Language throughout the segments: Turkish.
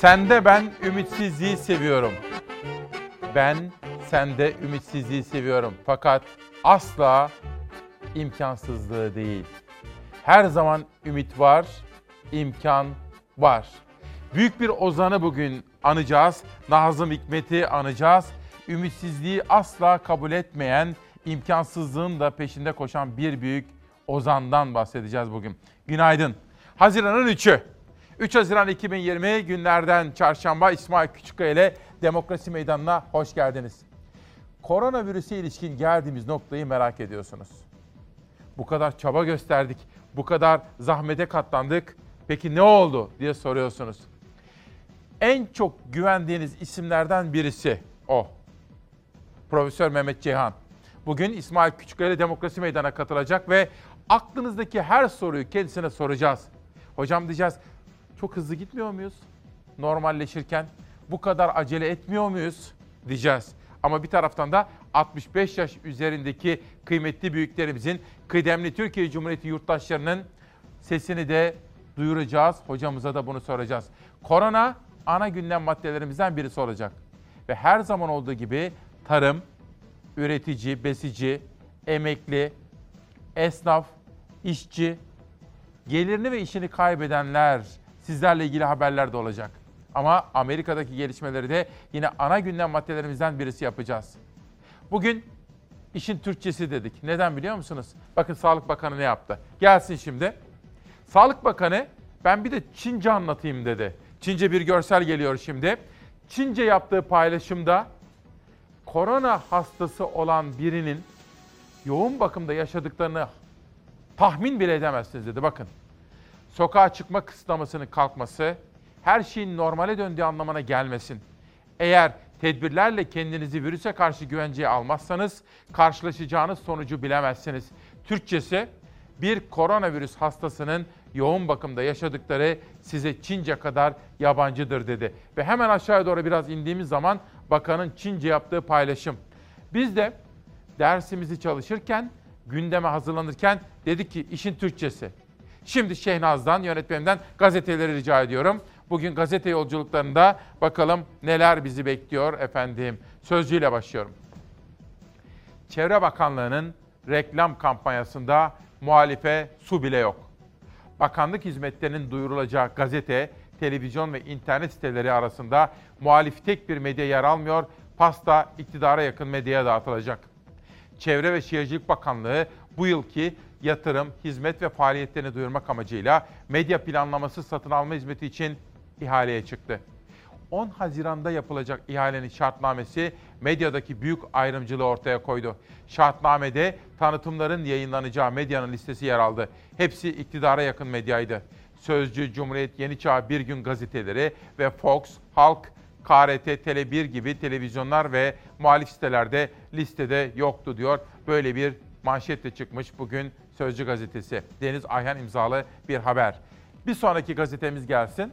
Sende ben ümitsizliği seviyorum. Ben sende ümitsizliği seviyorum. Fakat asla imkansızlığı değil. Her zaman ümit var, imkan var. Büyük bir ozanı bugün anacağız. Nazım Hikmet'i anacağız. Ümitsizliği asla kabul etmeyen, imkansızlığın da peşinde koşan bir büyük ozandan bahsedeceğiz bugün. Günaydın. Haziran'ın 3'ü. 3 Haziran 2020 günlerden çarşamba İsmail Küçükkaya ile Demokrasi Meydanı'na hoş geldiniz. Koronavirüse ilişkin geldiğimiz noktayı merak ediyorsunuz. Bu kadar çaba gösterdik, bu kadar zahmete katlandık. Peki ne oldu diye soruyorsunuz. En çok güvendiğiniz isimlerden birisi o. Profesör Mehmet Ceyhan. Bugün İsmail Küçükkaya ile Demokrasi Meydanı'na katılacak ve aklınızdaki her soruyu kendisine soracağız. Hocam diyeceğiz, çok hızlı gitmiyor muyuz? Normalleşirken bu kadar acele etmiyor muyuz? Diyeceğiz. Ama bir taraftan da 65 yaş üzerindeki kıymetli büyüklerimizin, kıdemli Türkiye Cumhuriyeti yurttaşlarının sesini de duyuracağız. Hocamıza da bunu soracağız. Korona ana gündem maddelerimizden birisi olacak. Ve her zaman olduğu gibi tarım, üretici, besici, emekli, esnaf, işçi, gelirini ve işini kaybedenler sizlerle ilgili haberler de olacak. Ama Amerika'daki gelişmeleri de yine ana gündem maddelerimizden birisi yapacağız. Bugün işin Türkçesi dedik. Neden biliyor musunuz? Bakın Sağlık Bakanı ne yaptı? Gelsin şimdi. Sağlık Bakanı ben bir de Çince anlatayım dedi. Çince bir görsel geliyor şimdi. Çince yaptığı paylaşımda korona hastası olan birinin yoğun bakımda yaşadıklarını tahmin bile edemezsiniz dedi. Bakın sokağa çıkma kısıtlamasının kalkması her şeyin normale döndüğü anlamına gelmesin. Eğer tedbirlerle kendinizi virüse karşı güvenceye almazsanız karşılaşacağınız sonucu bilemezsiniz. Türkçesi bir koronavirüs hastasının yoğun bakımda yaşadıkları size Çince kadar yabancıdır dedi. Ve hemen aşağıya doğru biraz indiğimiz zaman bakanın Çince yaptığı paylaşım. Biz de dersimizi çalışırken, gündeme hazırlanırken dedik ki işin Türkçesi. Şimdi Şehnaz'dan, yönetmenimden gazeteleri rica ediyorum. Bugün gazete yolculuklarında bakalım neler bizi bekliyor efendim. Sözcüyle başlıyorum. Çevre Bakanlığı'nın reklam kampanyasında muhalife su bile yok. Bakanlık hizmetlerinin duyurulacağı gazete, televizyon ve internet siteleri arasında muhalif tek bir medya yer almıyor, pasta iktidara yakın medyaya dağıtılacak. Çevre ve Şehircilik Bakanlığı bu yılki yatırım, hizmet ve faaliyetlerini duyurmak amacıyla medya planlaması satın alma hizmeti için ihaleye çıktı. 10 Haziran'da yapılacak ihalenin şartnamesi medyadaki büyük ayrımcılığı ortaya koydu. Şartnamede tanıtımların yayınlanacağı medyanın listesi yer aldı. Hepsi iktidara yakın medyaydı. Sözcü, Cumhuriyet, Yeni Çağ, Bir Gün gazeteleri ve Fox, Halk, KRT, Tele1 gibi televizyonlar ve muhalif sitelerde listede yoktu diyor. Böyle bir manşetle çıkmış bugün Sözcü gazetesi. Deniz Ayhan imzalı bir haber. Bir sonraki gazetemiz gelsin.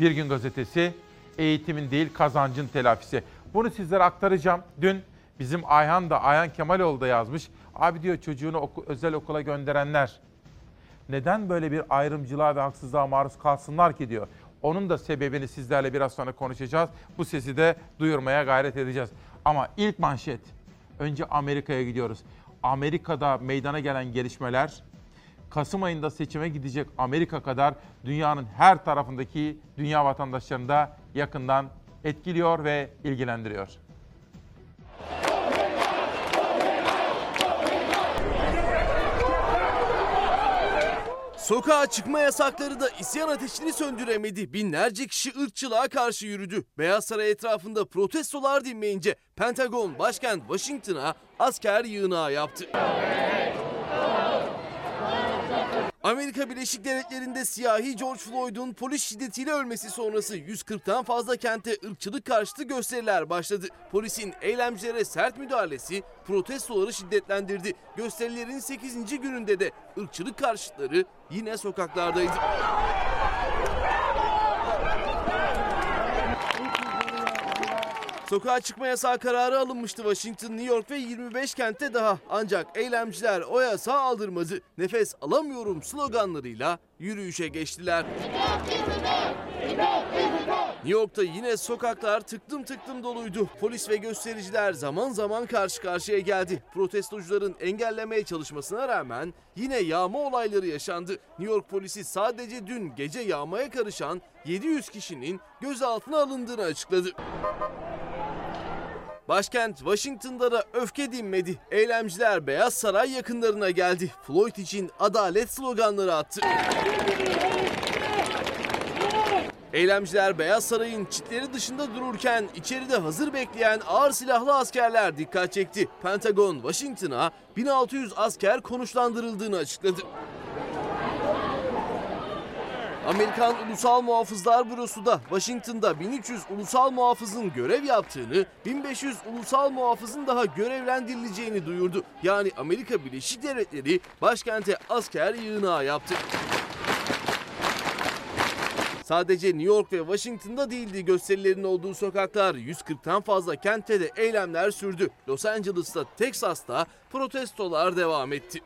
Bir Gün Gazetesi eğitimin değil kazancın telafisi. Bunu sizlere aktaracağım. Dün bizim Ayhan da Ayhan Kemaloğlu da yazmış. Abi diyor çocuğunu oku, özel okula gönderenler neden böyle bir ayrımcılığa ve haksızlığa maruz kalsınlar ki diyor. Onun da sebebini sizlerle biraz sonra konuşacağız. Bu sesi de duyurmaya gayret edeceğiz. Ama ilk manşet. Önce Amerika'ya gidiyoruz. Amerika'da meydana gelen gelişmeler Kasım ayında seçime gidecek Amerika kadar dünyanın her tarafındaki dünya vatandaşlarını da yakından etkiliyor ve ilgilendiriyor. Sokağa çıkma yasakları da isyan ateşini söndüremedi. Binlerce kişi ırkçılığa karşı yürüdü. Beyaz Saray etrafında protestolar dinmeyince Pentagon başkent Washington'a asker yığınağı yaptı. Amerika Birleşik Devletleri'nde siyahi George Floyd'un polis şiddetiyle ölmesi sonrası 140'tan fazla kente ırkçılık karşıtı gösteriler başladı. Polisin eylemcilere sert müdahalesi protestoları şiddetlendirdi. Gösterilerin 8. gününde de ırkçılık karşıtları yine sokaklardaydı. Sokağa çıkma yasağı kararı alınmıştı Washington, New York ve 25 kentte daha. Ancak eylemciler o yasağı aldırmadı. Nefes alamıyorum sloganlarıyla yürüyüşe geçtiler. New York'ta yine sokaklar tıktım tıktım doluydu. Polis ve göstericiler zaman zaman karşı karşıya geldi. Protestocuların engellemeye çalışmasına rağmen yine yağma olayları yaşandı. New York polisi sadece dün gece yağmaya karışan 700 kişinin gözaltına alındığını açıkladı. Başkent Washington'da da öfke dinmedi. Eylemciler Beyaz Saray yakınlarına geldi. Floyd için adalet sloganları attı. Eylemciler Beyaz Saray'ın çitleri dışında dururken içeride hazır bekleyen ağır silahlı askerler dikkat çekti. Pentagon Washington'a 1600 asker konuşlandırıldığını açıkladı. Amerikan Ulusal Muhafızlar Bürosu da Washington'da 1300 ulusal muhafızın görev yaptığını, 1500 ulusal muhafızın daha görevlendirileceğini duyurdu. Yani Amerika Birleşik Devletleri başkente asker yığınağı yaptı. Sadece New York ve Washington'da değildi gösterilerin olduğu sokaklar. 140'tan fazla kentte de eylemler sürdü. Los Angeles'ta, Texas'ta protestolar devam etti.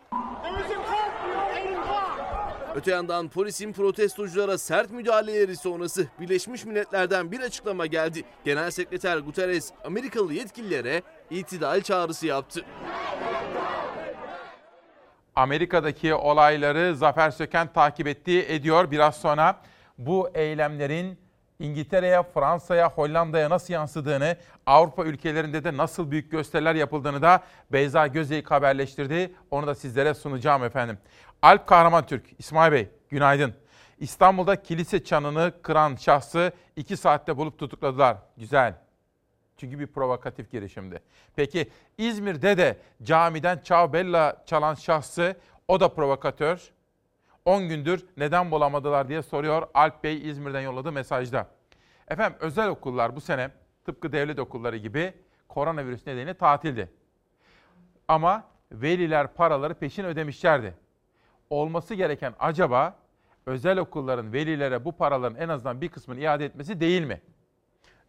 Öte yandan polisin protestoculara sert müdahaleleri sonrası Birleşmiş Milletler'den bir açıklama geldi. Genel Sekreter Guterres Amerikalı yetkililere itidal çağrısı yaptı. Amerika'daki olayları Zafer Söken takip ettiği ediyor. Biraz sonra bu eylemlerin İngiltere'ye, Fransa'ya, Hollanda'ya nasıl yansıdığını, Avrupa ülkelerinde de nasıl büyük gösteriler yapıldığını da Beyza Gözeyik haberleştirdi. Onu da sizlere sunacağım efendim. Alp Kahraman Türk, İsmail Bey günaydın. İstanbul'da kilise çanını kıran şahsı iki saatte bulup tutukladılar. Güzel. Çünkü bir provokatif girişimdi. Peki İzmir'de de camiden Ciao Bella çalan şahsı o da provokatör. 10 gündür neden bulamadılar diye soruyor Alp Bey İzmir'den yolladığı mesajda. Efendim özel okullar bu sene tıpkı devlet okulları gibi koronavirüs nedeniyle tatildi. Ama veliler paraları peşin ödemişlerdi. Olması gereken acaba özel okulların velilere bu paraların en azından bir kısmını iade etmesi değil mi?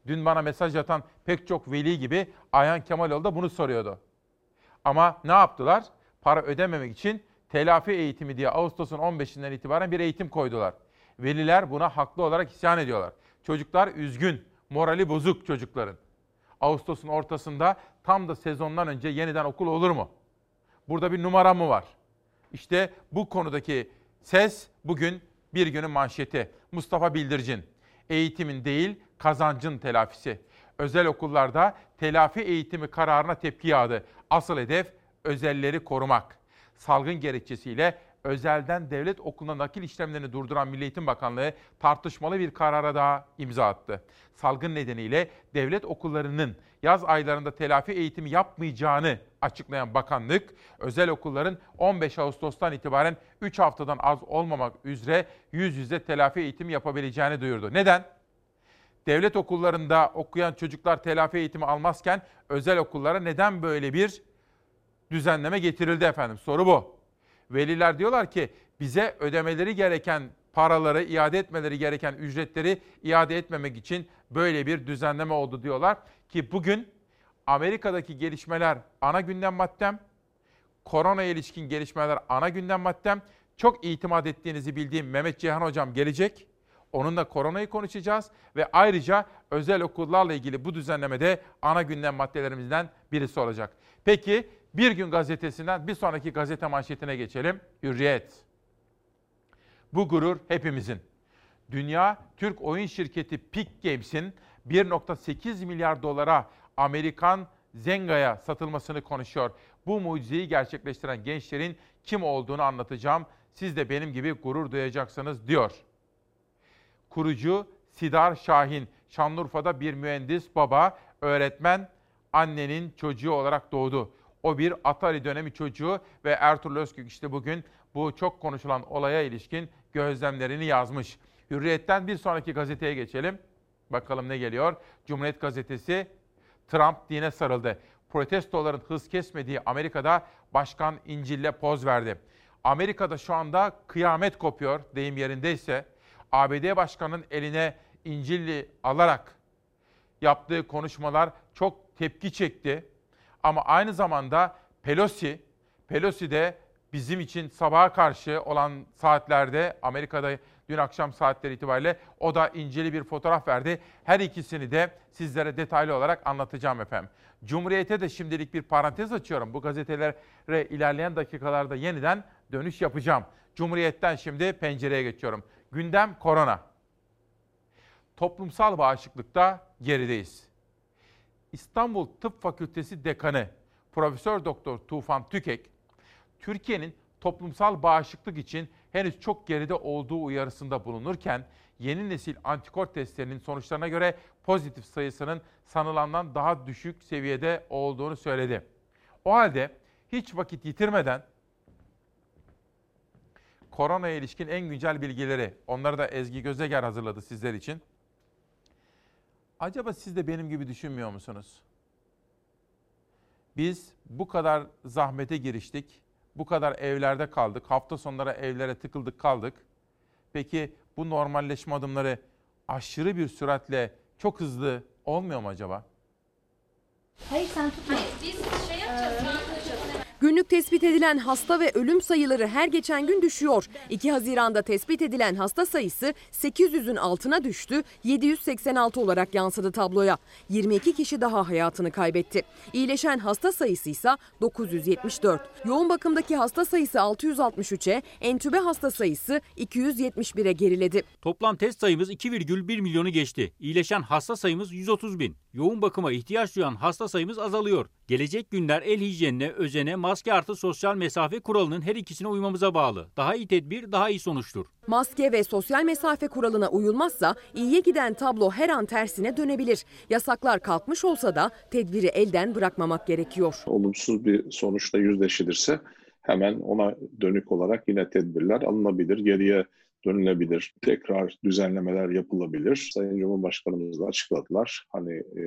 Dün bana mesaj atan pek çok veli gibi Ayhan Kemaloğlu da bunu soruyordu. Ama ne yaptılar? Para ödememek için telafi eğitimi diye Ağustos'un 15'inden itibaren bir eğitim koydular. Veliler buna haklı olarak isyan ediyorlar. Çocuklar üzgün, morali bozuk çocukların. Ağustos'un ortasında tam da sezondan önce yeniden okul olur mu? Burada bir numara mı var? İşte bu konudaki ses bugün bir günün manşeti. Mustafa Bildircin. Eğitimin değil, kazancın telafisi. Özel okullarda telafi eğitimi kararına tepki yağdı. Asıl hedef özelleri korumak salgın gerekçesiyle özelden devlet okuluna nakil işlemlerini durduran Milli Eğitim Bakanlığı tartışmalı bir karara daha imza attı. Salgın nedeniyle devlet okullarının yaz aylarında telafi eğitimi yapmayacağını açıklayan bakanlık, özel okulların 15 Ağustos'tan itibaren 3 haftadan az olmamak üzere yüz yüze telafi eğitimi yapabileceğini duyurdu. Neden? Devlet okullarında okuyan çocuklar telafi eğitimi almazken özel okullara neden böyle bir düzenleme getirildi efendim. Soru bu. Veliler diyorlar ki bize ödemeleri gereken paraları, iade etmeleri gereken ücretleri iade etmemek için böyle bir düzenleme oldu diyorlar. Ki bugün Amerika'daki gelişmeler ana gündem maddem, korona ilişkin gelişmeler ana gündem maddem. Çok itimat ettiğinizi bildiğim Mehmet Cihan Hocam gelecek. Onunla koronayı konuşacağız ve ayrıca özel okullarla ilgili bu düzenlemede ana gündem maddelerimizden birisi olacak. Peki bir gün gazetesinden bir sonraki gazete manşetine geçelim. Hürriyet. Bu gurur hepimizin. Dünya Türk oyun şirketi Peak Games'in 1.8 milyar dolara Amerikan Zenga'ya satılmasını konuşuyor. Bu mucizeyi gerçekleştiren gençlerin kim olduğunu anlatacağım. Siz de benim gibi gurur duyacaksınız diyor. Kurucu Sidar Şahin, Şanlıurfa'da bir mühendis baba, öğretmen, annenin çocuğu olarak doğdu. O bir Atari dönemi çocuğu ve Ertuğrul Özkök işte bugün bu çok konuşulan olaya ilişkin gözlemlerini yazmış. Hürriyet'ten bir sonraki gazeteye geçelim. Bakalım ne geliyor? Cumhuriyet Gazetesi Trump dine sarıldı. Protestoların hız kesmediği Amerika'da Başkan İncil'le poz verdi. Amerika'da şu anda kıyamet kopuyor deyim yerindeyse. ABD Başkanı'nın eline İncil'i alarak yaptığı konuşmalar çok tepki çekti. Ama aynı zamanda Pelosi, Pelosi de bizim için sabaha karşı olan saatlerde Amerika'da dün akşam saatleri itibariyle o da inceli bir fotoğraf verdi. Her ikisini de sizlere detaylı olarak anlatacağım efendim. Cumhuriyete de şimdilik bir parantez açıyorum. Bu gazetelere ilerleyen dakikalarda yeniden dönüş yapacağım. Cumhuriyet'ten şimdi pencereye geçiyorum. Gündem korona. Toplumsal bağışıklıkta gerideyiz. İstanbul Tıp Fakültesi Dekanı Profesör Doktor Tufan Tükek, Türkiye'nin toplumsal bağışıklık için henüz çok geride olduğu uyarısında bulunurken yeni nesil antikor testlerinin sonuçlarına göre pozitif sayısının sanılandan daha düşük seviyede olduğunu söyledi. O halde hiç vakit yitirmeden koronaya ilişkin en güncel bilgileri, onları da Ezgi Gözeger hazırladı sizler için. Acaba siz de benim gibi düşünmüyor musunuz? Biz bu kadar zahmete giriştik, bu kadar evlerde kaldık, hafta sonları evlere tıkıldık kaldık. Peki bu normalleşme adımları aşırı bir süratle çok hızlı olmuyor mu acaba? Hayır sen tutma. Hayır biz şey yapacağız. Günlük tespit edilen hasta ve ölüm sayıları her geçen gün düşüyor. 2 Haziran'da tespit edilen hasta sayısı 800'ün altına düştü, 786 olarak yansıdı tabloya. 22 kişi daha hayatını kaybetti. İyileşen hasta sayısı ise 974. Yoğun bakımdaki hasta sayısı 663'e, entübe hasta sayısı 271'e geriledi. Toplam test sayımız 2,1 milyonu geçti. İyileşen hasta sayımız 130 bin. Yoğun bakıma ihtiyaç duyan hasta sayımız azalıyor. Gelecek günler el hijyenine, özene, maske artı sosyal mesafe kuralının her ikisine uymamıza bağlı. Daha iyi tedbir, daha iyi sonuçtur. Maske ve sosyal mesafe kuralına uyulmazsa iyiye giden tablo her an tersine dönebilir. Yasaklar kalkmış olsa da tedbiri elden bırakmamak gerekiyor. Olumsuz bir sonuçla yüzleşilirse hemen ona dönük olarak yine tedbirler alınabilir. Geriye dönülebilir, tekrar düzenlemeler yapılabilir. Sayın Cumhurbaşkanımız da açıkladılar. Hani e,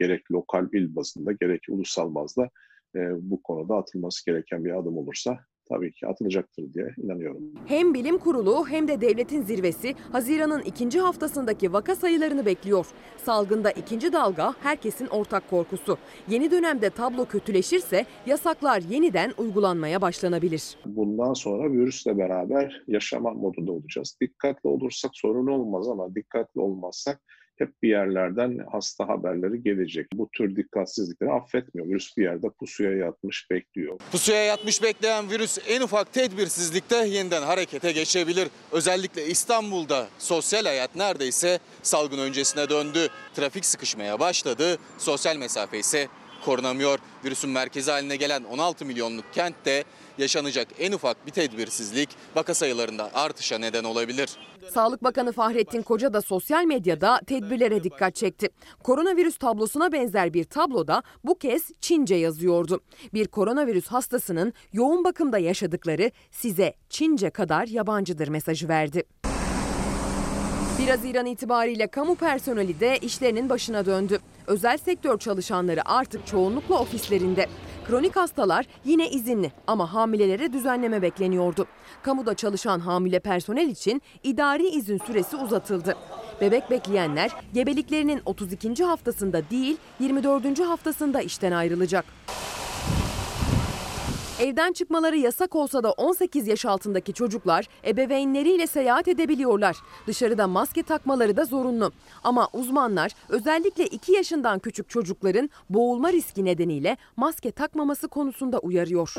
gerek lokal il bazında gerek ulusal bazda e, bu konuda atılması gereken bir adım olursa tabii ki atılacaktır diye inanıyorum. Hem bilim kurulu hem de devletin zirvesi Haziran'ın ikinci haftasındaki vaka sayılarını bekliyor. Salgında ikinci dalga herkesin ortak korkusu. Yeni dönemde tablo kötüleşirse yasaklar yeniden uygulanmaya başlanabilir. Bundan sonra virüsle beraber yaşama modunda olacağız. Dikkatli olursak sorun olmaz ama dikkatli olmazsak hep bir yerlerden hasta haberleri gelecek. Bu tür dikkatsizlikleri affetmiyor. Virüs bir yerde pusuya yatmış bekliyor. Pusuya yatmış bekleyen virüs en ufak tedbirsizlikte yeniden harekete geçebilir. Özellikle İstanbul'da sosyal hayat neredeyse salgın öncesine döndü. Trafik sıkışmaya başladı. Sosyal mesafe ise korunamıyor. Virüsün merkezi haline gelen 16 milyonluk kentte yaşanacak en ufak bir tedbirsizlik vaka sayılarında artışa neden olabilir. Sağlık Bakanı Fahrettin Koca da sosyal medyada tedbirlere dikkat çekti. Koronavirüs tablosuna benzer bir tabloda bu kez Çince yazıyordu. Bir koronavirüs hastasının yoğun bakımda yaşadıkları size Çince kadar yabancıdır mesajı verdi. 1 Haziran itibariyle kamu personeli de işlerinin başına döndü. Özel sektör çalışanları artık çoğunlukla ofislerinde. Kronik hastalar yine izinli ama hamilelere düzenleme bekleniyordu. Kamuda çalışan hamile personel için idari izin süresi uzatıldı. Bebek bekleyenler gebeliklerinin 32. haftasında değil 24. haftasında işten ayrılacak. Evden çıkmaları yasak olsa da 18 yaş altındaki çocuklar ebeveynleriyle seyahat edebiliyorlar. Dışarıda maske takmaları da zorunlu. Ama uzmanlar özellikle 2 yaşından küçük çocukların boğulma riski nedeniyle maske takmaması konusunda uyarıyor.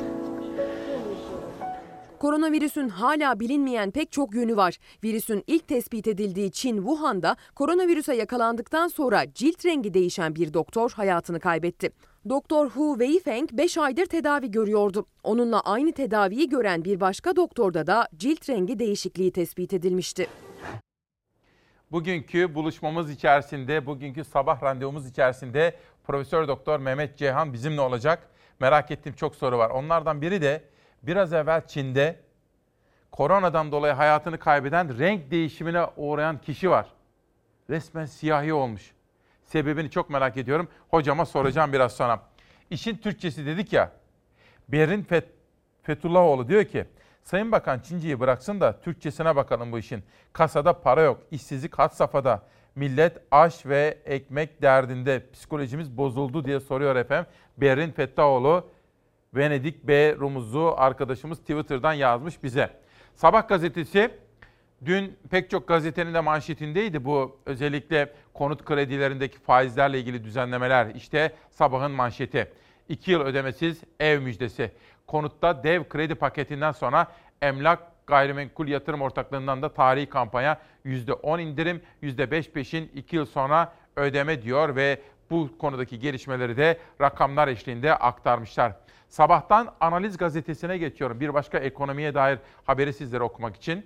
Koronavirüsün hala bilinmeyen pek çok yönü var. Virüsün ilk tespit edildiği Çin Wuhan'da koronavirüse yakalandıktan sonra cilt rengi değişen bir doktor hayatını kaybetti. Doktor Hu Weifeng 5 aydır tedavi görüyordu. Onunla aynı tedaviyi gören bir başka doktorda da cilt rengi değişikliği tespit edilmişti. Bugünkü buluşmamız içerisinde, bugünkü sabah randevumuz içerisinde Profesör Doktor Mehmet Ceyhan bizimle olacak. Merak ettiğim çok soru var. Onlardan biri de biraz evvel Çin'de koronadan dolayı hayatını kaybeden renk değişimine uğrayan kişi var. Resmen siyahi olmuş. Sebebini çok merak ediyorum. Hocama soracağım biraz sonra. İşin Türkçesi dedik ya. Berin Fet Fethullahoğlu diyor ki, Sayın Bakan Çinci'yi bıraksın da Türkçesine bakalım bu işin. Kasada para yok, işsizlik had safhada. Millet aş ve ekmek derdinde psikolojimiz bozuldu diye soruyor efendim. Berin Fettaoğlu Venedik B Rumuzlu arkadaşımız Twitter'dan yazmış bize. Sabah gazetesi dün pek çok gazetenin de manşetindeydi bu özellikle konut kredilerindeki faizlerle ilgili düzenlemeler. İşte sabahın manşeti. 2 yıl ödemesiz ev müjdesi. Konutta dev kredi paketinden sonra emlak gayrimenkul yatırım ortaklığından da tarihi kampanya %10 indirim, %5 peşin 2 yıl sonra ödeme diyor ve bu konudaki gelişmeleri de rakamlar eşliğinde aktarmışlar. Sabahtan Analiz Gazetesi'ne geçiyorum. Bir başka ekonomiye dair haberi sizlere okumak için.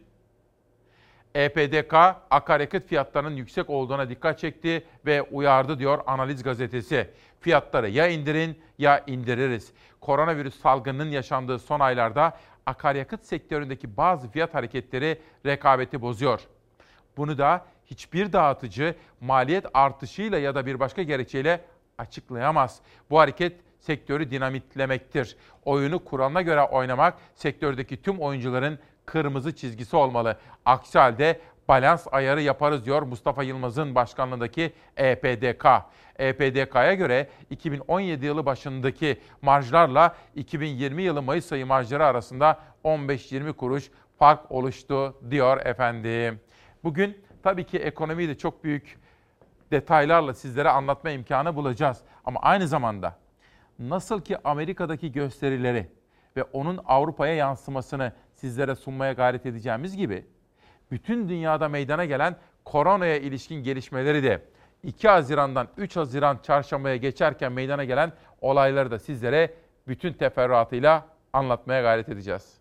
EPDK akaryakıt fiyatlarının yüksek olduğuna dikkat çekti ve uyardı diyor Analiz Gazetesi. Fiyatları ya indirin ya indiririz. Koronavirüs salgınının yaşandığı son aylarda akaryakıt sektöründeki bazı fiyat hareketleri rekabeti bozuyor. Bunu da hiçbir dağıtıcı maliyet artışıyla ya da bir başka gerekçeyle açıklayamaz. Bu hareket sektörü dinamitlemektir. Oyunu kuralına göre oynamak sektördeki tüm oyuncuların kırmızı çizgisi olmalı. Aksi halde balans ayarı yaparız diyor Mustafa Yılmaz'ın başkanlığındaki EPDK. EPDK'ya göre 2017 yılı başındaki marjlarla 2020 yılı Mayıs ayı marjları arasında 15-20 kuruş fark oluştu diyor efendim. Bugün tabii ki ekonomiyi de çok büyük detaylarla sizlere anlatma imkanı bulacağız. Ama aynı zamanda nasıl ki Amerika'daki gösterileri ve onun Avrupa'ya yansımasını sizlere sunmaya gayret edeceğimiz gibi bütün dünyada meydana gelen koronaya ilişkin gelişmeleri de 2 Haziran'dan 3 Haziran çarşambaya geçerken meydana gelen olayları da sizlere bütün teferruatıyla anlatmaya gayret edeceğiz.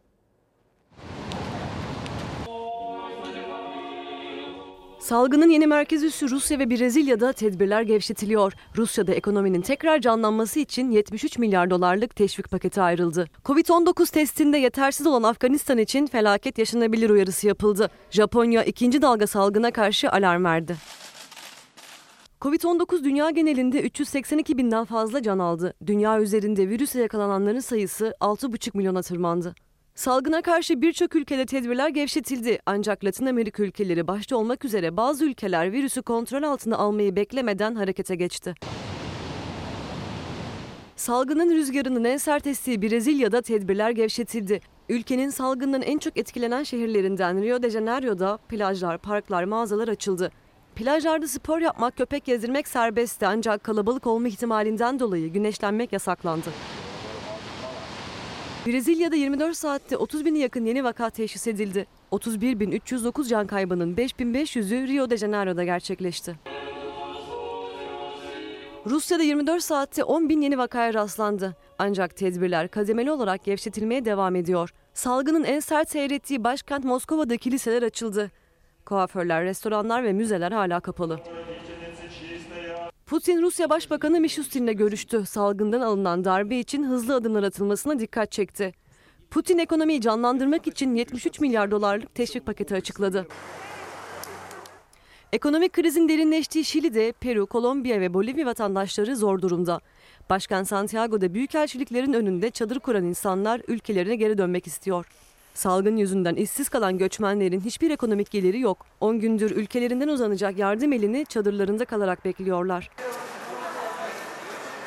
Salgının yeni merkez üssü Rusya ve Brezilya'da tedbirler gevşetiliyor. Rusya'da ekonominin tekrar canlanması için 73 milyar dolarlık teşvik paketi ayrıldı. Covid-19 testinde yetersiz olan Afganistan için felaket yaşanabilir uyarısı yapıldı. Japonya ikinci dalga salgına karşı alarm verdi. Covid-19 dünya genelinde 382 binden fazla can aldı. Dünya üzerinde virüse yakalananların sayısı 6,5 milyona tırmandı. Salgına karşı birçok ülkede tedbirler gevşetildi ancak Latin Amerika ülkeleri başta olmak üzere bazı ülkeler virüsü kontrol altına almayı beklemeden harekete geçti. Salgının rüzgarının en sert estiği Brezilya'da tedbirler gevşetildi. Ülkenin salgından en çok etkilenen şehirlerinden Rio de Janeiro'da plajlar, parklar, mağazalar açıldı. Plajlarda spor yapmak, köpek gezdirmek serbestti ancak kalabalık olma ihtimalinden dolayı güneşlenmek yasaklandı. Brezilya'da 24 saatte 30 bini yakın yeni vaka teşhis edildi. 31.309 can kaybının 5.500'ü Rio de Janeiro'da gerçekleşti. Rusya'da 24 saatte 10 bin yeni vakaya rastlandı. Ancak tedbirler kademeli olarak gevşetilmeye devam ediyor. Salgının en sert seyrettiği başkent Moskova'da kiliseler açıldı. Kuaförler, restoranlar ve müzeler hala kapalı. Putin Rusya Başbakanı Mishustin'le görüştü. Salgından alınan darbe için hızlı adımlar atılmasına dikkat çekti. Putin ekonomiyi canlandırmak için 73 milyar dolarlık teşvik paketi açıkladı. Ekonomik krizin derinleştiği Şili'de Peru, Kolombiya ve Bolivya vatandaşları zor durumda. Başkan Santiago'da büyükelçiliklerin önünde çadır kuran insanlar ülkelerine geri dönmek istiyor. Salgın yüzünden işsiz kalan göçmenlerin hiçbir ekonomik geliri yok. 10 gündür ülkelerinden uzanacak yardım elini çadırlarında kalarak bekliyorlar.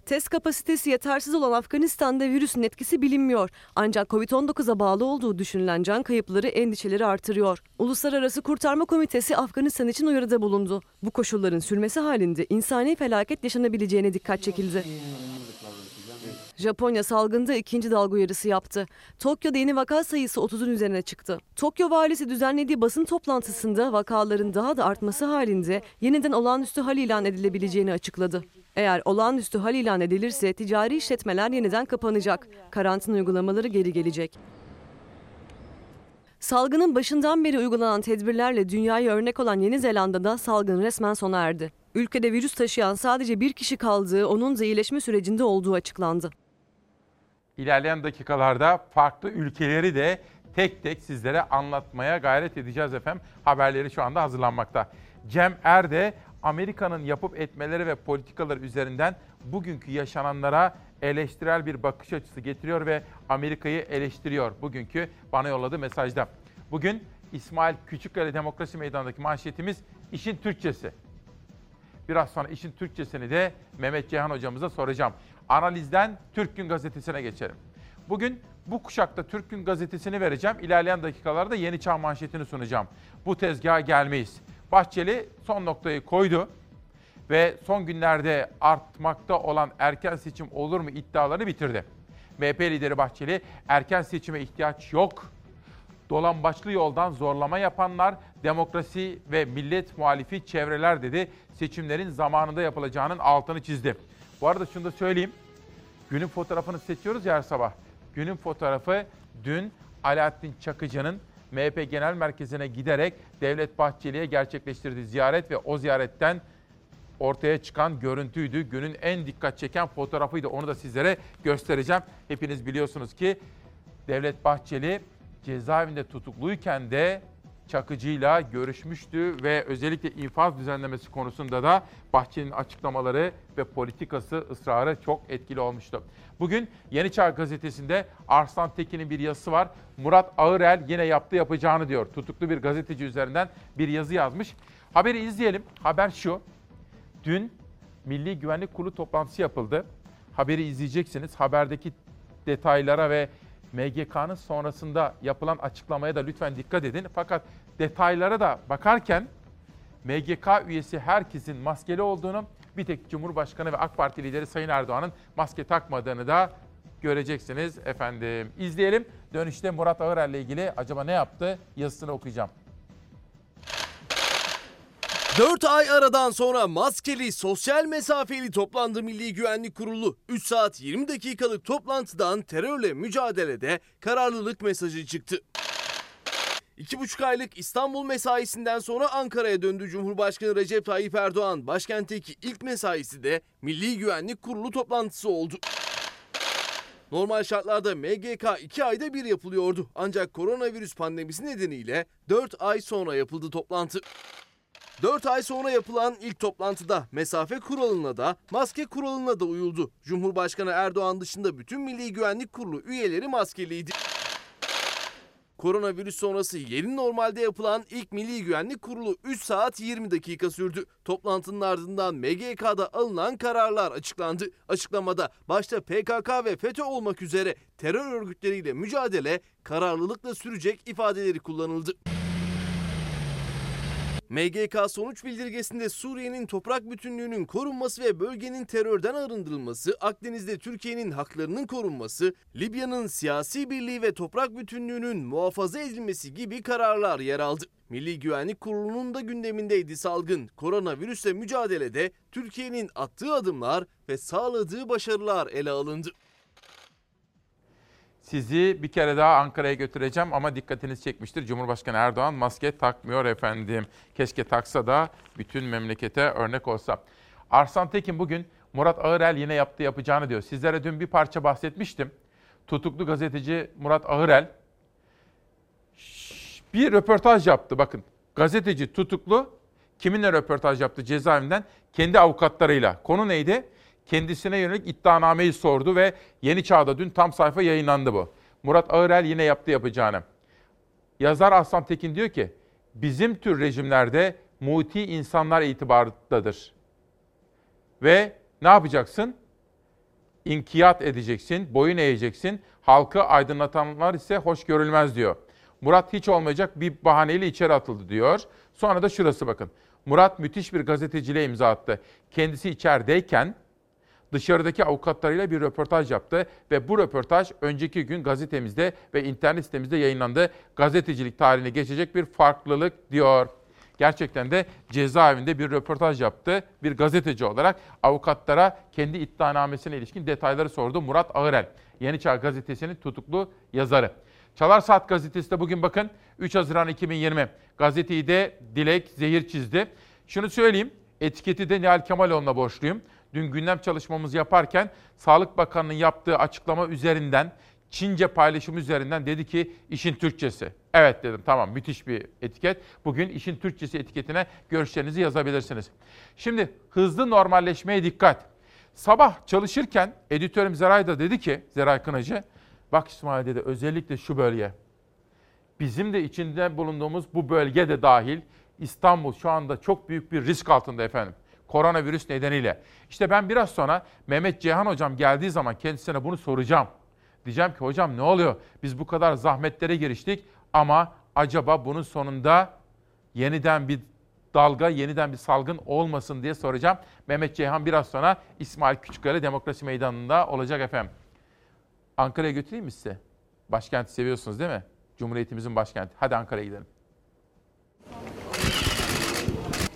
Test kapasitesi yetersiz olan Afganistan'da virüsün etkisi bilinmiyor. Ancak Covid-19'a bağlı olduğu düşünülen can kayıpları endişeleri artırıyor. Uluslararası Kurtarma Komitesi Afganistan için uyarıda bulundu. Bu koşulların sürmesi halinde insani felaket yaşanabileceğine dikkat çekildi. Japonya salgında ikinci dalga uyarısı yaptı. Tokyo'da yeni vaka sayısı 30'un üzerine çıktı. Tokyo valisi düzenlediği basın toplantısında vakaların daha da artması halinde yeniden olağanüstü hal ilan edilebileceğini açıkladı. Eğer olağanüstü hal ilan edilirse ticari işletmeler yeniden kapanacak. Karantina uygulamaları geri gelecek. Salgının başından beri uygulanan tedbirlerle dünyaya örnek olan Yeni Zelanda'da salgın resmen sona erdi. Ülkede virüs taşıyan sadece bir kişi kaldığı, onun da iyileşme sürecinde olduğu açıklandı. İlerleyen dakikalarda farklı ülkeleri de tek tek sizlere anlatmaya gayret edeceğiz efendim. Haberleri şu anda hazırlanmakta. Cem Er de Amerika'nın yapıp etmeleri ve politikalar üzerinden bugünkü yaşananlara eleştirel bir bakış açısı getiriyor ve Amerika'yı eleştiriyor bugünkü bana yolladığı mesajda. Bugün İsmail Küçükkale Demokrasi Meydanı'ndaki manşetimiz işin Türkçesi. Biraz sonra işin Türkçesini de Mehmet Ceyhan hocamıza soracağım. Analizden Türk Gün Gazetesi'ne geçelim. Bugün bu kuşakta Türk Gün Gazetesi'ni vereceğim. İlerleyen dakikalarda Yeni Çağ manşetini sunacağım. Bu tezgaha gelmeyiz. Bahçeli son noktayı koydu ve son günlerde artmakta olan erken seçim olur mu iddialarını bitirdi. MHP lideri Bahçeli erken seçime ihtiyaç yok. Dolambaçlı yoldan zorlama yapanlar demokrasi ve millet muhalifi çevreler dedi. Seçimlerin zamanında yapılacağının altını çizdi. Bu arada şunu da söyleyeyim. Günün fotoğrafını seçiyoruz ya her sabah. Günün fotoğrafı dün Alaaddin Çakıcı'nın MHP Genel Merkezi'ne giderek Devlet Bahçeli'ye gerçekleştirdiği ziyaret ve o ziyaretten ortaya çıkan görüntüydü. Günün en dikkat çeken fotoğrafıydı. Onu da sizlere göstereceğim. Hepiniz biliyorsunuz ki Devlet Bahçeli cezaevinde tutukluyken de Çakıcı'yla görüşmüştü ve özellikle infaz düzenlemesi konusunda da Bahçeli'nin açıklamaları ve politikası ısrarı çok etkili olmuştu. Bugün Yeni Çağ Gazetesi'nde Arslan Tekin'in bir yazısı var. Murat Ağırel yine yaptı yapacağını diyor. Tutuklu bir gazeteci üzerinden bir yazı yazmış. Haberi izleyelim. Haber şu. Dün Milli Güvenlik Kurulu toplantısı yapıldı. Haberi izleyeceksiniz. Haberdeki detaylara ve MGK'nın sonrasında yapılan açıklamaya da lütfen dikkat edin. Fakat detaylara da bakarken MGK üyesi herkesin maskeli olduğunu, bir tek Cumhurbaşkanı ve AK Parti lideri Sayın Erdoğan'ın maske takmadığını da göreceksiniz efendim. İzleyelim. Dönüşte Murat Ağırer'le ilgili acaba ne yaptı yazısını okuyacağım. 4 ay aradan sonra maskeli, sosyal mesafeli toplandı Milli Güvenlik Kurulu. 3 saat 20 dakikalık toplantıdan terörle mücadelede kararlılık mesajı çıktı. 2,5 aylık İstanbul mesaisinden sonra Ankara'ya döndü Cumhurbaşkanı Recep Tayyip Erdoğan. Başkentteki ilk mesaisi de Milli Güvenlik Kurulu toplantısı oldu. Normal şartlarda MGK 2 ayda bir yapılıyordu. Ancak koronavirüs pandemisi nedeniyle 4 ay sonra yapıldı toplantı. 4 ay sonra yapılan ilk toplantıda mesafe kuralına da maske kuralına da uyuldu. Cumhurbaşkanı Erdoğan dışında bütün Milli Güvenlik Kurulu üyeleri maskeliydi. Koronavirüs sonrası yeni normalde yapılan ilk Milli Güvenlik Kurulu 3 saat 20 dakika sürdü. Toplantının ardından MGK'da alınan kararlar açıklandı. Açıklamada başta PKK ve FETÖ olmak üzere terör örgütleriyle mücadele kararlılıkla sürecek ifadeleri kullanıldı. MGK sonuç bildirgesinde Suriye'nin toprak bütünlüğünün korunması ve bölgenin terörden arındırılması, Akdeniz'de Türkiye'nin haklarının korunması, Libya'nın siyasi birliği ve toprak bütünlüğünün muhafaza edilmesi gibi kararlar yer aldı. Milli Güvenlik Kurulu'nun da gündemindeydi salgın. Koronavirüsle mücadelede Türkiye'nin attığı adımlar ve sağladığı başarılar ele alındı. Sizi bir kere daha Ankara'ya götüreceğim ama dikkatiniz çekmiştir. Cumhurbaşkanı Erdoğan maske takmıyor efendim. Keşke taksa da bütün memlekete örnek olsa. Arslan Tekin bugün Murat Ağırel yine yaptı yapacağını diyor. Sizlere dün bir parça bahsetmiştim. Tutuklu gazeteci Murat Ağırel bir röportaj yaptı bakın. Gazeteci tutuklu kiminle röportaj yaptı cezaevinden? Kendi avukatlarıyla. Konu neydi? Kendisine yönelik iddianameyi sordu ve Yeni Çağ'da dün tam sayfa yayınlandı bu. Murat Ağırel yine yaptı yapacağını. Yazar Aslan Tekin diyor ki, bizim tür rejimlerde muti insanlar itibardadır. Ve ne yapacaksın? İnkiyat edeceksin, boyun eğeceksin. Halkı aydınlatanlar ise hoş görülmez diyor. Murat hiç olmayacak bir bahaneyle içeri atıldı diyor. Sonra da şurası bakın. Murat müthiş bir gazeteciliğe imza attı. Kendisi içerideyken dışarıdaki avukatlarıyla bir röportaj yaptı ve bu röportaj önceki gün gazetemizde ve internet sitemizde yayınlandı. Gazetecilik tarihine geçecek bir farklılık diyor. Gerçekten de cezaevinde bir röportaj yaptı. Bir gazeteci olarak avukatlara kendi iddianamesine ilişkin detayları sordu Murat Ağırel. Yeni Çağ Gazetesi'nin tutuklu yazarı. Çalar Saat Gazetesi de bugün bakın 3 Haziran 2020 gazeteyi de Dilek Zehir çizdi. Şunu söyleyeyim etiketi de Nihal Kemaloğlu'na borçluyum dün gündem çalışmamızı yaparken Sağlık Bakanı'nın yaptığı açıklama üzerinden Çince paylaşım üzerinden dedi ki işin Türkçesi. Evet dedim tamam müthiş bir etiket. Bugün işin Türkçesi etiketine görüşlerinizi yazabilirsiniz. Şimdi hızlı normalleşmeye dikkat. Sabah çalışırken editörüm Zeray da dedi ki, Zeray Kınacı, bak İsmail dedi özellikle şu bölge. Bizim de içinde bulunduğumuz bu bölge de dahil İstanbul şu anda çok büyük bir risk altında efendim. Koronavirüs nedeniyle. İşte ben biraz sonra Mehmet Ceyhan hocam geldiği zaman kendisine bunu soracağım. Diyeceğim ki hocam ne oluyor? Biz bu kadar zahmetlere giriştik ama acaba bunun sonunda yeniden bir dalga, yeniden bir salgın olmasın diye soracağım. Mehmet Ceyhan biraz sonra İsmail Küçükkale Demokrasi Meydanı'nda olacak efendim. Ankara'ya götüreyim mi size? Başkenti seviyorsunuz değil mi? Cumhuriyetimizin başkenti. Hadi Ankara'ya gidelim.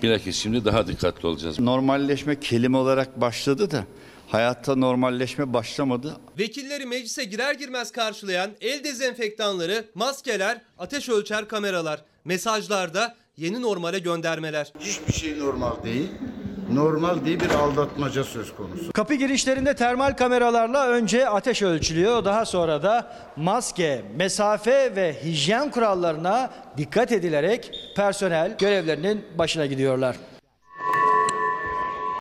Bilakis şimdi daha dikkatli olacağız. Normalleşme kelime olarak başladı da hayatta normalleşme başlamadı. Vekilleri meclise girer girmez karşılayan el dezenfektanları, maskeler, ateş ölçer kameralar, mesajlarda yeni normale göndermeler. Hiçbir şey normal değil. Normal değil bir aldatmaca söz konusu. Kapı girişlerinde termal kameralarla önce ateş ölçülüyor. Daha sonra da maske, mesafe ve hijyen kurallarına dikkat edilerek personel görevlerinin başına gidiyorlar.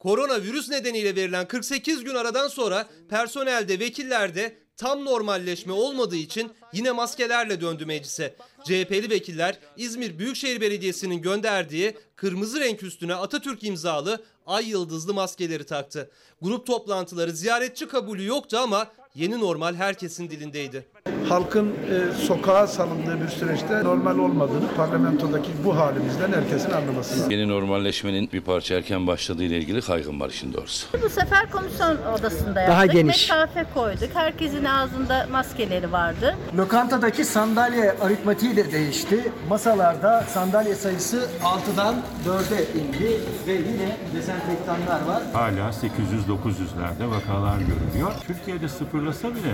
Koronavirüs nedeniyle verilen 48 gün aradan sonra personelde, vekillerde tam normalleşme olmadığı için yine maskelerle döndü meclise. CHP'li vekiller İzmir Büyükşehir Belediyesi'nin gönderdiği kırmızı renk üstüne Atatürk imzalı ay yıldızlı maskeleri taktı. Grup toplantıları ziyaretçi kabulü yoktu ama yeni normal herkesin dilindeydi. Halkın e, sokağa salındığı bir süreçte normal olmadığını parlamentodaki bu halimizden herkesin anlaması lazım. Yeni normalleşmenin bir parça erken başladığı ile ilgili kaygım var işin doğrusu. Bu sefer komisyon odasında yaptık. Daha geniş. Mesafe koyduk. Herkesin ağzında maskeleri vardı. Lokantadaki sandalye aritmatiği de değişti. Masalarda sandalye sayısı 6'dan 4'e indi ve yine dezenfektanlar var. Hala 800-900'lerde vakalar görülüyor. Türkiye'de sıfırlasa bile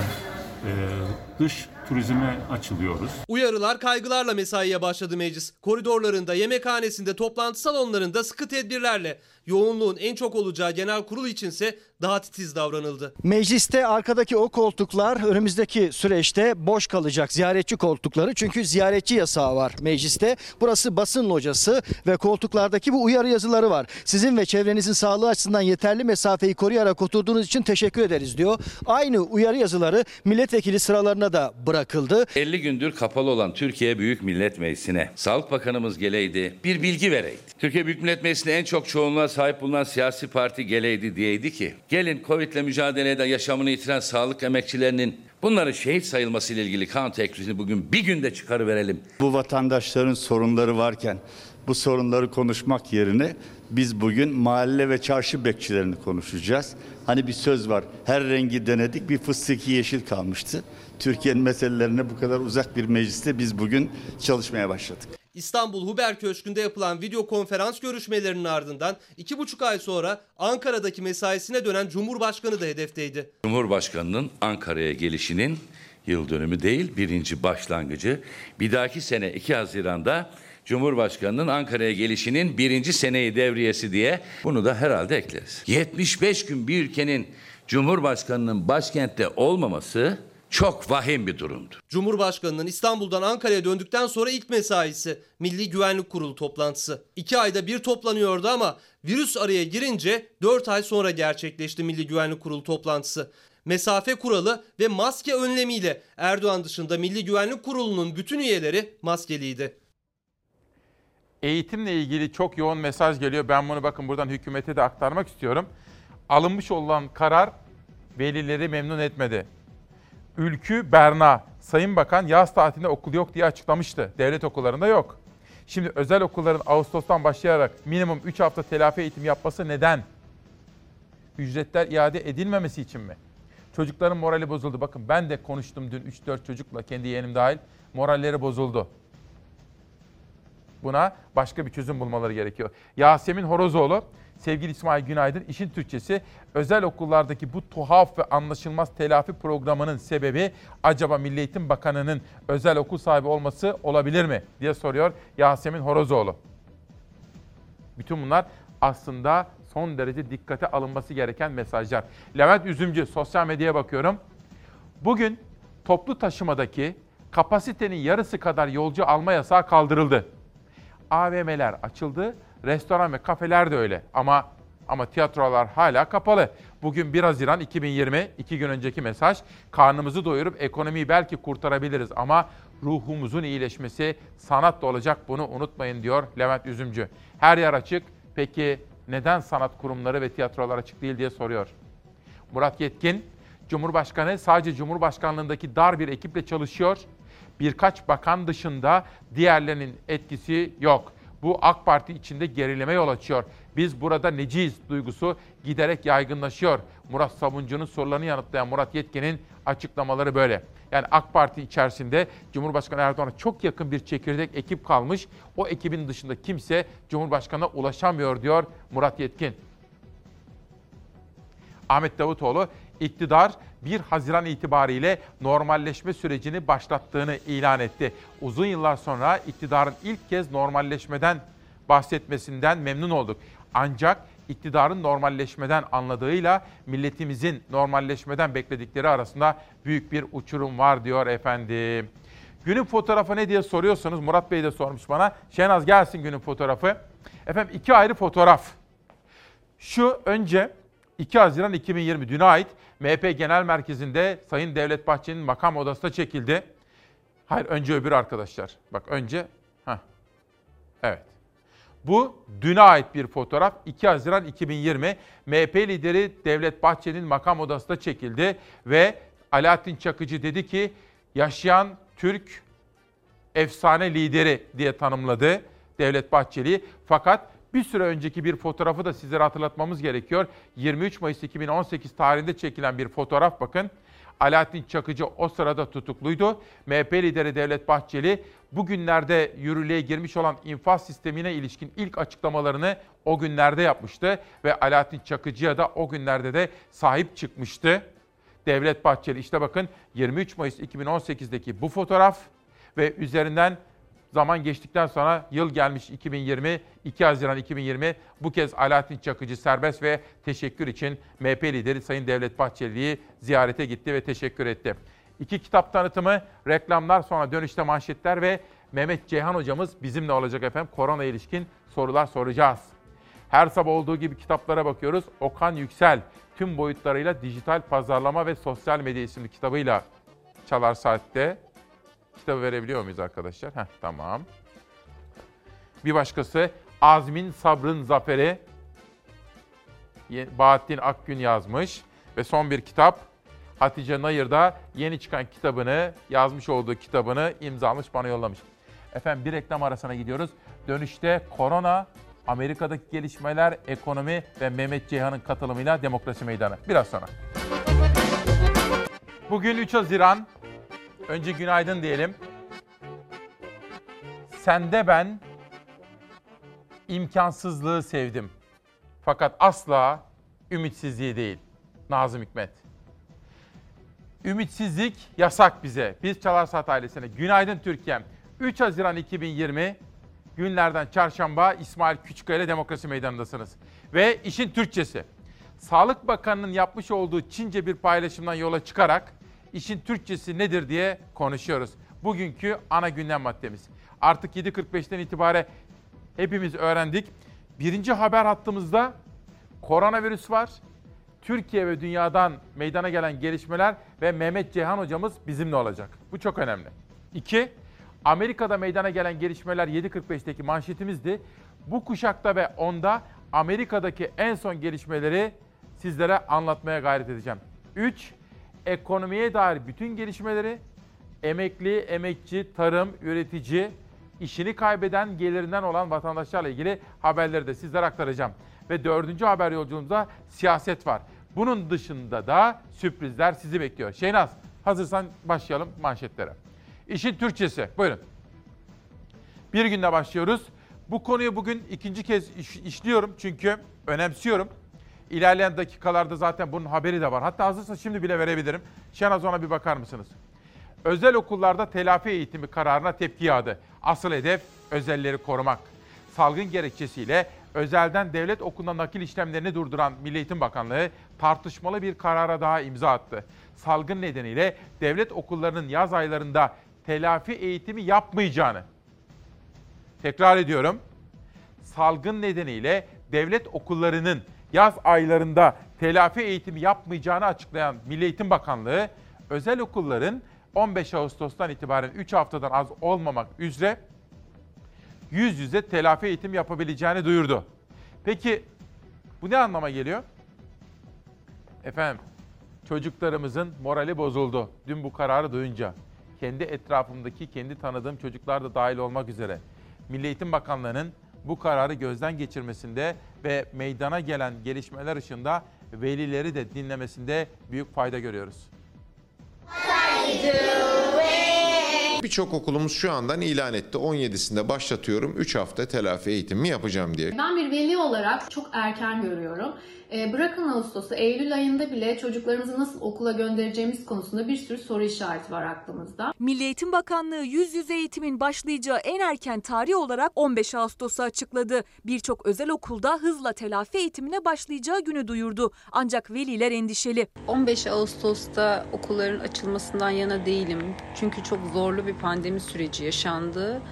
e, turizme açılıyoruz. Uyarılar kaygılarla mesaiye başladı meclis. Koridorlarında, yemekhanesinde, toplantı salonlarında sıkı tedbirlerle. Yoğunluğun en çok olacağı genel kurul içinse daha titiz davranıldı. Mecliste arkadaki o koltuklar önümüzdeki süreçte boş kalacak ziyaretçi koltukları. Çünkü ziyaretçi yasağı var mecliste. Burası basın locası ve koltuklardaki bu uyarı yazıları var. Sizin ve çevrenizin sağlığı açısından yeterli mesafeyi koruyarak oturduğunuz için teşekkür ederiz diyor. Aynı uyarı yazıları milletvekili sıralarına da bırakıldı. 50 gündür kapalı olan Türkiye Büyük Millet Meclisi'ne Sağlık Bakanımız geleydi, bir bilgi vereydi. Türkiye Büyük Millet Meclisi'ne en çok çoğunluğa sahip bulunan siyasi parti geleydi diyeydi ki gelin Covid'le mücadelede yaşamını yitiren sağlık emekçilerinin bunların şehit sayılması ile ilgili kanun teklifini bugün bir günde çıkarıverelim. Bu vatandaşların sorunları varken bu sorunları konuşmak yerine biz bugün mahalle ve çarşı bekçilerini konuşacağız. Hani bir söz var. Her rengi denedik bir fıstıki yeşil kalmıştı. Türkiye'nin meselelerine bu kadar uzak bir mecliste biz bugün çalışmaya başladık. İstanbul Huber Köşkü'nde yapılan video konferans görüşmelerinin ardından iki buçuk ay sonra Ankara'daki mesaisine dönen Cumhurbaşkanı da hedefteydi. Cumhurbaşkanının Ankara'ya gelişinin yıl dönümü değil birinci başlangıcı. Bir dahaki sene 2 Haziran'da Cumhurbaşkanının Ankara'ya gelişinin birinci seneyi devriyesi diye bunu da herhalde ekleriz. 75 gün bir ülkenin Cumhurbaşkanının başkentte olmaması çok vahim bir durumdur. Cumhurbaşkanının İstanbul'dan Ankara'ya döndükten sonra ilk mesaisi Milli Güvenlik Kurulu toplantısı. İki ayda bir toplanıyordu ama virüs araya girince 4 ay sonra gerçekleşti Milli Güvenlik Kurulu toplantısı. Mesafe kuralı ve maske önlemiyle Erdoğan dışında Milli Güvenlik Kurulu'nun bütün üyeleri maskeliydi. Eğitimle ilgili çok yoğun mesaj geliyor. Ben bunu bakın buradan hükümete de aktarmak istiyorum. Alınmış olan karar velileri memnun etmedi. Ülkü Berna, Sayın Bakan yaz tatilinde okul yok diye açıklamıştı. Devlet okullarında yok. Şimdi özel okulların Ağustos'tan başlayarak minimum 3 hafta telafi eğitim yapması neden? Ücretler iade edilmemesi için mi? Çocukların morali bozuldu. Bakın ben de konuştum dün 3-4 çocukla kendi yeğenim dahil. Moralleri bozuldu. Buna başka bir çözüm bulmaları gerekiyor. Yasemin Horozoğlu, sevgili İsmail Günaydın, işin Türkçesi özel okullardaki bu tuhaf ve anlaşılmaz telafi programının sebebi acaba Milli Eğitim Bakanı'nın özel okul sahibi olması olabilir mi diye soruyor Yasemin Horozoğlu. Bütün bunlar aslında son derece dikkate alınması gereken mesajlar. Levent Üzümcü, sosyal medyaya bakıyorum. Bugün toplu taşımadaki kapasitenin yarısı kadar yolcu alma yasağı kaldırıldı. AVM'ler açıldı, restoran ve kafeler de öyle. Ama ama tiyatrolar hala kapalı. Bugün 1 Haziran 2020, iki gün önceki mesaj. Karnımızı doyurup ekonomiyi belki kurtarabiliriz ama ruhumuzun iyileşmesi sanatla olacak bunu unutmayın diyor Levent Üzümcü. Her yer açık. Peki neden sanat kurumları ve tiyatrolar açık değil diye soruyor. Murat Yetkin, Cumhurbaşkanı sadece Cumhurbaşkanlığındaki dar bir ekiple çalışıyor. Birkaç bakan dışında diğerlerinin etkisi yok. Bu AK Parti içinde gerileme yol açıyor. Biz burada neciyiz duygusu giderek yaygınlaşıyor. Murat Sabuncu'nun sorularını yanıtlayan Murat Yetkin'in açıklamaları böyle. Yani AK Parti içerisinde Cumhurbaşkanı Erdoğan'a çok yakın bir çekirdek ekip kalmış. O ekibin dışında kimse Cumhurbaşkanı'na ulaşamıyor diyor Murat Yetkin. Ahmet Davutoğlu iktidar 1 Haziran itibariyle normalleşme sürecini başlattığını ilan etti. Uzun yıllar sonra iktidarın ilk kez normalleşmeden bahsetmesinden memnun olduk. Ancak iktidarın normalleşmeden anladığıyla milletimizin normalleşmeden bekledikleri arasında büyük bir uçurum var diyor efendim. Günün fotoğrafı ne diye soruyorsanız Murat Bey de sormuş bana. Şenaz gelsin günün fotoğrafı. Efendim iki ayrı fotoğraf. Şu önce 2 Haziran 2020 düne ait MHP Genel Merkezi'nde Sayın Devlet Bahçeli'nin makam odasına çekildi. Hayır önce öbür arkadaşlar. Bak önce. Heh. Evet. Bu düne ait bir fotoğraf. 2 Haziran 2020 MHP lideri Devlet Bahçeli'nin makam odasında çekildi ve Alaaddin Çakıcı dedi ki yaşayan Türk efsane lideri diye tanımladı Devlet Bahçeli. Fakat bir süre önceki bir fotoğrafı da sizlere hatırlatmamız gerekiyor. 23 Mayıs 2018 tarihinde çekilen bir fotoğraf bakın. Alaaddin Çakıcı o sırada tutukluydu. MHP lideri Devlet Bahçeli bugünlerde yürürlüğe girmiş olan infaz sistemine ilişkin ilk açıklamalarını o günlerde yapmıştı ve Alaaddin Çakıcı'ya da o günlerde de sahip çıkmıştı. Devlet Bahçeli işte bakın 23 Mayıs 2018'deki bu fotoğraf ve üzerinden Zaman geçtikten sonra yıl gelmiş 2020, 2 Haziran 2020 bu kez Alaaddin Çakıcı serbest ve teşekkür için MHP lideri Sayın Devlet Bahçeli'yi ziyarete gitti ve teşekkür etti. İki kitap tanıtımı, reklamlar sonra dönüşte manşetler ve Mehmet Ceyhan hocamız bizimle olacak efendim. Korona ilişkin sorular soracağız. Her sabah olduğu gibi kitaplara bakıyoruz. Okan Yüksel tüm boyutlarıyla dijital pazarlama ve sosyal medya isimli kitabıyla Çalar Saat'te kitabı verebiliyor muyuz arkadaşlar? Heh, tamam. Bir başkası Azmin Sabrın Zaferi. Bahattin Akgün yazmış. Ve son bir kitap Hatice Nayır da yeni çıkan kitabını, yazmış olduğu kitabını imzalamış, bana yollamış. Efendim bir reklam arasına gidiyoruz. Dönüşte korona, Amerika'daki gelişmeler, ekonomi ve Mehmet Ceyhan'ın katılımıyla demokrasi meydanı. Biraz sonra. Bugün 3 Haziran Önce günaydın diyelim. Sende ben imkansızlığı sevdim. Fakat asla ümitsizliği değil. Nazım Hikmet. Ümitsizlik yasak bize. Biz Çalar Saat ailesine. Günaydın Türkiye'm. 3 Haziran 2020 günlerden çarşamba İsmail Küçükkaya Demokrasi Meydanı'ndasınız. Ve işin Türkçesi. Sağlık Bakanı'nın yapmış olduğu Çince bir paylaşımdan yola çıkarak işin Türkçesi nedir diye konuşuyoruz. Bugünkü ana gündem maddemiz. Artık 7.45'ten itibaren hepimiz öğrendik. Birinci haber hattımızda koronavirüs var. Türkiye ve dünyadan meydana gelen gelişmeler ve Mehmet Ceyhan hocamız bizimle olacak. Bu çok önemli. İki, Amerika'da meydana gelen gelişmeler 7.45'teki manşetimizdi. Bu kuşakta ve onda Amerika'daki en son gelişmeleri sizlere anlatmaya gayret edeceğim. 3 ekonomiye dair bütün gelişmeleri emekli, emekçi, tarım, üretici, işini kaybeden, gelirinden olan vatandaşlarla ilgili haberleri de sizlere aktaracağım. Ve dördüncü haber yolculuğumuzda siyaset var. Bunun dışında da sürprizler sizi bekliyor. Şeynaz, hazırsan başlayalım manşetlere. İşin Türkçesi, buyurun. Bir günde başlıyoruz. Bu konuyu bugün ikinci kez iş, işliyorum çünkü önemsiyorum. İlerleyen dakikalarda zaten bunun haberi de var. Hatta hazırsa şimdi bile verebilirim. Şenaz ona bir bakar mısınız? Özel okullarda telafi eğitimi kararına tepki yağdı. Asıl hedef özelleri korumak. Salgın gerekçesiyle özelden devlet okuluna nakil işlemlerini durduran Milli Eğitim Bakanlığı tartışmalı bir karara daha imza attı. Salgın nedeniyle devlet okullarının yaz aylarında telafi eğitimi yapmayacağını, tekrar ediyorum, salgın nedeniyle devlet okullarının yaz aylarında telafi eğitimi yapmayacağını açıklayan Milli Eğitim Bakanlığı, özel okulların 15 Ağustos'tan itibaren 3 haftadan az olmamak üzere yüz yüze telafi eğitim yapabileceğini duyurdu. Peki Bu ne anlama geliyor? Efendim, çocuklarımızın morali bozuldu. Dün bu kararı duyunca. Kendi etrafımdaki, kendi tanıdığım çocuklar da dahil olmak üzere. Milli Eğitim Bakanlığı'nın bu kararı gözden geçirmesinde ve meydana gelen gelişmeler ışığında velileri de dinlemesinde büyük fayda görüyoruz. Birçok okulumuz şu andan ilan etti. 17'sinde başlatıyorum. 3 hafta telafi eğitimi yapacağım diye. Ben bir veli olarak çok erken görüyorum. E, bırakın Ağustos'u, Eylül ayında bile çocuklarımızı nasıl okula göndereceğimiz konusunda bir sürü soru işareti var aklımızda. Milli Eğitim Bakanlığı yüz yüze eğitimin başlayacağı en erken tarih olarak 15 Ağustos'u açıkladı. Birçok özel okulda hızla telafi eğitimine başlayacağı günü duyurdu. Ancak veliler endişeli. 15 Ağustos'ta okulların açılmasından yana değilim. Çünkü çok zorlu bir pandemi süreci yaşandı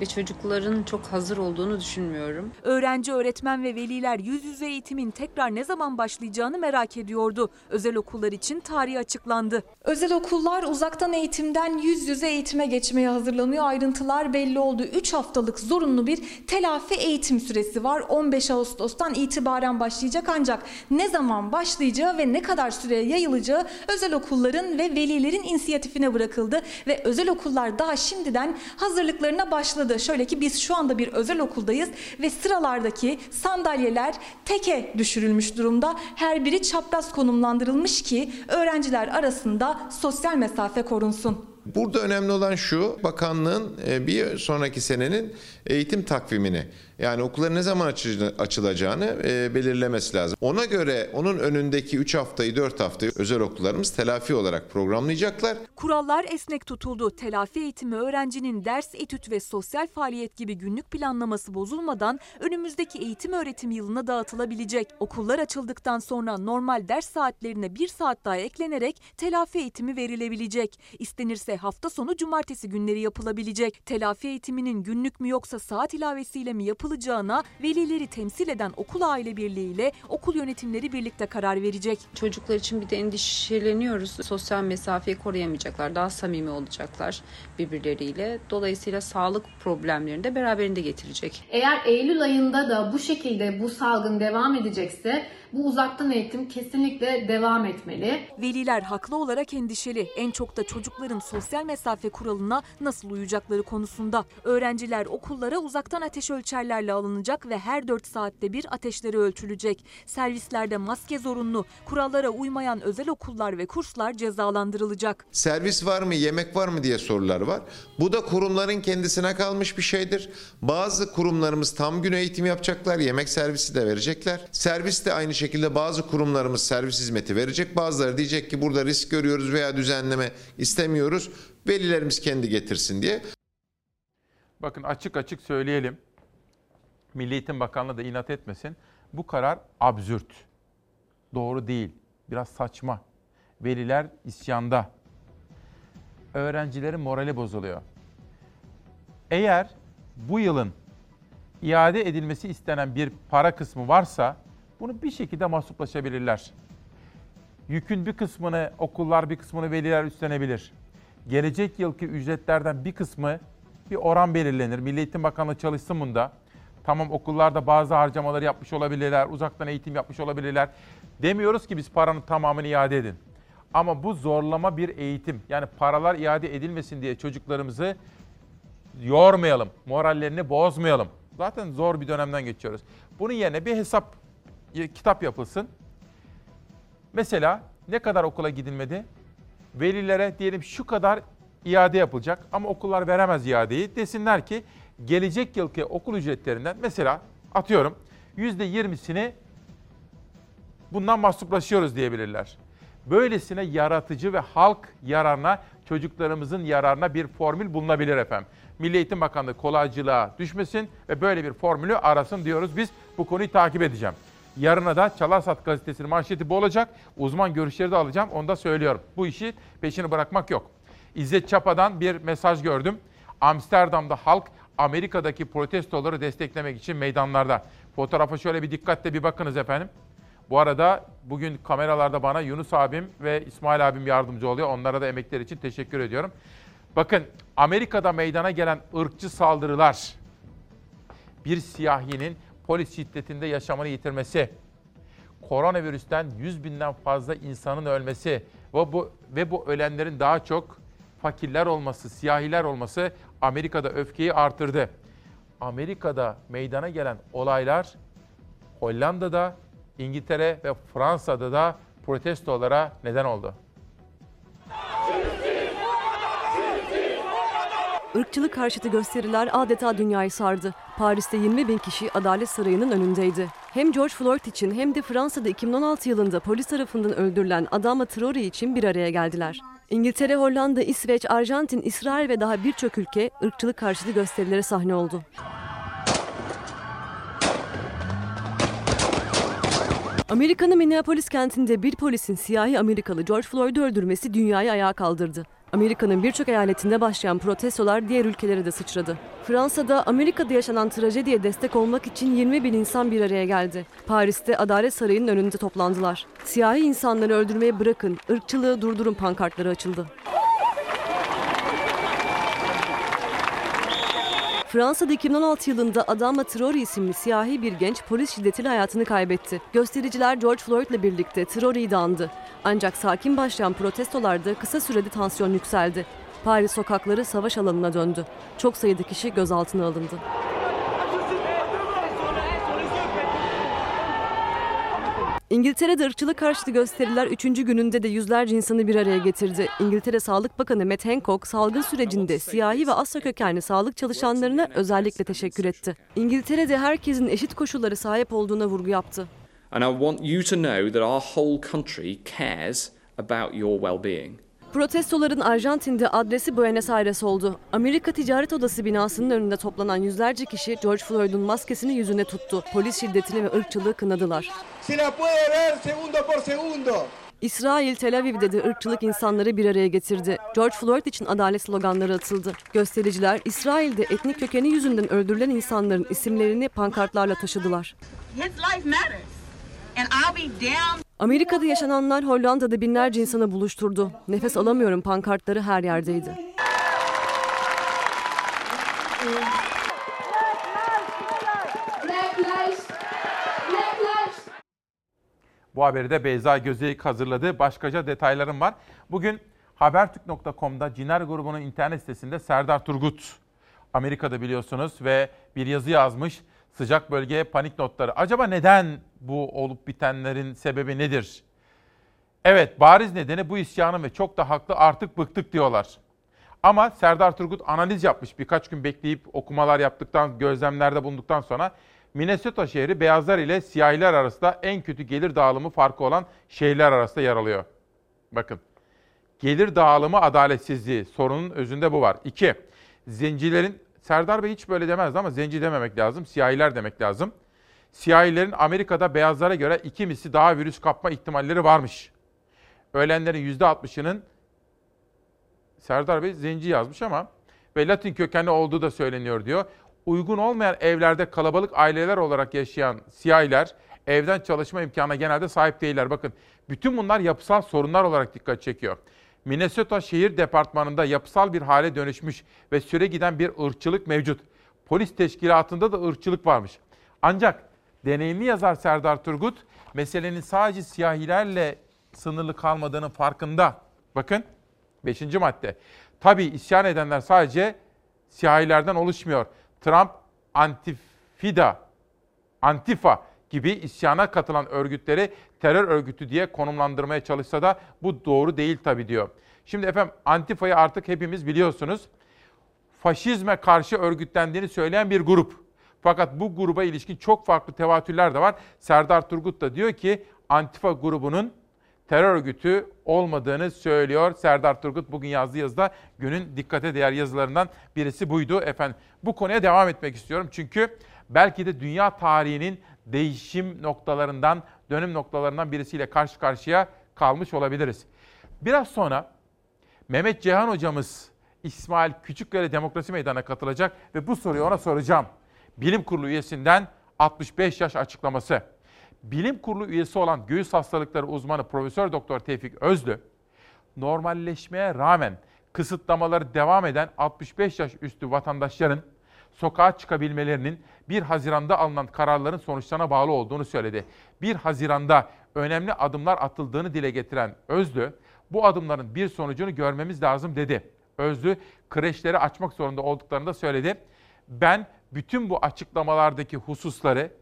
ve çocukların çok hazır olduğunu düşünmüyorum. Öğrenci, öğretmen ve veliler yüz yüze eğitimin tekrar ne zaman başlayacağını merak ediyordu. Özel okullar için tarih açıklandı. Özel okullar uzaktan eğitimden yüz yüze eğitime geçmeye hazırlanıyor. Ayrıntılar belli oldu. 3 haftalık zorunlu bir telafi eğitim süresi var. 15 Ağustos'tan itibaren başlayacak ancak ne zaman başlayacağı ve ne kadar süreye yayılacağı özel okulların ve velilerin inisiyatifine bırakıldı ve özel okullar daha şimdiden hazırlıklarına başladı başladı. Şöyle ki biz şu anda bir özel okuldayız ve sıralardaki sandalyeler teke düşürülmüş durumda. Her biri çapraz konumlandırılmış ki öğrenciler arasında sosyal mesafe korunsun. Burada önemli olan şu, bakanlığın e, bir sonraki senenin eğitim takvimini yani okulların ne zaman açılacağını e, belirlemesi lazım. Ona göre onun önündeki 3 haftayı 4 haftayı özel okullarımız telafi olarak programlayacaklar. Kurallar esnek tutuldu. Telafi eğitimi öğrencinin ders, etüt ve sosyal faaliyet gibi günlük planlaması bozulmadan önümüzdeki eğitim öğretim yılına dağıtılabilecek. Okullar açıldıktan sonra normal ders saatlerine bir saat daha eklenerek telafi eğitimi verilebilecek. İstenirse hafta sonu cumartesi günleri yapılabilecek. Telafi eğitiminin günlük mü yoksa saat ilavesiyle mi yapılacak? Yapılacağına velileri temsil eden okul aile birliği ile okul yönetimleri birlikte karar verecek. Çocuklar için bir de endişeleniyoruz. Sosyal mesafeyi koruyamayacaklar. Daha samimi olacaklar birbirleriyle. Dolayısıyla sağlık problemlerini de beraberinde getirecek. Eğer Eylül ayında da bu şekilde bu salgın devam edecekse bu uzaktan eğitim kesinlikle devam etmeli. Veliler haklı olarak endişeli. En çok da çocukların sosyal mesafe kuralına nasıl uyacakları konusunda. Öğrenciler okullara uzaktan ateş ölçerlerle alınacak ve her 4 saatte bir ateşleri ölçülecek. Servislerde maske zorunlu. Kurallara uymayan özel okullar ve kurslar cezalandırılacak. Servis var mı, yemek var mı diye sorular var. Bu da kurumların kendisine kalmış bir şeydir. Bazı kurumlarımız tam gün eğitim yapacaklar, yemek servisi de verecekler. Servis de aynı şekilde bazı kurumlarımız servis hizmeti verecek. Bazıları diyecek ki burada risk görüyoruz veya düzenleme istemiyoruz. Velilerimiz kendi getirsin diye. Bakın açık açık söyleyelim. Milli Eğitim Bakanlığı da inat etmesin. Bu karar absürt. Doğru değil. Biraz saçma. Veliler isyanda. Öğrencilerin morali bozuluyor. Eğer bu yılın iade edilmesi istenen bir para kısmı varsa bunu bir şekilde mahsuplaşabilirler. Yükün bir kısmını okullar, bir kısmını veliler üstlenebilir. Gelecek yılki ücretlerden bir kısmı bir oran belirlenir. Milli Eğitim Bakanlığı çalışsın bunda. Tamam okullarda bazı harcamaları yapmış olabilirler, uzaktan eğitim yapmış olabilirler. Demiyoruz ki biz paranın tamamını iade edin. Ama bu zorlama bir eğitim. Yani paralar iade edilmesin diye çocuklarımızı yormayalım, morallerini bozmayalım. Zaten zor bir dönemden geçiyoruz. Bunun yerine bir hesap kitap yapılsın. Mesela ne kadar okula gidilmedi? Velilere diyelim şu kadar iade yapılacak ama okullar veremez iadeyi. Desinler ki gelecek yılki okul ücretlerinden mesela atıyorum %20'sini bundan mahsuplaşıyoruz diyebilirler. Böylesine yaratıcı ve halk yararına, çocuklarımızın yararına bir formül bulunabilir efendim. Milli Eğitim Bakanlığı kolaycılığa düşmesin ve böyle bir formülü arasın diyoruz. Biz bu konuyu takip edeceğim. Yarına da Çalarsat gazetesinin manşeti bu olacak. Uzman görüşleri de alacağım. Onu da söylüyorum. Bu işi peşini bırakmak yok. İzzet Çapa'dan bir mesaj gördüm. Amsterdam'da halk Amerika'daki protestoları desteklemek için meydanlarda. Fotoğrafa şöyle bir dikkatle bir bakınız efendim. Bu arada bugün kameralarda bana Yunus abim ve İsmail abim yardımcı oluyor. Onlara da emekleri için teşekkür ediyorum. Bakın Amerika'da meydana gelen ırkçı saldırılar bir siyahinin polis şiddetinde yaşamını yitirmesi, koronavirüsten 100 binden fazla insanın ölmesi ve bu, ve bu ölenlerin daha çok fakirler olması, siyahiler olması Amerika'da öfkeyi artırdı. Amerika'da meydana gelen olaylar Hollanda'da, İngiltere ve Fransa'da da protestolara neden oldu. Irkçılık karşıtı gösteriler adeta dünyayı sardı. Paris'te 20 bin kişi Adalet Sarayı'nın önündeydi. Hem George Floyd için hem de Fransa'da 2016 yılında polis tarafından öldürülen Adama Traore için bir araya geldiler. İngiltere, Hollanda, İsveç, Arjantin, İsrail ve daha birçok ülke ırkçılık karşıtı gösterilere sahne oldu. Amerika'nın Minneapolis kentinde bir polisin siyahi Amerikalı George Floyd'u öldürmesi dünyayı ayağa kaldırdı. Amerika'nın birçok eyaletinde başlayan protestolar diğer ülkelere de sıçradı. Fransa'da Amerika'da yaşanan trajediye destek olmak için 20 bin insan bir araya geldi. Paris'te Adalet Sarayı'nın önünde toplandılar. Siyahi insanları öldürmeye bırakın, ırkçılığı durdurun pankartları açıldı. Fransa'da 2016 yılında Adama Traore isimli siyahi bir genç polis şiddetiyle hayatını kaybetti. Göstericiler George Floyd'la birlikte Traore'yi de andı. Ancak sakin başlayan protestolarda kısa sürede tansiyon yükseldi. Paris sokakları savaş alanına döndü. Çok sayıda kişi gözaltına alındı. İngiltere'de ırkçılık karşıtı gösteriler 3. gününde de yüzlerce insanı bir araya getirdi. İngiltere Sağlık Bakanı Matt Hancock salgın sürecinde siyahi ve Asya kökenli sağlık çalışanlarına özellikle teşekkür etti. İngiltere'de herkesin eşit koşullara sahip olduğuna vurgu yaptı. And I want you to know that our whole country cares about your well-being. Protestoların Arjantin'de adresi Buenos Aires oldu. Amerika Ticaret Odası binasının önünde toplanan yüzlerce kişi George Floyd'un maskesini yüzüne tuttu. Polis şiddetini ve ırkçılığı kınadılar. İsrail, Tel Aviv'de de ırkçılık insanları bir araya getirdi. George Floyd için adalet sloganları atıldı. Göstericiler İsrail'de etnik kökeni yüzünden öldürülen insanların isimlerini pankartlarla taşıdılar. Amerika'da yaşananlar Hollanda'da binlerce insanı buluşturdu. Nefes alamıyorum pankartları her yerdeydi. Bu haberi de Beyza Gözeyik hazırladı. Başkaca detaylarım var. Bugün Habertürk.com'da Ciner grubunun internet sitesinde Serdar Turgut Amerika'da biliyorsunuz ve bir yazı yazmış. Sıcak bölgeye panik notları. Acaba neden bu olup bitenlerin sebebi nedir? Evet bariz nedeni bu isyanın ve çok da haklı artık bıktık diyorlar. Ama Serdar Turgut analiz yapmış birkaç gün bekleyip okumalar yaptıktan, gözlemlerde bulunduktan sonra Minnesota şehri beyazlar ile siyahiler arasında en kötü gelir dağılımı farkı olan şehirler arasında yer alıyor. Bakın. Gelir dağılımı adaletsizliği sorunun özünde bu var. İki, zencilerin, Serdar Bey hiç böyle demezdi ama zenci dememek lazım, siyahiler demek lazım. Siyahilerin Amerika'da beyazlara göre iki misli daha virüs kapma ihtimalleri varmış. Ölenlerin %60'ının Serdar Bey zenci yazmış ama ve Latin kökenli olduğu da söyleniyor diyor. Uygun olmayan evlerde kalabalık aileler olarak yaşayan siyahiler evden çalışma imkanına genelde sahip değiller. Bakın bütün bunlar yapısal sorunlar olarak dikkat çekiyor. Minnesota şehir departmanında yapısal bir hale dönüşmüş ve süre giden bir ırkçılık mevcut. Polis teşkilatında da ırkçılık varmış. Ancak deneyimli yazar Serdar Turgut meselenin sadece siyahilerle sınırlı kalmadığının farkında. Bakın 5. madde. Tabii isyan edenler sadece siyahilerden oluşmuyor. Trump Antifida, Antifa gibi isyana katılan örgütleri terör örgütü diye konumlandırmaya çalışsa da bu doğru değil tabii diyor. Şimdi efendim Antifa'yı artık hepimiz biliyorsunuz. Faşizme karşı örgütlendiğini söyleyen bir grup. Fakat bu gruba ilişkin çok farklı tevatürler de var. Serdar Turgut da diyor ki Antifa grubunun terör örgütü olmadığını söylüyor. Serdar Turgut bugün yazdığı yazıda günün dikkate değer yazılarından birisi buydu. Efendim bu konuya devam etmek istiyorum. Çünkü belki de dünya tarihinin değişim noktalarından, dönüm noktalarından birisiyle karşı karşıya kalmış olabiliriz. Biraz sonra Mehmet Ceyhan hocamız İsmail Küçükkaya Demokrasi Meydanı'na katılacak ve bu soruyu ona soracağım. Bilim Kurulu üyesinden 65 yaş açıklaması. Bilim Kurulu üyesi olan göğüs hastalıkları uzmanı Profesör Doktor Tevfik Özlü, normalleşmeye rağmen kısıtlamaları devam eden 65 yaş üstü vatandaşların sokağa çıkabilmelerinin 1 Haziran'da alınan kararların sonuçlarına bağlı olduğunu söyledi. 1 Haziran'da önemli adımlar atıldığını dile getiren Özlü, bu adımların bir sonucunu görmemiz lazım dedi. Özlü, kreşleri açmak zorunda olduklarını da söyledi. Ben bütün bu açıklamalardaki hususları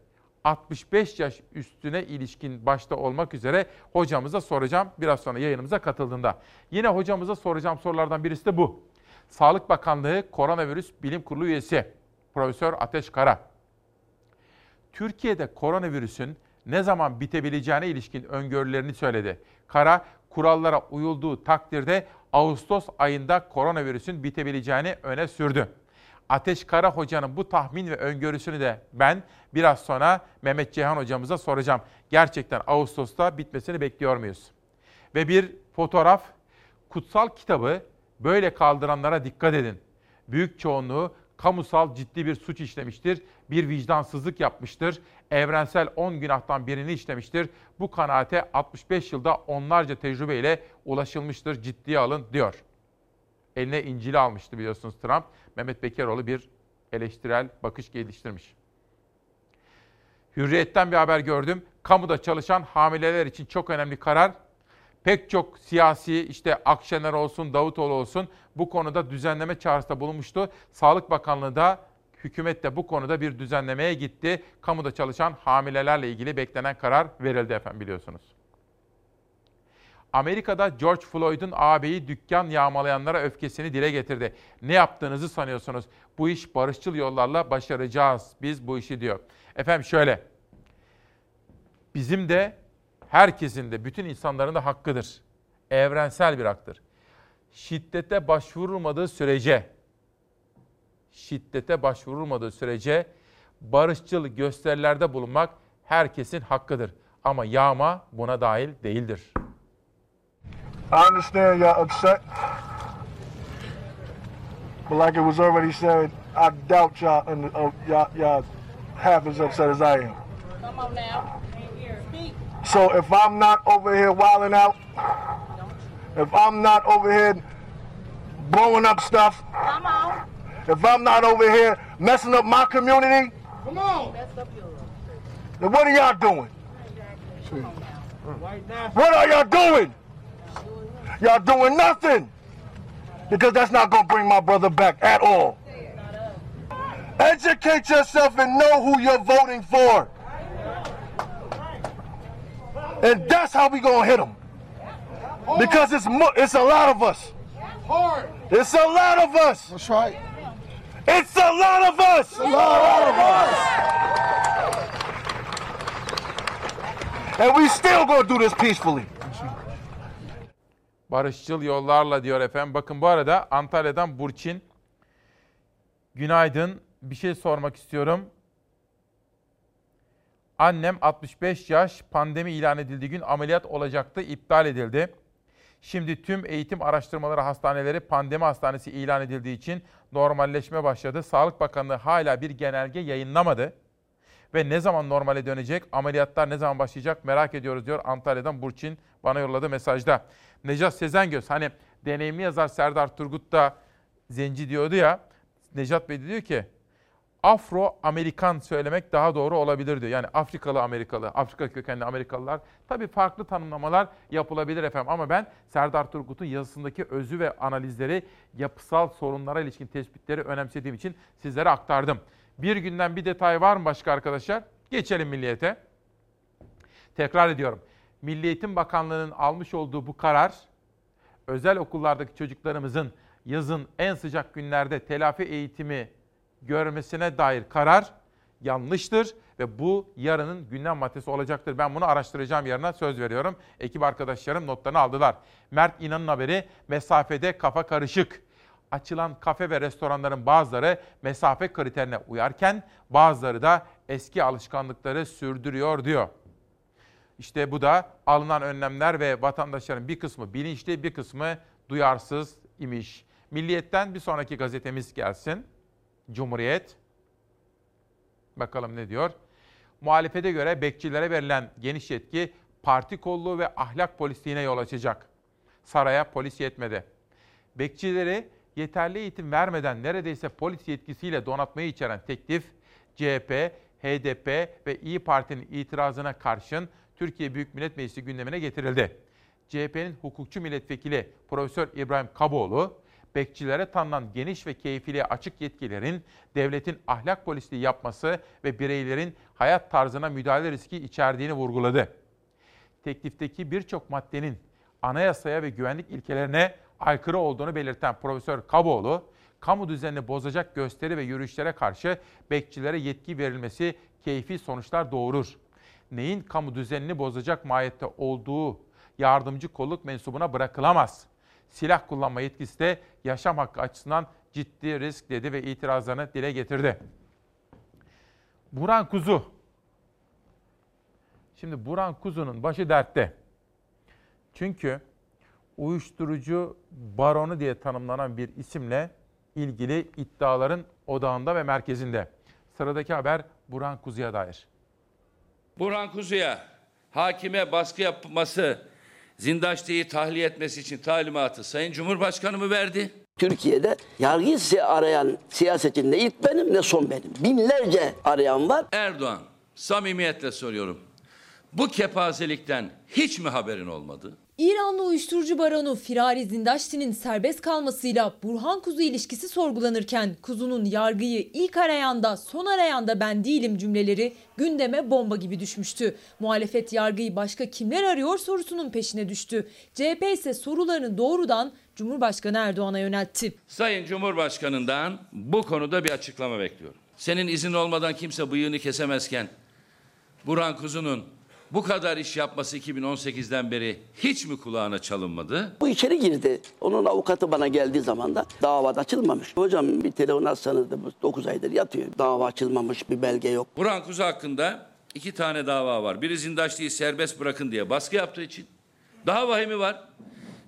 65 yaş üstüne ilişkin başta olmak üzere hocamıza soracağım biraz sonra yayınımıza katıldığında. Yine hocamıza soracağım sorulardan birisi de bu. Sağlık Bakanlığı Koronavirüs Bilim Kurulu üyesi Profesör Ateş Kara. Türkiye'de koronavirüsün ne zaman bitebileceğine ilişkin öngörülerini söyledi. Kara, kurallara uyulduğu takdirde Ağustos ayında koronavirüsün bitebileceğini öne sürdü. Ateş Kara Hoca'nın bu tahmin ve öngörüsünü de ben biraz sonra Mehmet Ceyhan Hocamıza soracağım. Gerçekten Ağustos'ta bitmesini bekliyor muyuz? Ve bir fotoğraf, kutsal kitabı böyle kaldıranlara dikkat edin. Büyük çoğunluğu kamusal ciddi bir suç işlemiştir, bir vicdansızlık yapmıştır, evrensel 10 günahtan birini işlemiştir. Bu kanaate 65 yılda onlarca tecrübeyle ulaşılmıştır, ciddiye alın diyor. Eline İncil'i almıştı biliyorsunuz Trump. Mehmet Bekeroğlu bir eleştirel bakış geliştirmiş. Hürriyet'ten bir haber gördüm. Kamuda çalışan hamileler için çok önemli karar. Pek çok siyasi işte Akşener olsun, Davutoğlu olsun bu konuda düzenleme çağrısında bulunmuştu. Sağlık Bakanlığı da hükümet de bu konuda bir düzenlemeye gitti. Kamuda çalışan hamilelerle ilgili beklenen karar verildi efendim biliyorsunuz. Amerika'da George Floyd'un ağabeyi dükkan yağmalayanlara öfkesini dile getirdi. Ne yaptığınızı sanıyorsunuz? Bu iş barışçıl yollarla başaracağız biz bu işi diyor. Efendim şöyle. Bizim de herkesin de bütün insanların da hakkıdır. Evrensel bir haktır. Şiddete başvurulmadığı sürece şiddete başvurulmadığı sürece barışçıl gösterilerde bulunmak herkesin hakkıdır. Ama yağma buna dahil değildir. I understand y'all upset. But like it was already said, I doubt y'all, under, uh, y'all, y'all half as upset as I am. Come on now. Speak. So if I'm not over here wilding out, if I'm not over here blowing up stuff, Come on. if I'm not over here messing up my community, Come on. then what are y'all doing? What are y'all doing? Y'all doing nothing. Because that's not going to bring my brother back at all. Educate yourself and know who you're voting for. And that's how we going to hit them. Because it's mo- it's a lot of us. It's a lot of us. That's right. It's a lot of us. a lot of us. And we still going to do this peacefully. Barışçıl yollarla diyor efendim. Bakın bu arada Antalya'dan Burçin. Günaydın. Bir şey sormak istiyorum. Annem 65 yaş pandemi ilan edildiği gün ameliyat olacaktı, iptal edildi. Şimdi tüm eğitim araştırmaları hastaneleri pandemi hastanesi ilan edildiği için normalleşme başladı. Sağlık Bakanlığı hala bir genelge yayınlamadı. Ve ne zaman normale dönecek, ameliyatlar ne zaman başlayacak merak ediyoruz diyor Antalya'dan Burçin bana yolladığı mesajda. Necat Sezengöz hani deneyimli yazar Serdar Turgut da zenci diyordu ya. Necat Bey diyor ki Afro-Amerikan söylemek daha doğru olabilir diyor. Yani Afrikalı Amerikalı, Afrika kökenli Amerikalılar. Tabii farklı tanımlamalar yapılabilir efendim ama ben Serdar Turgut'un yazısındaki özü ve analizleri, yapısal sorunlara ilişkin tespitleri önemsediğim için sizlere aktardım. Bir günden bir detay var mı başka arkadaşlar? Geçelim milliyete. Tekrar ediyorum. Milli Eğitim Bakanlığı'nın almış olduğu bu karar, özel okullardaki çocuklarımızın yazın en sıcak günlerde telafi eğitimi görmesine dair karar yanlıştır ve bu yarının gündem maddesi olacaktır. Ben bunu araştıracağım yarına söz veriyorum. Ekip arkadaşlarım notlarını aldılar. Mert İnan'ın haberi mesafede kafa karışık. Açılan kafe ve restoranların bazıları mesafe kriterine uyarken bazıları da eski alışkanlıkları sürdürüyor diyor. İşte bu da alınan önlemler ve vatandaşların bir kısmı bilinçli, bir kısmı duyarsız imiş. Milliyetten bir sonraki gazetemiz gelsin. Cumhuriyet. Bakalım ne diyor? Muhalefete göre bekçilere verilen geniş yetki parti kolluğu ve ahlak polisliğine yol açacak. Saraya polis yetmedi. Bekçileri yeterli eğitim vermeden neredeyse polis yetkisiyle donatmayı içeren teklif, CHP, HDP ve İyi Parti'nin itirazına karşın Türkiye Büyük Millet Meclisi gündemine getirildi. CHP'nin hukukçu milletvekili Profesör İbrahim Kaboğlu, bekçilere tanınan geniş ve keyfiliğe açık yetkilerin devletin ahlak polisliği yapması ve bireylerin hayat tarzına müdahale riski içerdiğini vurguladı. Teklifteki birçok maddenin anayasaya ve güvenlik ilkelerine aykırı olduğunu belirten Profesör Kaboğlu, kamu düzenini bozacak gösteri ve yürüyüşlere karşı bekçilere yetki verilmesi keyfi sonuçlar doğurur. Neyin kamu düzenini bozacak mahiyette olduğu yardımcı kolluk mensubuna bırakılamaz. Silah kullanma yetkisi de yaşam hakkı açısından ciddi risk dedi ve itirazlarını dile getirdi. Burhan Kuzu. Şimdi Burhan Kuzu'nun başı dertte. Çünkü uyuşturucu baronu diye tanımlanan bir isimle ilgili iddiaların odağında ve merkezinde. Sıradaki haber Burhan Kuzu'ya dair. Burhan Kuzu'ya hakime baskı yapması, Zindaşti'yi tahliye etmesi için talimatı Sayın Cumhurbaşkanı mı verdi? Türkiye'de yargıyı arayan siyasetçi ne ilk benim ne son benim. Binlerce arayan var. Erdoğan, samimiyetle soruyorum. Bu kepazelikten hiç mi haberin olmadı? İranlı uyuşturucu baronu Firari Zindaşti'nin serbest kalmasıyla Burhan Kuzu ilişkisi sorgulanırken Kuzu'nun yargıyı ilk arayanda son arayanda ben değilim cümleleri gündeme bomba gibi düşmüştü. Muhalefet yargıyı başka kimler arıyor sorusunun peşine düştü. CHP ise sorularını doğrudan Cumhurbaşkanı Erdoğan'a yöneltti. Sayın Cumhurbaşkanı'ndan bu konuda bir açıklama bekliyorum. Senin izin olmadan kimse bıyığını kesemezken Burhan Kuzu'nun bu kadar iş yapması 2018'den beri hiç mi kulağına çalınmadı? Bu içeri girdi. Onun avukatı bana geldiği zaman da dava açılmamış. Hocam bir telefon atsanız da 9 aydır yatıyor. Dava açılmamış bir belge yok. Burhan Kuzu hakkında iki tane dava var. Biri Zindaşlı'yı serbest bırakın diye baskı yaptığı için. Daha vahimi var.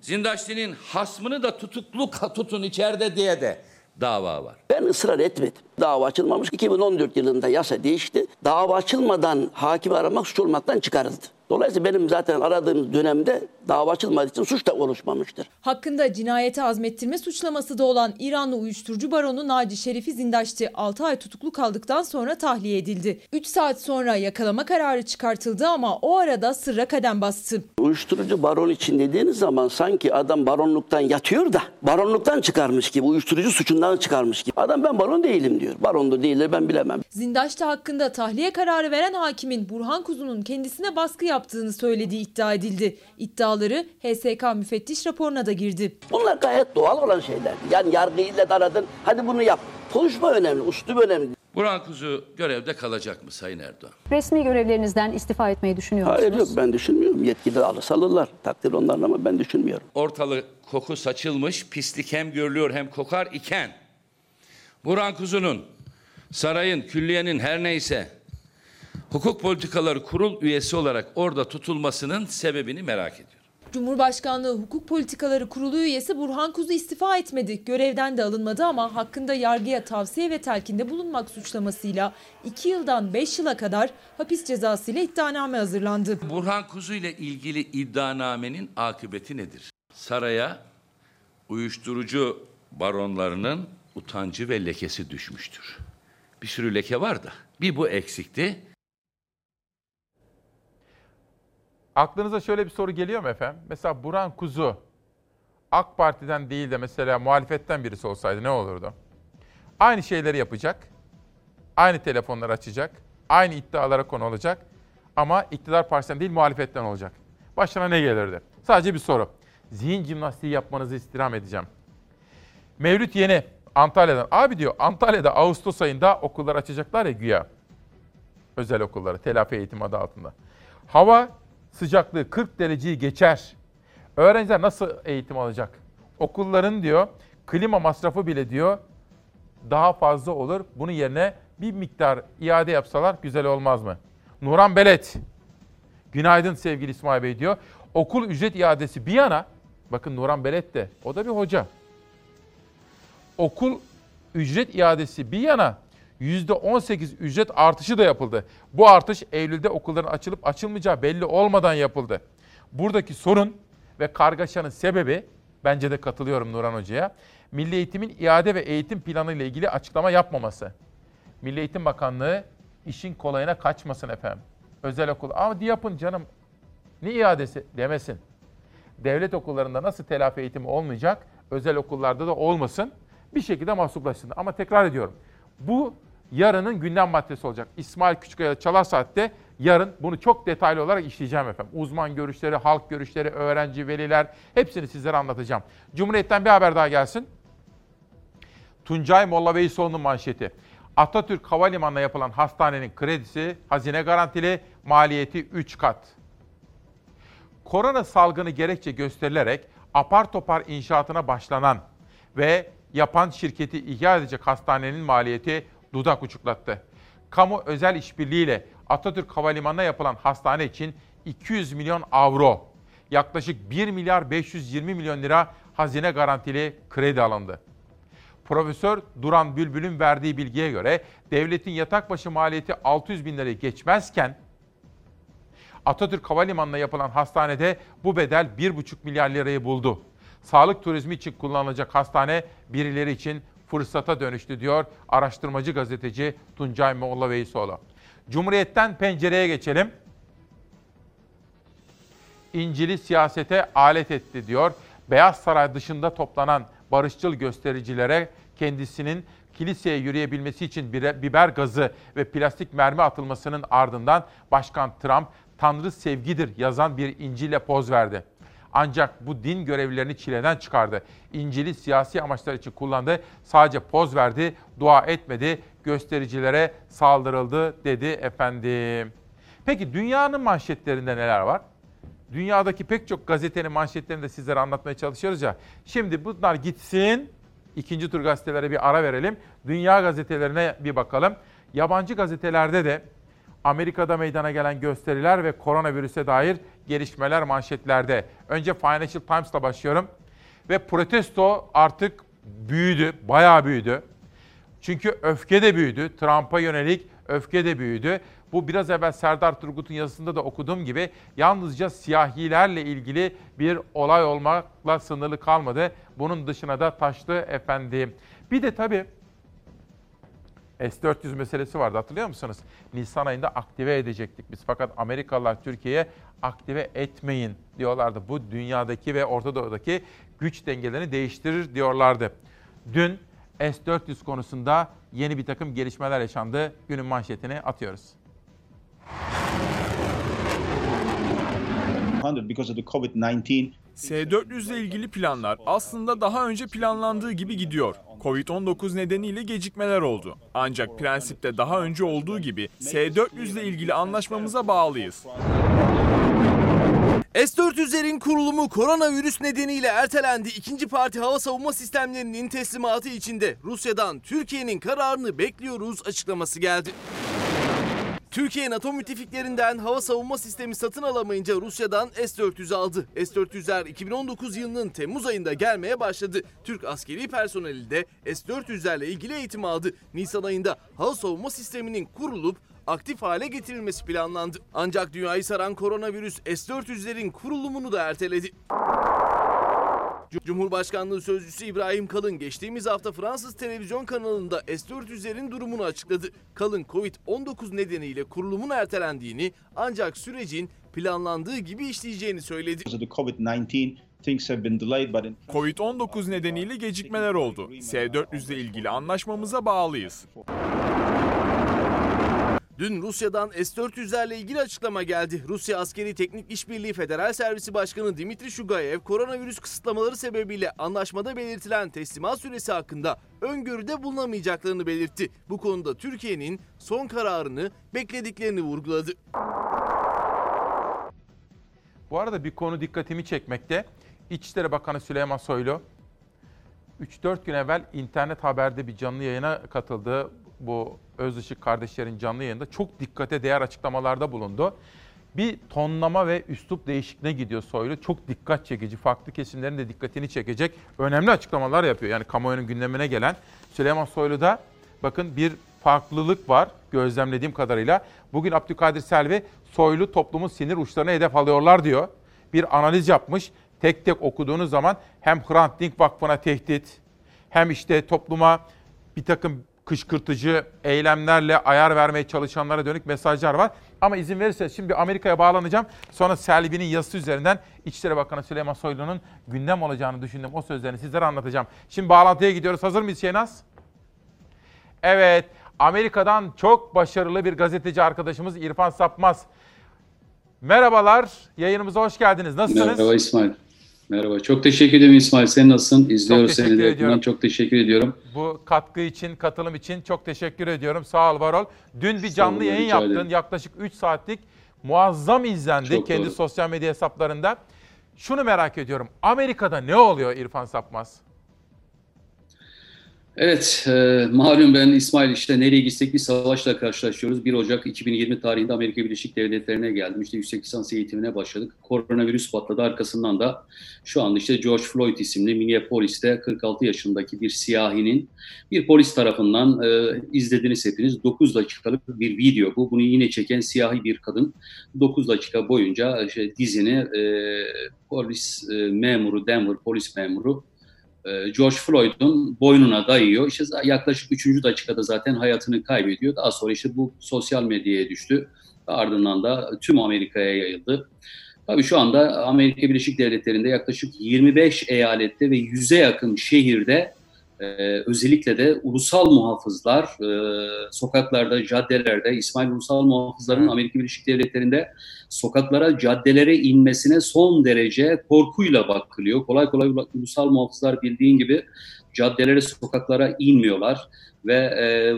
Zindaşlı'nın hasmını da tutuklu tutun içeride diye de dava var. Ben ısrar etmedim. Dava açılmamış. 2014 yılında yasa değişti. Dava açılmadan hakim aramak suç olmaktan çıkarıldı. Dolayısıyla benim zaten aradığım dönemde dava açılmadığı için suç da oluşmamıştır. Hakkında cinayete azmettirme suçlaması da olan İranlı uyuşturucu baronu Naci Şerif'i zindaştı. 6 ay tutuklu kaldıktan sonra tahliye edildi. 3 saat sonra yakalama kararı çıkartıldı ama o arada sırra kadem bastı. Uyuşturucu baron için dediğiniz zaman sanki adam baronluktan yatıyor da baronluktan çıkarmış gibi, uyuşturucu suçundan çıkarmış gibi. Adam ben baron değilim diyor. Barondur değildir ben bilemem. Zindaştı hakkında tahliye kararı veren hakimin Burhan Kuzu'nun kendisine baskı yaptığını söylediği iddia edildi. İddiaları HSK müfettiş raporuna da girdi. Bunlar gayet doğal olan şeyler. Yani yargıyla aradın hadi bunu yap. Konuşma önemli, üslup önemli. Burhan Kuzu görevde kalacak mı Sayın Erdoğan? Resmi görevlerinizden istifa etmeyi düşünüyor musunuz? Hayır yok ben düşünmüyorum. Yetkili alırsa alırlar. Takdir onların ama ben düşünmüyorum. Ortalık koku saçılmış, pislik hem görülüyor hem kokar iken Burhan Kuzu'nun sarayın, külliyenin her neyse hukuk politikaları kurul üyesi olarak orada tutulmasının sebebini merak ediyorum. Cumhurbaşkanlığı Hukuk Politikaları Kurulu üyesi Burhan Kuzu istifa etmedi. Görevden de alınmadı ama hakkında yargıya tavsiye ve telkinde bulunmak suçlamasıyla 2 yıldan 5 yıla kadar hapis cezası ile iddianame hazırlandı. Burhan Kuzu ile ilgili iddianamenin akıbeti nedir? Saraya uyuşturucu baronlarının utancı ve lekesi düşmüştür. Bir sürü leke var da bir bu eksikti. Aklınıza şöyle bir soru geliyor mu efendim? Mesela Burhan Kuzu AK Parti'den değil de mesela muhalefetten birisi olsaydı ne olurdu? Aynı şeyleri yapacak. Aynı telefonları açacak. Aynı iddialara konu olacak. Ama iktidar partisinden değil muhalefetten olacak. Başına ne gelirdi? Sadece bir soru. Zihin jimnastiği yapmanızı istirham edeceğim. Mevlüt Yeni Antalya'dan. Abi diyor Antalya'da Ağustos ayında okullar açacaklar ya güya. Özel okulları telafi eğitim adı altında. Hava sıcaklığı 40 dereceyi geçer. Öğrenciler nasıl eğitim alacak? Okulların diyor klima masrafı bile diyor daha fazla olur. Bunun yerine bir miktar iade yapsalar güzel olmaz mı? Nuran Belet. Günaydın sevgili İsmail Bey diyor. Okul ücret iadesi bir yana bakın Nuran Belet de o da bir hoca. Okul ücret iadesi bir yana %18 ücret artışı da yapıldı. Bu artış Eylül'de okulların açılıp açılmayacağı belli olmadan yapıldı. Buradaki sorun ve kargaşanın sebebi, bence de katılıyorum Nuran Hoca'ya, Milli Eğitim'in iade ve eğitim planı ile ilgili açıklama yapmaması. Milli Eğitim Bakanlığı işin kolayına kaçmasın efendim. Özel okul, ama yapın canım ne iadesi demesin. Devlet okullarında nasıl telafi eğitimi olmayacak, özel okullarda da olmasın. Bir şekilde mahsuplaşsın. Ama tekrar ediyorum. Bu yarının gündem maddesi olacak. İsmail Küçükkaya Çalar Saat'te yarın bunu çok detaylı olarak işleyeceğim efendim. Uzman görüşleri, halk görüşleri, öğrenci, veliler hepsini sizlere anlatacağım. Cumhuriyet'ten bir haber daha gelsin. Tuncay Molla Veysoğlu'nun manşeti. Atatürk Havalimanı'na yapılan hastanenin kredisi hazine garantili, maliyeti 3 kat. Korona salgını gerekçe gösterilerek apar topar inşaatına başlanan ve yapan şirketi ihya edecek hastanenin maliyeti dudak uçuklattı. Kamu özel işbirliğiyle Atatürk Havalimanı'na yapılan hastane için 200 milyon avro, yaklaşık 1 milyar 520 milyon lira hazine garantili kredi alındı. Profesör Duran Bülbül'ün verdiği bilgiye göre devletin yatak başı maliyeti 600 bin lirayı geçmezken Atatürk Havalimanı'na yapılan hastanede bu bedel 1,5 milyar lirayı buldu. Sağlık turizmi için kullanılacak hastane birileri için fırsata dönüştü diyor araştırmacı gazeteci Tuncay Molla Veysoğlu. Cumhuriyet'ten pencereye geçelim. İncil'i siyasete alet etti diyor. Beyaz Saray dışında toplanan barışçıl göstericilere kendisinin kiliseye yürüyebilmesi için biber gazı ve plastik mermi atılmasının ardından Başkan Trump Tanrı sevgidir yazan bir İncil'le poz verdi. Ancak bu din görevlilerini çileden çıkardı. İncil'i siyasi amaçlar için kullandı. Sadece poz verdi, dua etmedi, göstericilere saldırıldı dedi efendim. Peki dünyanın manşetlerinde neler var? Dünyadaki pek çok gazetenin manşetlerini de sizlere anlatmaya çalışıyoruz ya. Şimdi bunlar gitsin. İkinci tur gazetelere bir ara verelim. Dünya gazetelerine bir bakalım. Yabancı gazetelerde de Amerika'da meydana gelen gösteriler ve koronavirüse dair gelişmeler manşetlerde. Önce Financial Times'la başlıyorum. Ve protesto artık büyüdü, bayağı büyüdü. Çünkü öfke de büyüdü. Trump'a yönelik öfke de büyüdü. Bu biraz evvel Serdar Turgut'un yazısında da okuduğum gibi yalnızca siyahilerle ilgili bir olay olmakla sınırlı kalmadı. Bunun dışına da taştı efendim. Bir de tabii S-400 meselesi vardı hatırlıyor musunuz? Nisan ayında aktive edecektik biz. Fakat Amerikalılar Türkiye'ye aktive etmeyin diyorlardı. Bu dünyadaki ve Orta Doğu'daki güç dengelerini değiştirir diyorlardı. Dün S-400 konusunda yeni bir takım gelişmeler yaşandı. Günün manşetini atıyoruz. because of the COVID-19 S-400 ile ilgili planlar aslında daha önce planlandığı gibi gidiyor. Covid-19 nedeniyle gecikmeler oldu. Ancak prensipte daha önce olduğu gibi S-400 ile ilgili anlaşmamıza bağlıyız. S-400'lerin kurulumu koronavirüs nedeniyle ertelendi. İkinci parti hava savunma sistemlerinin teslimatı içinde Rusya'dan Türkiye'nin kararını bekliyoruz açıklaması geldi. Türkiye NATO müttefiklerinden hava savunma sistemi satın alamayınca Rusya'dan S-400 aldı. S-400'ler 2019 yılının Temmuz ayında gelmeye başladı. Türk askeri personeli de S-400'lerle ilgili eğitim aldı. Nisan ayında hava savunma sisteminin kurulup aktif hale getirilmesi planlandı. Ancak dünyayı saran koronavirüs S-400'lerin kurulumunu da erteledi. Cumhurbaşkanlığı Sözcüsü İbrahim Kalın geçtiğimiz hafta Fransız televizyon kanalında S-400'lerin durumunu açıkladı. Kalın Covid-19 nedeniyle kurulumun ertelendiğini ancak sürecin planlandığı gibi işleyeceğini söyledi. Covid-19 nedeniyle gecikmeler oldu. S-400 ile ilgili anlaşmamıza bağlıyız. Dün Rusya'dan S-400'lerle ilgili açıklama geldi. Rusya Askeri Teknik İşbirliği Federal Servisi Başkanı Dimitri Shugayev, koronavirüs kısıtlamaları sebebiyle anlaşmada belirtilen teslimat süresi hakkında öngörüde bulunamayacaklarını belirtti. Bu konuda Türkiye'nin son kararını beklediklerini vurguladı. Bu arada bir konu dikkatimi çekmekte. İçişleri Bakanı Süleyman Soylu 3-4 gün evvel internet haberde bir canlı yayına katıldı. Bu Özışık kardeşlerin canlı yayında çok dikkate değer açıklamalarda bulundu. Bir tonlama ve üslup değişikliğine gidiyor Soylu. Çok dikkat çekici, farklı kesimlerin de dikkatini çekecek önemli açıklamalar yapıyor. Yani kamuoyunun gündemine gelen Süleyman Soylu'da bakın bir farklılık var gözlemlediğim kadarıyla. Bugün Abdülkadir Selvi Soylu toplumun sinir uçlarına hedef alıyorlar diyor. Bir analiz yapmış. Tek tek okuduğunuz zaman hem Hrant Dink Vakfı'na tehdit, hem işte topluma bir takım kışkırtıcı eylemlerle ayar vermeye çalışanlara dönük mesajlar var. Ama izin verirseniz şimdi Amerika'ya bağlanacağım. Sonra Selvi'nin yazısı üzerinden İçişleri Bakanı Süleyman Soylu'nun gündem olacağını düşündüğüm o sözlerini sizlere anlatacağım. Şimdi bağlantıya gidiyoruz. Hazır mıyız Şehnaz? Evet, Amerika'dan çok başarılı bir gazeteci arkadaşımız İrfan Sapmaz. Merhabalar, yayınımıza hoş geldiniz. Nasılsınız? Merhaba İsmail. Merhaba. Çok teşekkür ederim İsmail. Sen nasılsın? İzliyoruz seni de yakından. Çok teşekkür ediyorum. Bu katkı için, katılım için çok teşekkür ediyorum. Sağ ol, var ol. Dün bir canlı olun, yayın yaptın. Ederim. Yaklaşık 3 saatlik muazzam izlendi çok kendi doğru. sosyal medya hesaplarında. Şunu merak ediyorum. Amerika'da ne oluyor İrfan Sapmaz? Evet, e, malum ben İsmail işte nereye gitsek bir savaşla karşılaşıyoruz. 1 Ocak 2020 tarihinde Amerika Birleşik Devletleri'ne geldim. İşte yüksek lisans eğitimine başladık. Koronavirüs patladı. Arkasından da şu anda işte George Floyd isimli Minneapolis'te 46 yaşındaki bir siyahinin bir polis tarafından e, izlediniz hepiniz. 9 dakikalık bir video bu. Bunu yine çeken siyahi bir kadın 9 dakika boyunca işte dizini e, polis e, memuru, Denver polis memuru e, George Floyd'un boynuna dayıyor. İşte yaklaşık 3. dakikada zaten hayatını kaybediyor. Daha sonra işte bu sosyal medyaya düştü. Ardından da tüm Amerika'ya yayıldı. Tabii şu anda Amerika Birleşik Devletleri'nde yaklaşık 25 eyalette ve 100'e yakın şehirde ee, özellikle de ulusal muhafızlar e, sokaklarda, caddelerde, İsmail ulusal muhafızların Amerika Birleşik Devletleri'nde sokaklara, caddelere inmesine son derece korkuyla bakılıyor. Kolay kolay ulusal muhafızlar bildiğin gibi caddelere, sokaklara inmiyorlar ve e, e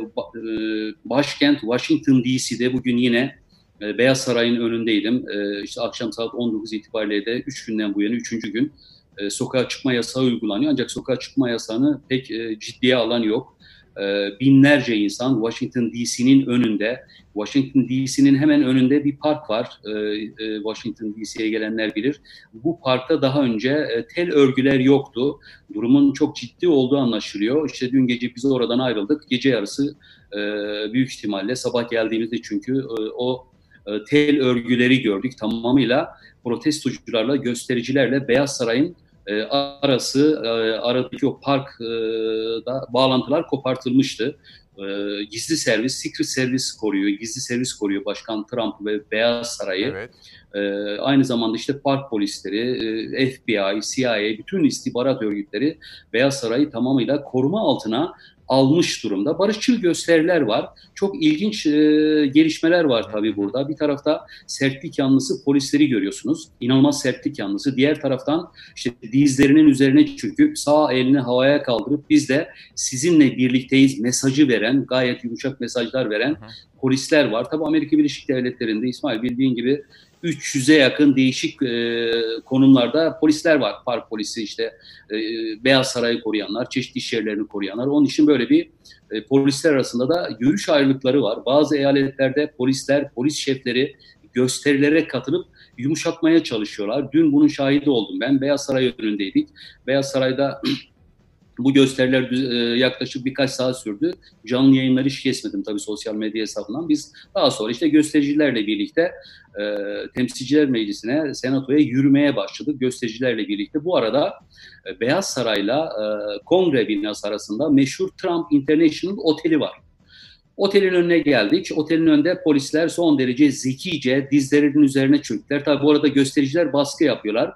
başkent Washington DC'de bugün yine e, Beyaz Saray'ın önündeydim. E, işte akşam saat 19 itibariyle de 3 günden bu yana 3. gün e, sokağa çıkma yasağı uygulanıyor. Ancak sokağa çıkma yasağını pek e, ciddiye alan yok. E, binlerce insan Washington DC'nin önünde, Washington DC'nin hemen önünde bir park var. E, e, Washington DC'ye gelenler bilir. Bu parkta daha önce e, tel örgüler yoktu. Durumun çok ciddi olduğu anlaşılıyor. İşte dün gece biz oradan ayrıldık. Gece yarısı e, büyük ihtimalle sabah geldiğimizde çünkü e, o e, tel örgüleri gördük tamamıyla protestocularla, göstericilerle Beyaz Saray'ın e, arası e, aradaki o parkda e, bağlantılar kopartılmıştı. E, gizli servis, secret servis koruyor, gizli servis koruyor Başkan Trump ve Beyaz Saray'ı. Evet. E, aynı zamanda işte park polisleri, e, FBI, CIA, bütün istihbarat örgütleri Beyaz Saray'ı tamamıyla koruma altına almış durumda. Barışçıl gösteriler var. Çok ilginç e, gelişmeler var tabii burada. Bir tarafta sertlik yanlısı polisleri görüyorsunuz. İnanılmaz sertlik yanlısı. Diğer taraftan işte dizlerinin üzerine çöküp sağ elini havaya kaldırıp biz de sizinle birlikteyiz mesajı veren, gayet yumuşak mesajlar veren polisler var. Tabii Amerika Birleşik Devletleri'nde İsmail bildiğin gibi 300'e yakın değişik e, konumlarda polisler var. Park polisi işte e, Beyaz Saray'ı koruyanlar, çeşitli iş yerlerini koruyanlar. Onun için böyle bir e, polisler arasında da görüş ayrılıkları var. Bazı eyaletlerde polisler, polis şefleri gösterilere katılıp yumuşatmaya çalışıyorlar. Dün bunun şahidi oldum ben. Beyaz Saray önündeydik. Beyaz Saray'da Bu gösteriler e, yaklaşık birkaç saat sürdü. Canlı yayınları hiç kesmedim tabii sosyal medya hesabından. Biz daha sonra işte göstericilerle birlikte e, Temsilciler Meclisi'ne, Senato'ya yürümeye başladık göstericilerle birlikte. Bu arada e, Beyaz Saray'la e, Kongre binası arasında meşhur Trump International Oteli var. Otelin önüne geldik. Otelin önünde polisler son derece zekice dizlerinin üzerine çöktüler. Tabii bu arada göstericiler baskı yapıyorlar.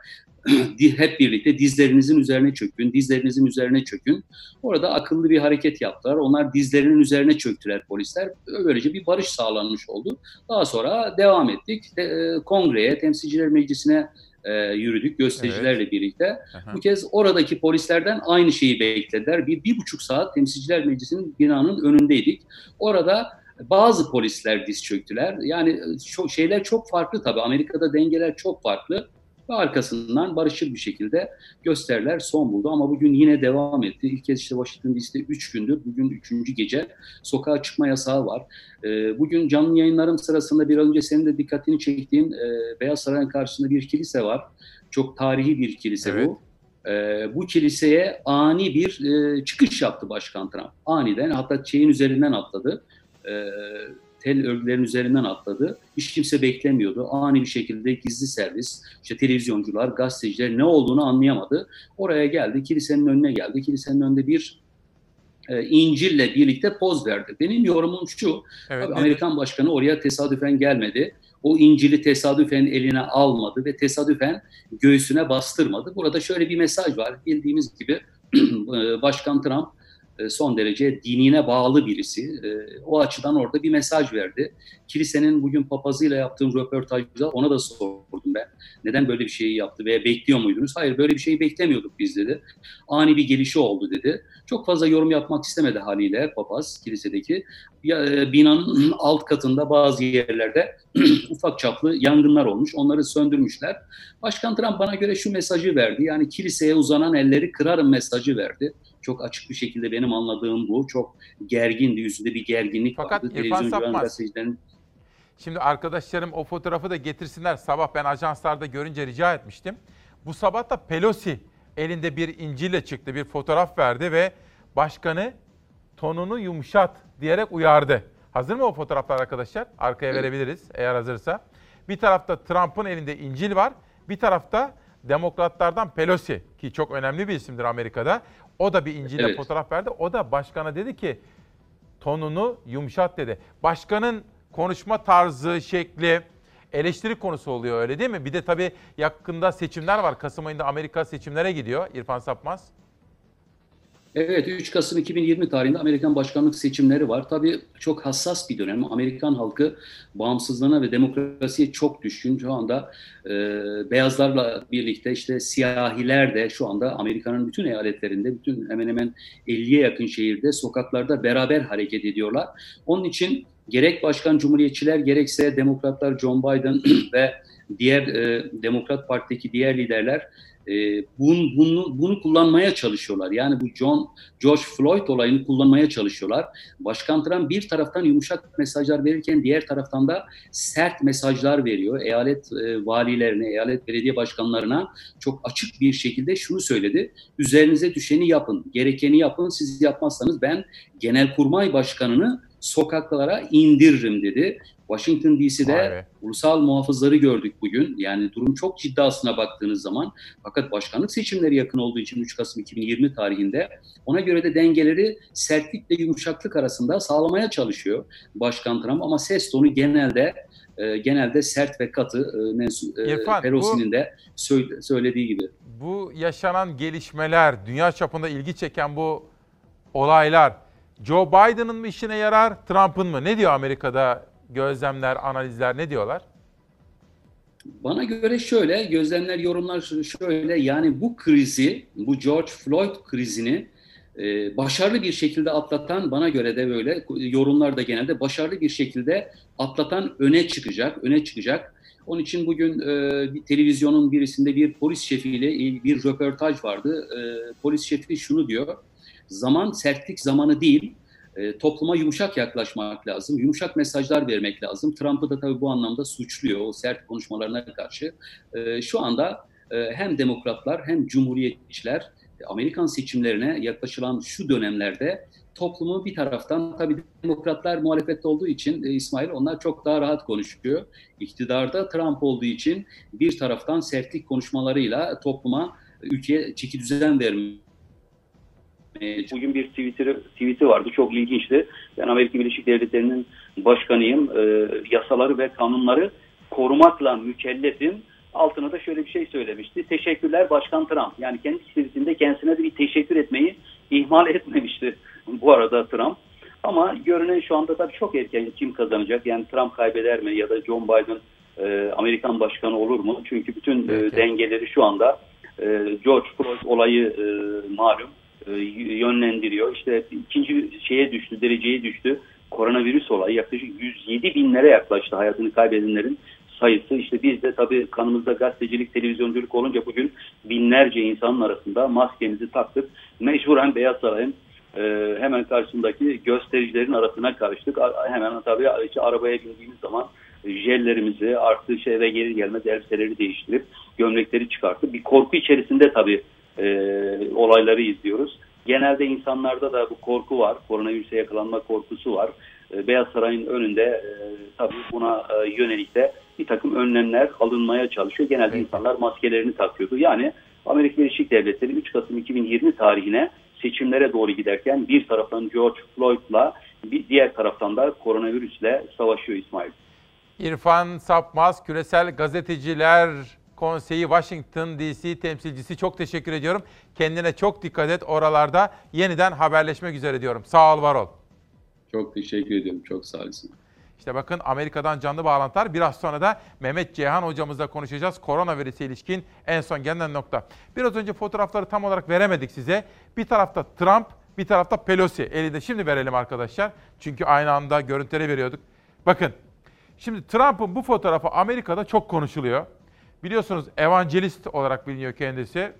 hep birlikte dizlerinizin üzerine çökün, dizlerinizin üzerine çökün. Orada akıllı bir hareket yaptılar. Onlar dizlerinin üzerine çöktüler polisler. Böylece bir barış sağlanmış oldu. Daha sonra devam ettik. De, e, kongreye, temsilciler meclisine e, yürüdük göstericilerle evet. birlikte. Aha. Bu kez oradaki polislerden aynı şeyi beklediler. Bir, bir buçuk saat temsilciler meclisinin binanın önündeydik. Orada bazı polisler diz çöktüler. Yani çok, şeyler çok farklı tabii. Amerika'da dengeler çok farklı ve arkasından barışçıl bir şekilde gösteriler son buldu. Ama bugün yine devam etti. İlk kez işte Washington DC'de 3 gündür, bugün 3. gece sokağa çıkma yasağı var. E, bugün canlı yayınlarım sırasında bir önce senin de dikkatini çektiğin e, Beyaz Saray'ın karşısında bir kilise var. Çok tarihi bir kilise evet. bu. E, bu kiliseye ani bir e, çıkış yaptı Başkan Trump. Aniden hatta şeyin üzerinden atladı. E, tel örgülerin üzerinden atladı. Hiç kimse beklemiyordu. Ani bir şekilde gizli servis, işte televizyoncular, gazeteciler ne olduğunu anlayamadı. Oraya geldi, kilisenin önüne geldi. Kilisenin önünde bir e, İncil'le birlikte poz verdi. Benim yorumum şu, evet, Amerikan Başkanı oraya tesadüfen gelmedi. O İncil'i tesadüfen eline almadı ve tesadüfen göğsüne bastırmadı. Burada şöyle bir mesaj var. Bildiğimiz gibi e, Başkan Trump son derece dinine bağlı birisi. E, o açıdan orada bir mesaj verdi. Kilisenin bugün papazıyla yaptığım röportajda ona da sordum ben. Neden böyle bir şeyi yaptı veya bekliyor muydunuz? Hayır böyle bir şeyi beklemiyorduk biz dedi. Ani bir gelişi oldu dedi. Çok fazla yorum yapmak istemedi haliyle papaz kilisedeki. E, binanın alt katında bazı yerlerde ufak çaplı yangınlar olmuş. Onları söndürmüşler. Başkan Trump bana göre şu mesajı verdi. Yani kiliseye uzanan elleri kırarım mesajı verdi. Çok açık bir şekilde benim anladığım bu. Çok gergindi. Yüzünde bir gerginlik Fakat vardı. İrfan Sapmaz. Şimdi arkadaşlarım o fotoğrafı da getirsinler. Sabah ben ajanslarda görünce rica etmiştim. Bu sabah da Pelosi elinde bir İncil'le çıktı. Bir fotoğraf verdi ve başkanı tonunu yumuşat diyerek uyardı. Hazır mı o fotoğraflar arkadaşlar? Arkaya evet. verebiliriz eğer hazırsa. Bir tarafta Trump'ın elinde İncil var. Bir tarafta demokratlardan Pelosi ki çok önemli bir isimdir Amerika'da. O da bir İncil'le evet. fotoğraf verdi. O da başkana dedi ki tonunu yumuşat dedi. Başkanın konuşma tarzı, şekli eleştiri konusu oluyor öyle değil mi? Bir de tabii yakında seçimler var. Kasım ayında Amerika seçimlere gidiyor İrfan Sapmaz. Evet 3 Kasım 2020 tarihinde Amerikan başkanlık seçimleri var. Tabii çok hassas bir dönem. Amerikan halkı bağımsızlığına ve demokrasiye çok düşkün. Şu anda e, beyazlarla birlikte işte siyahiler de şu anda Amerika'nın bütün eyaletlerinde, bütün hemen hemen 50'ye yakın şehirde sokaklarda beraber hareket ediyorlar. Onun için gerek başkan cumhuriyetçiler gerekse demokratlar John Biden ve diğer e, Demokrat Parti'deki diğer liderler e, bunu, bunu, bunu kullanmaya çalışıyorlar. Yani bu John George Floyd olayını kullanmaya çalışıyorlar. Başkan Trump bir taraftan yumuşak mesajlar verirken diğer taraftan da sert mesajlar veriyor. Eyalet e, valilerine, eyalet belediye başkanlarına çok açık bir şekilde şunu söyledi. Üzerinize düşeni yapın, gerekeni yapın. Siz yapmazsanız ben Genelkurmay Başkanı'nı sokaklara indiririm dedi. Washington DC'de ulusal muhafızları gördük bugün. Yani durum çok ciddi aslına baktığınız zaman. Fakat başkanlık seçimleri yakın olduğu için 3 Kasım 2020 tarihinde ona göre de dengeleri sertlikle yumuşaklık arasında sağlamaya çalışıyor Başkan Trump. Ama ses tonu genelde e, genelde sert ve katı e, e, İrfan, Pelosi'nin de söylediği gibi. Bu yaşanan gelişmeler, dünya çapında ilgi çeken bu olaylar Joe Biden'ın mı işine yarar, Trump'ın mı? Ne diyor Amerika'da gözlemler, analizler ne diyorlar? Bana göre şöyle, gözlemler, yorumlar şöyle. Yani bu krizi, bu George Floyd krizini e, başarılı bir şekilde atlatan, bana göre de böyle yorumlar da genelde başarılı bir şekilde atlatan öne çıkacak, öne çıkacak. Onun için bugün e, bir televizyonun birisinde bir polis şefiyle bir röportaj vardı. E, polis şefi şunu diyor, zaman sertlik zamanı değil, e, topluma yumuşak yaklaşmak lazım, yumuşak mesajlar vermek lazım. Trump'ı da tabii bu anlamda suçluyor o sert konuşmalarına karşı. E, şu anda e, hem demokratlar hem cumhuriyetçiler Amerikan seçimlerine yaklaşılan şu dönemlerde toplumu bir taraftan tabii demokratlar muhalefette olduğu için İsmail onlar çok daha rahat konuşuyor. İktidarda Trump olduğu için bir taraftan sertlik konuşmalarıyla topluma ülkeye çeki düzen vermiyor bugün bir tweet'i, tweet'i vardı. Çok ilginçti. Ben Amerika Birleşik Devletleri'nin başkanıyım. E, yasaları ve kanunları korumakla mükellefim. Altına da şöyle bir şey söylemişti. Teşekkürler Başkan Trump. Yani kendi tweetinde kendisine de bir teşekkür etmeyi ihmal etmemişti bu arada Trump. Ama görünen şu anda tabii çok erken kim kazanacak? Yani Trump kaybeder mi ya da John Biden e, Amerikan başkanı olur mu? Çünkü bütün e, dengeleri şu anda e, George Floyd olayı e, malum yönlendiriyor. İşte ikinci şeye düştü, dereceye düştü. Koronavirüs olayı yaklaşık 107 binlere yaklaştı hayatını kaybedenlerin sayısı. İşte biz de tabii kanımızda gazetecilik, televizyonculuk olunca bugün binlerce insanın arasında maskemizi taktık. Mecburen Beyaz Saray'ın e, hemen karşısındaki göstericilerin arasına karıştık. Hemen tabii işte arabaya bindiğimiz zaman jellerimizi artı işte eve gelir gelmez elbiseleri değiştirip gömlekleri çıkarttık. Bir korku içerisinde tabii e, olayları izliyoruz. Genelde insanlarda da bu korku var. Koronavirüse yakalanma korkusu var. E, Beyaz Saray'ın önünde e, tabii buna e, yönelik de bir takım önlemler alınmaya çalışıyor. Genelde evet. insanlar maskelerini takıyordu. Yani Amerika Birleşik Devletleri 3 Kasım 2020 tarihine seçimlere doğru giderken bir taraftan George Floyd'la bir diğer taraftan da koronavirüsle savaşıyor İsmail. İrfan Sapmaz, Küresel Gazeteciler Konseyi Washington DC temsilcisi çok teşekkür ediyorum. Kendine çok dikkat et oralarda. Yeniden haberleşmek üzere diyorum. Sağ ol, var ol. Çok teşekkür ediyorum. Çok sağ olasın. İşte bakın Amerika'dan canlı bağlantılar. Biraz sonra da Mehmet Ceyhan hocamızla konuşacağız. Koronavirüse ilişkin en son gelinen nokta. Biraz önce fotoğrafları tam olarak veremedik size. Bir tarafta Trump, bir tarafta Pelosi. Elinde şimdi verelim arkadaşlar. Çünkü aynı anda görüntüleri veriyorduk. Bakın şimdi Trump'ın bu fotoğrafı Amerika'da çok konuşuluyor. Biliyorsunuz evangelist olarak biliniyor kendisi.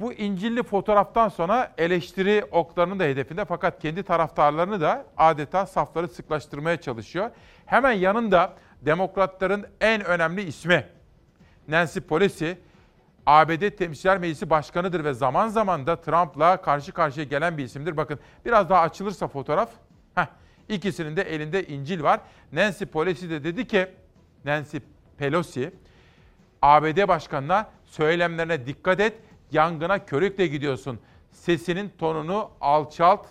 Bu İncil'li fotoğraftan sonra eleştiri oklarının da hedefinde fakat kendi taraftarlarını da adeta safları sıklaştırmaya çalışıyor. Hemen yanında demokratların en önemli ismi Nancy Pelosi, ABD Temsilciler Meclisi Başkanı'dır ve zaman zaman da Trump'la karşı karşıya gelen bir isimdir. Bakın biraz daha açılırsa fotoğraf, heh, ikisinin de elinde İncil var. Nancy Pelosi de dedi ki, Nancy Pelosi, ABD Başkanı'na söylemlerine dikkat et, yangına körükle gidiyorsun. Sesinin tonunu alçalt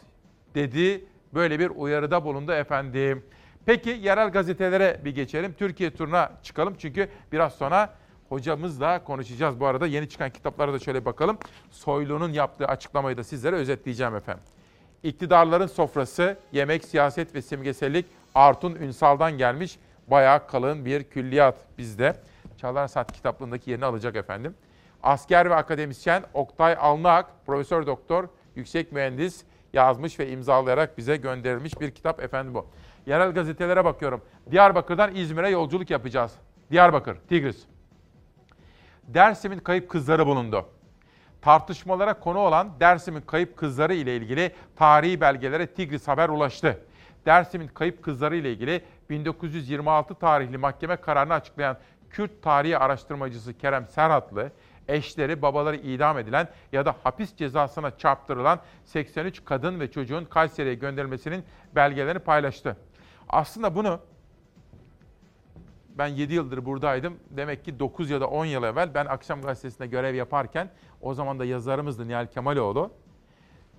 dedi. Böyle bir uyarıda bulundu efendim. Peki yerel gazetelere bir geçelim. Türkiye turuna çıkalım çünkü biraz sonra hocamızla konuşacağız. Bu arada yeni çıkan kitaplara da şöyle bakalım. Soylu'nun yaptığı açıklamayı da sizlere özetleyeceğim efendim. İktidarların sofrası, yemek, siyaset ve simgesellik Artun Ünsal'dan gelmiş. Bayağı kalın bir külliyat bizde. Çalar Saat kitaplığındaki yerini alacak efendim. Asker ve akademisyen Oktay Alnak, profesör doktor, yüksek mühendis yazmış ve imzalayarak bize gönderilmiş bir kitap efendim bu. Yerel gazetelere bakıyorum. Diyarbakır'dan İzmir'e yolculuk yapacağız. Diyarbakır, Tigris. Dersim'in kayıp kızları bulundu. Tartışmalara konu olan Dersim'in kayıp kızları ile ilgili tarihi belgelere Tigris haber ulaştı. Dersim'in kayıp kızları ile ilgili 1926 tarihli mahkeme kararını açıklayan Kürt tarihi araştırmacısı Kerem Serhatlı, eşleri, babaları idam edilen ya da hapis cezasına çarptırılan 83 kadın ve çocuğun Kayseri'ye gönderilmesinin belgelerini paylaştı. Aslında bunu ben 7 yıldır buradaydım. Demek ki 9 ya da 10 yıl evvel ben Akşam Gazetesi'nde görev yaparken o zaman da yazarımızdı Nihal Kemaloğlu.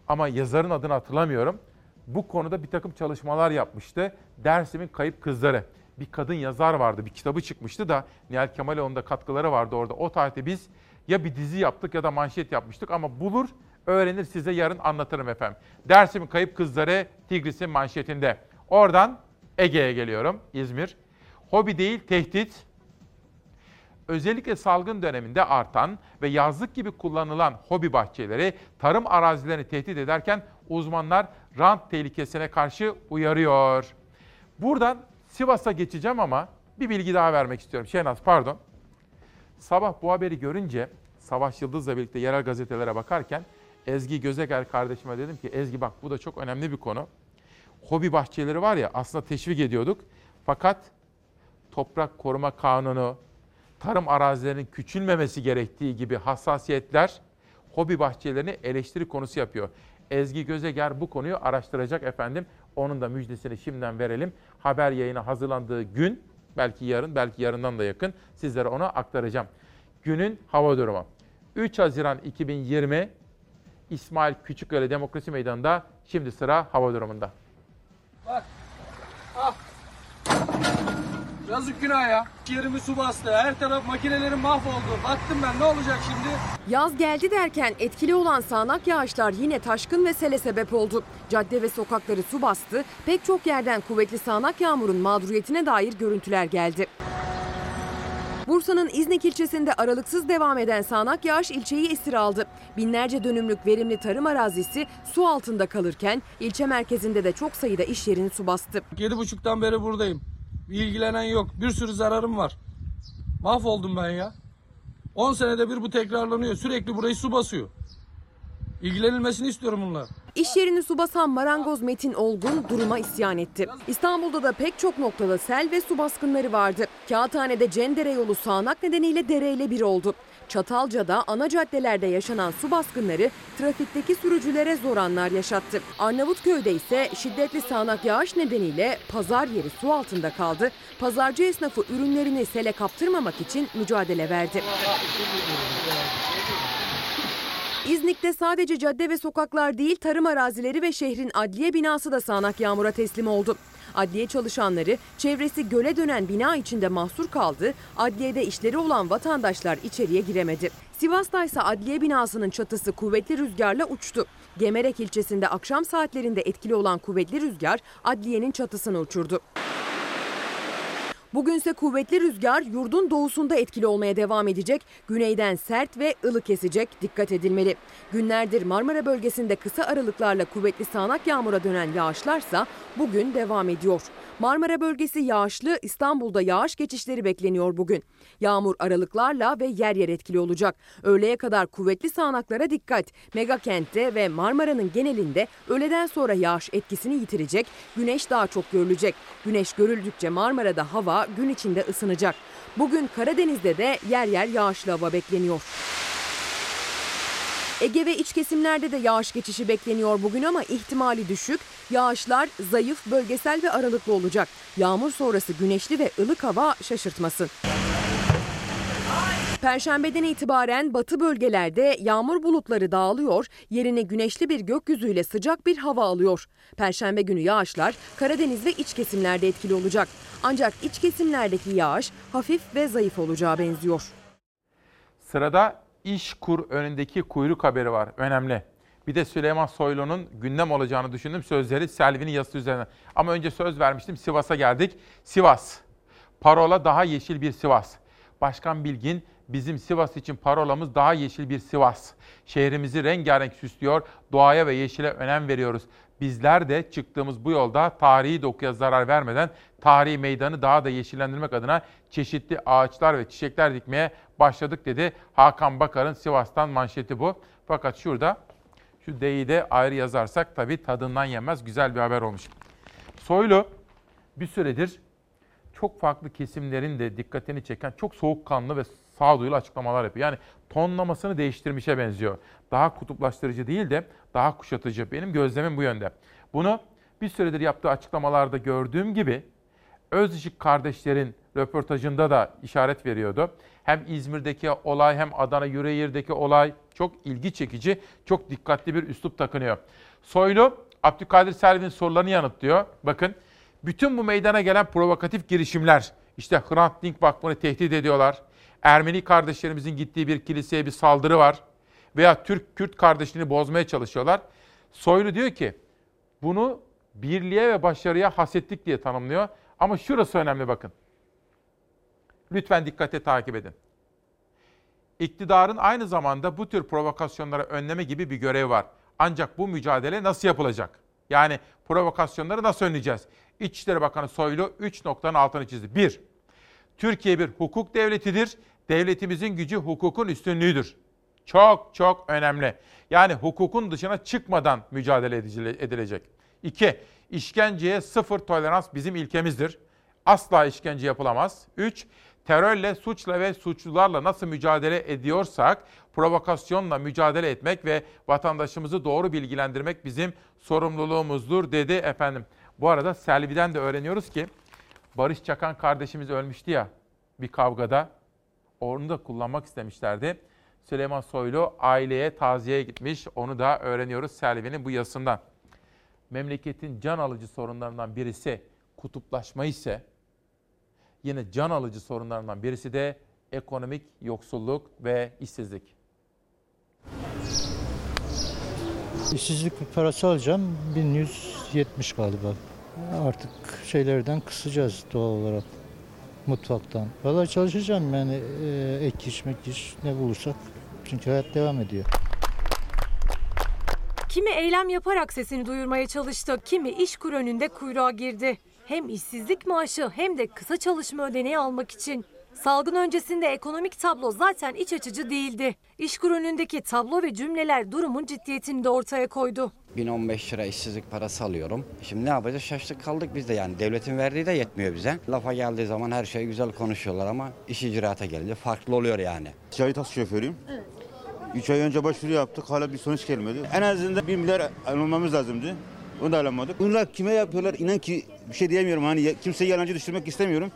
Ama yazarın adını hatırlamıyorum. Bu konuda bir takım çalışmalar yapmıştı. Dersim'in Kayıp Kızları. Bir kadın yazar vardı. Bir kitabı çıkmıştı da Nihal Kemaloğlu'nun da katkıları vardı orada. O tarihte biz ya bir dizi yaptık ya da manşet yapmıştık ama bulur, öğrenir size yarın anlatırım efendim. Dersim'in Kayıp Kızları Tigris'in manşetinde. Oradan Ege'ye geliyorum, İzmir. Hobi değil, tehdit. Özellikle salgın döneminde artan ve yazlık gibi kullanılan hobi bahçeleri tarım arazilerini tehdit ederken uzmanlar rant tehlikesine karşı uyarıyor. Buradan Sivas'a geçeceğim ama bir bilgi daha vermek istiyorum. Şenaz pardon. Sabah bu haberi görünce Savaş Yıldız'la birlikte yerel gazetelere bakarken Ezgi Gözeger kardeşime dedim ki Ezgi bak bu da çok önemli bir konu. Hobi bahçeleri var ya aslında teşvik ediyorduk. Fakat toprak koruma kanunu, tarım arazilerinin küçülmemesi gerektiği gibi hassasiyetler hobi bahçelerini eleştiri konusu yapıyor. Ezgi Gözeger bu konuyu araştıracak efendim. Onun da müjdesini şimdiden verelim. Haber yayına hazırlandığı gün, belki yarın, belki yarından da yakın sizlere onu aktaracağım. Günün hava durumu. 3 Haziran 2020 İsmail Küçüköy'le Demokrasi Meydanı'nda şimdi sıra hava durumunda. Bak. Yazık günah ya. Yerimi su bastı. Her taraf makinelerim mahvoldu. Baktım ben ne olacak şimdi? Yaz geldi derken etkili olan sağanak yağışlar yine taşkın ve sele sebep oldu. Cadde ve sokakları su bastı. Pek çok yerden kuvvetli sağanak yağmurun mağduriyetine dair görüntüler geldi. Bursa'nın İznik ilçesinde aralıksız devam eden sağanak yağış ilçeyi esir aldı. Binlerce dönümlük verimli tarım arazisi su altında kalırken ilçe merkezinde de çok sayıda iş yerini su bastı. 7.30'dan beri buradayım. İlgilenen yok. Bir sürü zararım var. Mahvoldum ben ya. 10 senede bir bu tekrarlanıyor. Sürekli burayı su basıyor. İlgilenilmesini istiyorum bunlar. İş yerini su basan marangoz Metin Olgun duruma isyan etti. İstanbul'da da pek çok noktada sel ve su baskınları vardı. Kağıthane'de Cendere yolu sağanak nedeniyle dereyle bir oldu. Çatalca'da ana caddelerde yaşanan su baskınları trafikteki sürücülere zor anlar yaşattı. Arnavutköy'de ise şiddetli sağanak yağış nedeniyle pazar yeri su altında kaldı. Pazarcı esnafı ürünlerini sele kaptırmamak için mücadele verdi. İznik'te sadece cadde ve sokaklar değil tarım arazileri ve şehrin adliye binası da sağanak yağmura teslim oldu. Adliye çalışanları çevresi göle dönen bina içinde mahsur kaldı. Adliyede işleri olan vatandaşlar içeriye giremedi. Sivas'ta ise adliye binasının çatısı kuvvetli rüzgarla uçtu. Gemerek ilçesinde akşam saatlerinde etkili olan kuvvetli rüzgar adliyenin çatısını uçurdu. Bugünse kuvvetli rüzgar yurdun doğusunda etkili olmaya devam edecek. Güneyden sert ve ılık esecek. Dikkat edilmeli. Günlerdir Marmara bölgesinde kısa aralıklarla kuvvetli sağanak yağmura dönen yağışlarsa bugün devam ediyor. Marmara bölgesi yağışlı, İstanbul'da yağış geçişleri bekleniyor bugün. Yağmur aralıklarla ve yer yer etkili olacak. Öğleye kadar kuvvetli sağanaklara dikkat. Mega kentte ve Marmara'nın genelinde öğleden sonra yağış etkisini yitirecek. Güneş daha çok görülecek. Güneş görüldükçe Marmara'da hava gün içinde ısınacak. Bugün Karadeniz'de de yer yer yağışlı hava bekleniyor. Ege ve iç kesimlerde de yağış geçişi bekleniyor bugün ama ihtimali düşük. Yağışlar zayıf, bölgesel ve aralıklı olacak. Yağmur sonrası güneşli ve ılık hava şaşırtmasın. Perşembeden itibaren batı bölgelerde yağmur bulutları dağılıyor, yerine güneşli bir gökyüzüyle sıcak bir hava alıyor. Perşembe günü yağışlar Karadeniz ve iç kesimlerde etkili olacak. Ancak iç kesimlerdeki yağış hafif ve zayıf olacağı benziyor. Sırada iş kur önündeki kuyruk haberi var. Önemli. Bir de Süleyman Soylu'nun gündem olacağını düşündüm sözleri Selvi'nin yazısı üzerine. Ama önce söz vermiştim Sivas'a geldik. Sivas. Parola daha yeşil bir Sivas. Başkan Bilgin bizim Sivas için parolamız daha yeşil bir Sivas. Şehrimizi rengarenk süslüyor, doğaya ve yeşile önem veriyoruz. Bizler de çıktığımız bu yolda tarihi dokuya zarar vermeden tarihi meydanı daha da yeşillendirmek adına çeşitli ağaçlar ve çiçekler dikmeye başladık dedi. Hakan Bakar'ın Sivas'tan manşeti bu. Fakat şurada şu D'yi de ayrı yazarsak tabii tadından yenmez güzel bir haber olmuş. Soylu bir süredir çok farklı kesimlerin de dikkatini çeken çok soğukkanlı ve sağduyulu açıklamalar yapıyor. Yani tonlamasını değiştirmişe benziyor. Daha kutuplaştırıcı değil de daha kuşatıcı. Benim gözlemim bu yönde. Bunu bir süredir yaptığı açıklamalarda gördüğüm gibi Özışık kardeşlerin röportajında da işaret veriyordu. Hem İzmir'deki olay hem Adana Yüreğir'deki olay çok ilgi çekici, çok dikkatli bir üslup takınıyor. Soylu Abdülkadir Selvi'nin sorularını yanıtlıyor. Bakın bütün bu meydana gelen provokatif girişimler, işte Hrant Dink Vakfı'nı tehdit ediyorlar. Ermeni kardeşlerimizin gittiği bir kiliseye bir saldırı var. Veya Türk-Kürt kardeşliğini bozmaya çalışıyorlar. Soylu diyor ki bunu birliğe ve başarıya hasetlik diye tanımlıyor. Ama şurası önemli bakın. Lütfen dikkate takip edin. İktidarın aynı zamanda bu tür provokasyonlara önleme gibi bir görevi var. Ancak bu mücadele nasıl yapılacak? Yani provokasyonları nasıl önleyeceğiz? İçişleri Bakanı Soylu 3 noktanın altını çizdi. 1. Türkiye bir hukuk devletidir. Devletimizin gücü hukukun üstünlüğüdür. Çok çok önemli. Yani hukukun dışına çıkmadan mücadele edilecek. 2. İşkenceye sıfır tolerans bizim ilkemizdir. Asla işkence yapılamaz. 3. Terörle, suçla ve suçlularla nasıl mücadele ediyorsak provokasyonla mücadele etmek ve vatandaşımızı doğru bilgilendirmek bizim sorumluluğumuzdur dedi efendim. Bu arada Selvi'den de öğreniyoruz ki Barış Çakan kardeşimiz ölmüştü ya bir kavgada. Onu da kullanmak istemişlerdi. Süleyman Soylu aileye taziyeye gitmiş. Onu da öğreniyoruz Selvi'nin bu yazısından. Memleketin can alıcı sorunlarından birisi kutuplaşma ise yine can alıcı sorunlarından birisi de ekonomik yoksulluk ve işsizlik. İşsizlik parası alacağım 1170 galiba. Artık şeylerden kısacağız doğal olarak mutfaktan. Valla çalışacağım yani e, ek iş, mek iş ne bulursak. Çünkü hayat devam ediyor. Kimi eylem yaparak sesini duyurmaya çalıştı, kimi iş kur önünde kuyruğa girdi. Hem işsizlik maaşı hem de kısa çalışma ödeneği almak için. Salgın öncesinde ekonomik tablo zaten iç açıcı değildi. İşkur önündeki tablo ve cümleler durumun ciddiyetini de ortaya koydu. 1015 lira işsizlik parası alıyorum. Şimdi ne yapacağız? Şaştık kaldık biz de yani. Devletin verdiği de yetmiyor bize. Lafa geldiği zaman her şey güzel konuşuyorlar ama iş icraata gelince farklı oluyor yani. Ticari taksi şoförüyüm. Evet. 3 ay önce başvuru yaptık hala bir sonuç gelmedi. En azından 1 milyar almamız lazımdı. Onu da alamadık. Bunlar kime yapıyorlar inan ki bir şey diyemiyorum. Hani kimseyi yalancı düşürmek istemiyorum.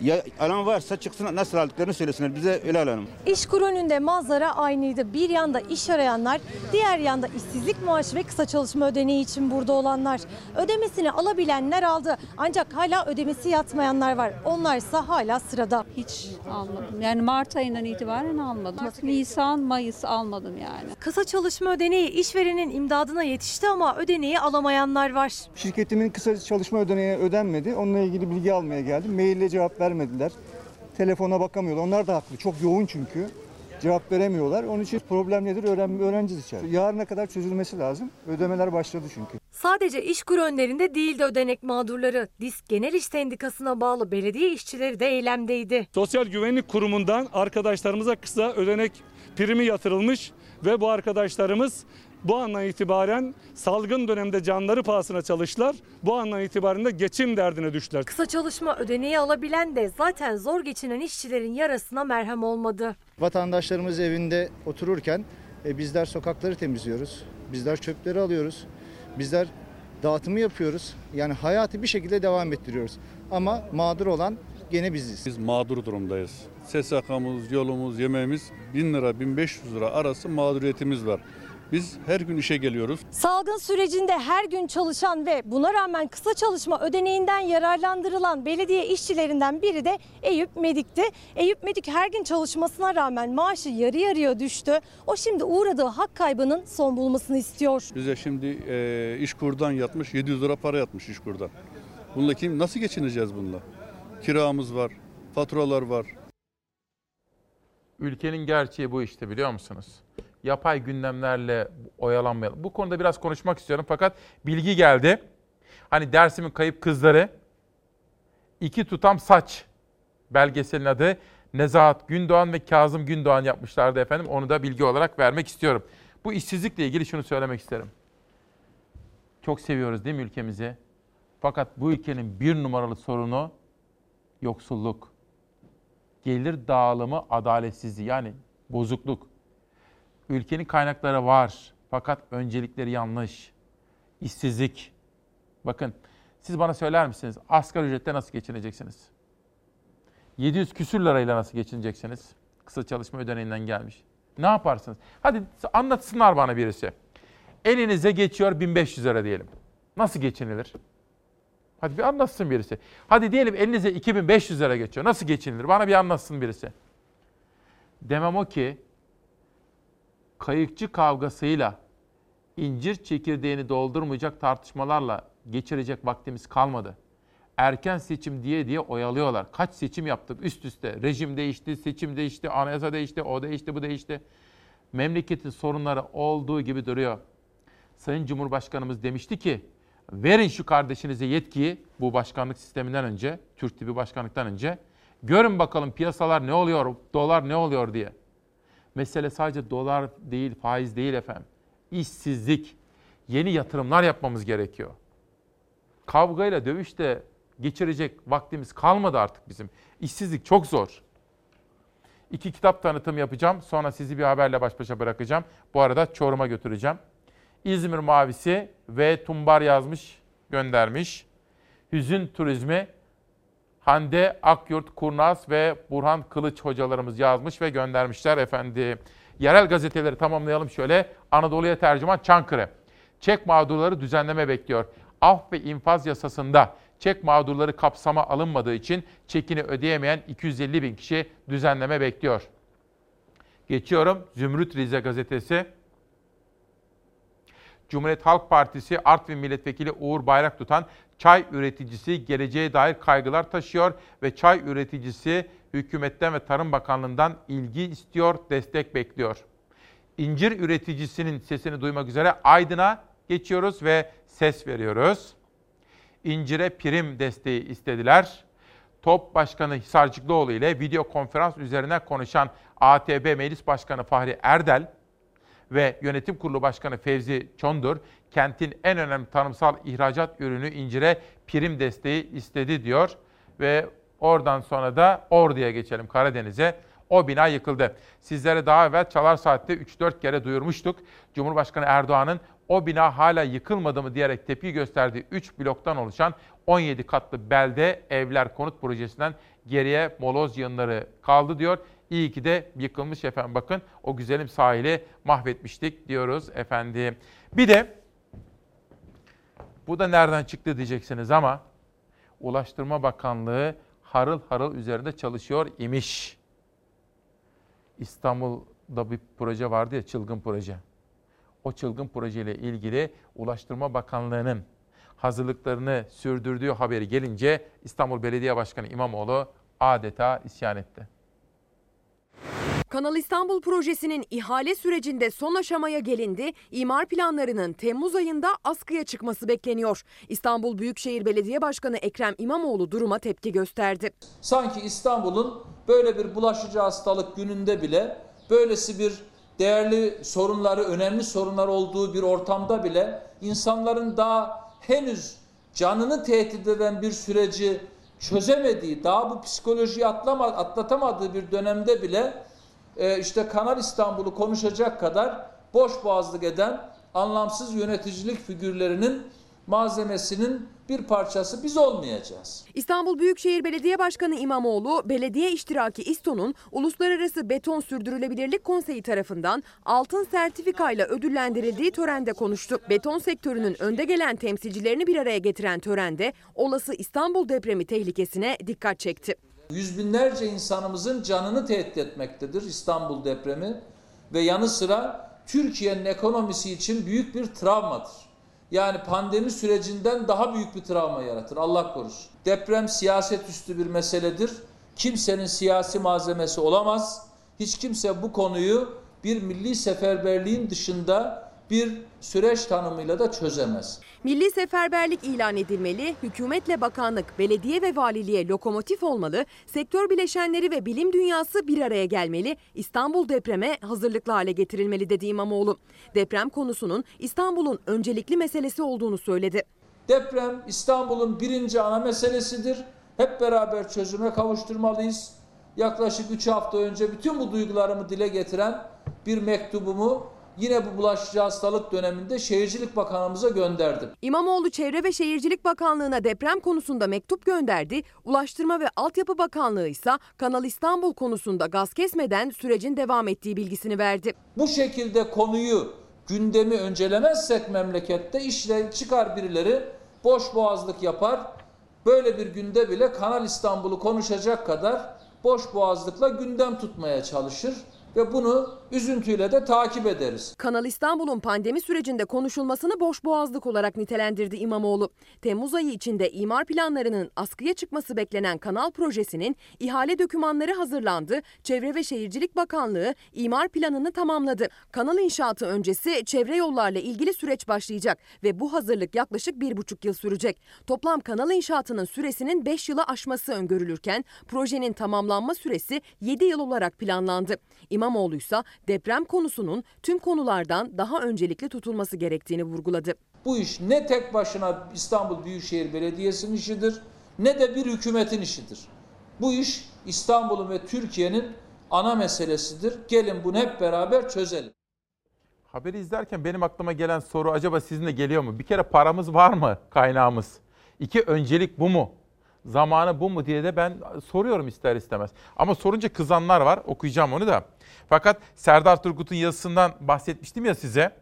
Ya alan varsa çıksın nasıl aldıklarını söylesinler bize öyle alalım. İşkur önünde manzara aynıydı. Bir yanda iş arayanlar, diğer yanda işsizlik maaşı ve kısa çalışma ödeneği için burada olanlar. Ödemesini alabilenler aldı. Ancak hala ödemesi yatmayanlar var. Onlarsa hala sırada. Hiç almadım. Yani Mart ayından itibaren almadım. Nisan, Mayıs almadım yani. Kısa çalışma ödeneği işverenin imdadına yetişti ama ödeneği alamayanlar var. Şirketimin kısa çalışma ödeneği ödenmedi. Onunla ilgili bilgi almaya geldim. Maille cevap vermediler. Telefona bakamıyorlar. Onlar da haklı. Çok yoğun çünkü. Cevap veremiyorlar. Onun için problem nedir öğren öğreneceğiz içeride. Yarına kadar çözülmesi lazım. Ödemeler başladı çünkü. Sadece işkur önlerinde değil de ödenek mağdurları. Disk Genel İş Sendikası'na bağlı belediye işçileri de eylemdeydi. Sosyal Güvenlik Kurumu'ndan arkadaşlarımıza kısa ödenek primi yatırılmış ve bu arkadaşlarımız bu andan itibaren salgın dönemde canları pahasına çalıştılar. Bu andan itibaren de geçim derdine düştüler. Kısa çalışma ödeneği alabilen de zaten zor geçinen işçilerin yarasına merhem olmadı. Vatandaşlarımız evinde otururken e, bizler sokakları temizliyoruz. Bizler çöpleri alıyoruz. Bizler dağıtımı yapıyoruz. Yani hayatı bir şekilde devam ettiriyoruz. Ama mağdur olan gene biziz. Biz mağdur durumdayız. SSK'mız, yolumuz, yemeğimiz 1000 lira 1500 lira arası mağduriyetimiz var. Biz her gün işe geliyoruz. Salgın sürecinde her gün çalışan ve buna rağmen kısa çalışma ödeneğinden yararlandırılan belediye işçilerinden biri de Eyüp Medik'ti. Eyüp Medik her gün çalışmasına rağmen maaşı yarı yarıya düştü. O şimdi uğradığı hak kaybının son bulmasını istiyor. Bize şimdi e, iş kurdan yatmış 700 lira para yatmış iş kurdan. Bununla kim nasıl geçineceğiz bununla? Kiramız var, faturalar var. Ülkenin gerçeği bu işte biliyor musunuz? Yapay gündemlerle oyalanmayalım. Bu konuda biraz konuşmak istiyorum fakat bilgi geldi. Hani Dersim'in kayıp kızları iki tutam saç belgeselin adı Nezahat Gündoğan ve Kazım Gündoğan yapmışlardı efendim. Onu da bilgi olarak vermek istiyorum. Bu işsizlikle ilgili şunu söylemek isterim. Çok seviyoruz değil mi ülkemizi? Fakat bu ülkenin bir numaralı sorunu yoksulluk. Gelir dağılımı adaletsizliği yani bozukluk. Ülkenin kaynakları var fakat öncelikleri yanlış. İşsizlik. Bakın siz bana söyler misiniz asgari ücretle nasıl geçineceksiniz? 700 küsür lirayla nasıl geçineceksiniz? Kısa çalışma ödeneğinden gelmiş. Ne yaparsınız? Hadi anlatsınlar bana birisi. Elinize geçiyor 1500 lira diyelim. Nasıl geçinilir? Hadi bir anlatsın birisi. Hadi diyelim elinize 2500 lira geçiyor. Nasıl geçinilir? Bana bir anlatsın birisi. Demem o ki kayıkçı kavgasıyla, incir çekirdeğini doldurmayacak tartışmalarla geçirecek vaktimiz kalmadı. Erken seçim diye diye oyalıyorlar. Kaç seçim yaptık üst üste. Rejim değişti, seçim değişti, anayasa değişti, o değişti, bu değişti. Memleketin sorunları olduğu gibi duruyor. Sayın Cumhurbaşkanımız demişti ki, verin şu kardeşinize yetkiyi bu başkanlık sisteminden önce, Türk tipi başkanlıktan önce. Görün bakalım piyasalar ne oluyor, dolar ne oluyor diye. Mesele sadece dolar değil, faiz değil efendim. İşsizlik, yeni yatırımlar yapmamız gerekiyor. Kavgayla, dövüşte geçirecek vaktimiz kalmadı artık bizim. İşsizlik çok zor. İki kitap tanıtım yapacağım. Sonra sizi bir haberle baş başa bırakacağım. Bu arada Çorum'a götüreceğim. İzmir Mavisi ve Tumbar yazmış, göndermiş. Hüzün turizmi Hande Akyurt Kurnaz ve Burhan Kılıç hocalarımız yazmış ve göndermişler efendi. Yerel gazeteleri tamamlayalım şöyle. Anadolu'ya tercüman Çankırı. Çek mağdurları düzenleme bekliyor. Af ve infaz yasasında çek mağdurları kapsama alınmadığı için çekini ödeyemeyen 250 bin kişi düzenleme bekliyor. Geçiyorum Zümrüt Rize gazetesi. Cumhuriyet Halk Partisi Artvin Milletvekili Uğur Bayrak tutan çay üreticisi geleceğe dair kaygılar taşıyor ve çay üreticisi hükümetten ve Tarım Bakanlığı'ndan ilgi istiyor, destek bekliyor. İncir üreticisinin sesini duymak üzere Aydın'a geçiyoruz ve ses veriyoruz. İncire prim desteği istediler. TOP Başkanı Hisarcıklıoğlu ile video konferans üzerine konuşan ATB Meclis Başkanı Fahri Erdel ve Yönetim Kurulu Başkanı Fevzi Çondur, kentin en önemli tanımsal ihracat ürünü incire prim desteği istedi diyor. Ve oradan sonra da Ordu'ya geçelim Karadeniz'e. O bina yıkıldı. Sizlere daha evvel Çalar Saat'te 3-4 kere duyurmuştuk. Cumhurbaşkanı Erdoğan'ın o bina hala yıkılmadı mı diyerek tepki gösterdiği 3 bloktan oluşan 17 katlı belde evler konut projesinden Geriye moloz yığınları kaldı diyor. İyi ki de yıkılmış efendim. Bakın o güzelim sahili mahvetmiştik diyoruz efendim. Bir de bu da nereden çıktı diyeceksiniz ama Ulaştırma Bakanlığı harıl harıl üzerinde çalışıyor imiş. İstanbul'da bir proje vardı ya çılgın proje. O çılgın projeyle ilgili Ulaştırma Bakanlığı'nın hazırlıklarını sürdürdüğü haberi gelince İstanbul Belediye Başkanı İmamoğlu adeta isyan etti. Kanal İstanbul projesinin ihale sürecinde son aşamaya gelindi. İmar planlarının Temmuz ayında askıya çıkması bekleniyor. İstanbul Büyükşehir Belediye Başkanı Ekrem İmamoğlu duruma tepki gösterdi. Sanki İstanbul'un böyle bir bulaşıcı hastalık gününde bile böylesi bir değerli sorunları, önemli sorunlar olduğu bir ortamda bile insanların daha henüz canını tehdit eden bir süreci çözemediği, daha bu psikolojiyi atlama, atlatamadığı bir dönemde bile e, işte Kanal İstanbul'u konuşacak kadar boş boğazlık eden anlamsız yöneticilik figürlerinin malzemesinin bir parçası biz olmayacağız. İstanbul Büyükşehir Belediye Başkanı İmamoğlu, belediye iştiraki İSTO'nun Uluslararası Beton Sürdürülebilirlik Konseyi tarafından altın sertifikayla ödüllendirildiği törende konuştu. Beton sektörünün önde gelen temsilcilerini bir araya getiren törende olası İstanbul depremi tehlikesine dikkat çekti. Yüz binlerce insanımızın canını tehdit etmektedir İstanbul depremi ve yanı sıra Türkiye'nin ekonomisi için büyük bir travmadır. Yani pandemi sürecinden daha büyük bir travma yaratır Allah korusun. Deprem siyaset üstü bir meseledir. Kimsenin siyasi malzemesi olamaz. Hiç kimse bu konuyu bir milli seferberliğin dışında bir süreç tanımıyla da çözemez. Milli seferberlik ilan edilmeli, hükümetle bakanlık, belediye ve valiliğe lokomotif olmalı, sektör bileşenleri ve bilim dünyası bir araya gelmeli, İstanbul depreme hazırlıklı hale getirilmeli dedi İmamoğlu. Deprem konusunun İstanbul'un öncelikli meselesi olduğunu söyledi. Deprem İstanbul'un birinci ana meselesidir. Hep beraber çözüme kavuşturmalıyız. Yaklaşık 3 hafta önce bütün bu duygularımı dile getiren bir mektubumu yine bu bulaşıcı hastalık döneminde Şehircilik Bakanımıza gönderdim. İmamoğlu Çevre ve Şehircilik Bakanlığı'na deprem konusunda mektup gönderdi. Ulaştırma ve Altyapı Bakanlığı ise Kanal İstanbul konusunda gaz kesmeden sürecin devam ettiği bilgisini verdi. Bu şekilde konuyu gündemi öncelemezsek memlekette işle çıkar birileri boş boğazlık yapar. Böyle bir günde bile Kanal İstanbul'u konuşacak kadar boş boğazlıkla gündem tutmaya çalışır ve bunu üzüntüyle de takip ederiz. Kanal İstanbul'un pandemi sürecinde konuşulmasını boş boğazlık olarak nitelendirdi İmamoğlu. Temmuz ayı içinde imar planlarının askıya çıkması beklenen kanal projesinin ihale dokümanları hazırlandı. Çevre ve Şehircilik Bakanlığı imar planını tamamladı. Kanal inşaatı öncesi çevre yollarla ilgili süreç başlayacak ve bu hazırlık yaklaşık bir buçuk yıl sürecek. Toplam kanal inşaatının süresinin 5 yıla aşması öngörülürken projenin tamamlanma süresi 7 yıl olarak planlandı. İmamoğlu ise deprem konusunun tüm konulardan daha öncelikli tutulması gerektiğini vurguladı. Bu iş ne tek başına İstanbul Büyükşehir Belediyesi'nin işidir ne de bir hükümetin işidir. Bu iş İstanbul'un ve Türkiye'nin ana meselesidir. Gelin bunu hep beraber çözelim. Haberi izlerken benim aklıma gelen soru acaba sizin de geliyor mu? Bir kere paramız var mı kaynağımız? İki öncelik bu mu? Zamanı bu mu diye de ben soruyorum ister istemez. Ama sorunca kızanlar var. Okuyacağım onu da. Fakat Serdar Turgut'un yazısından bahsetmiştim ya size.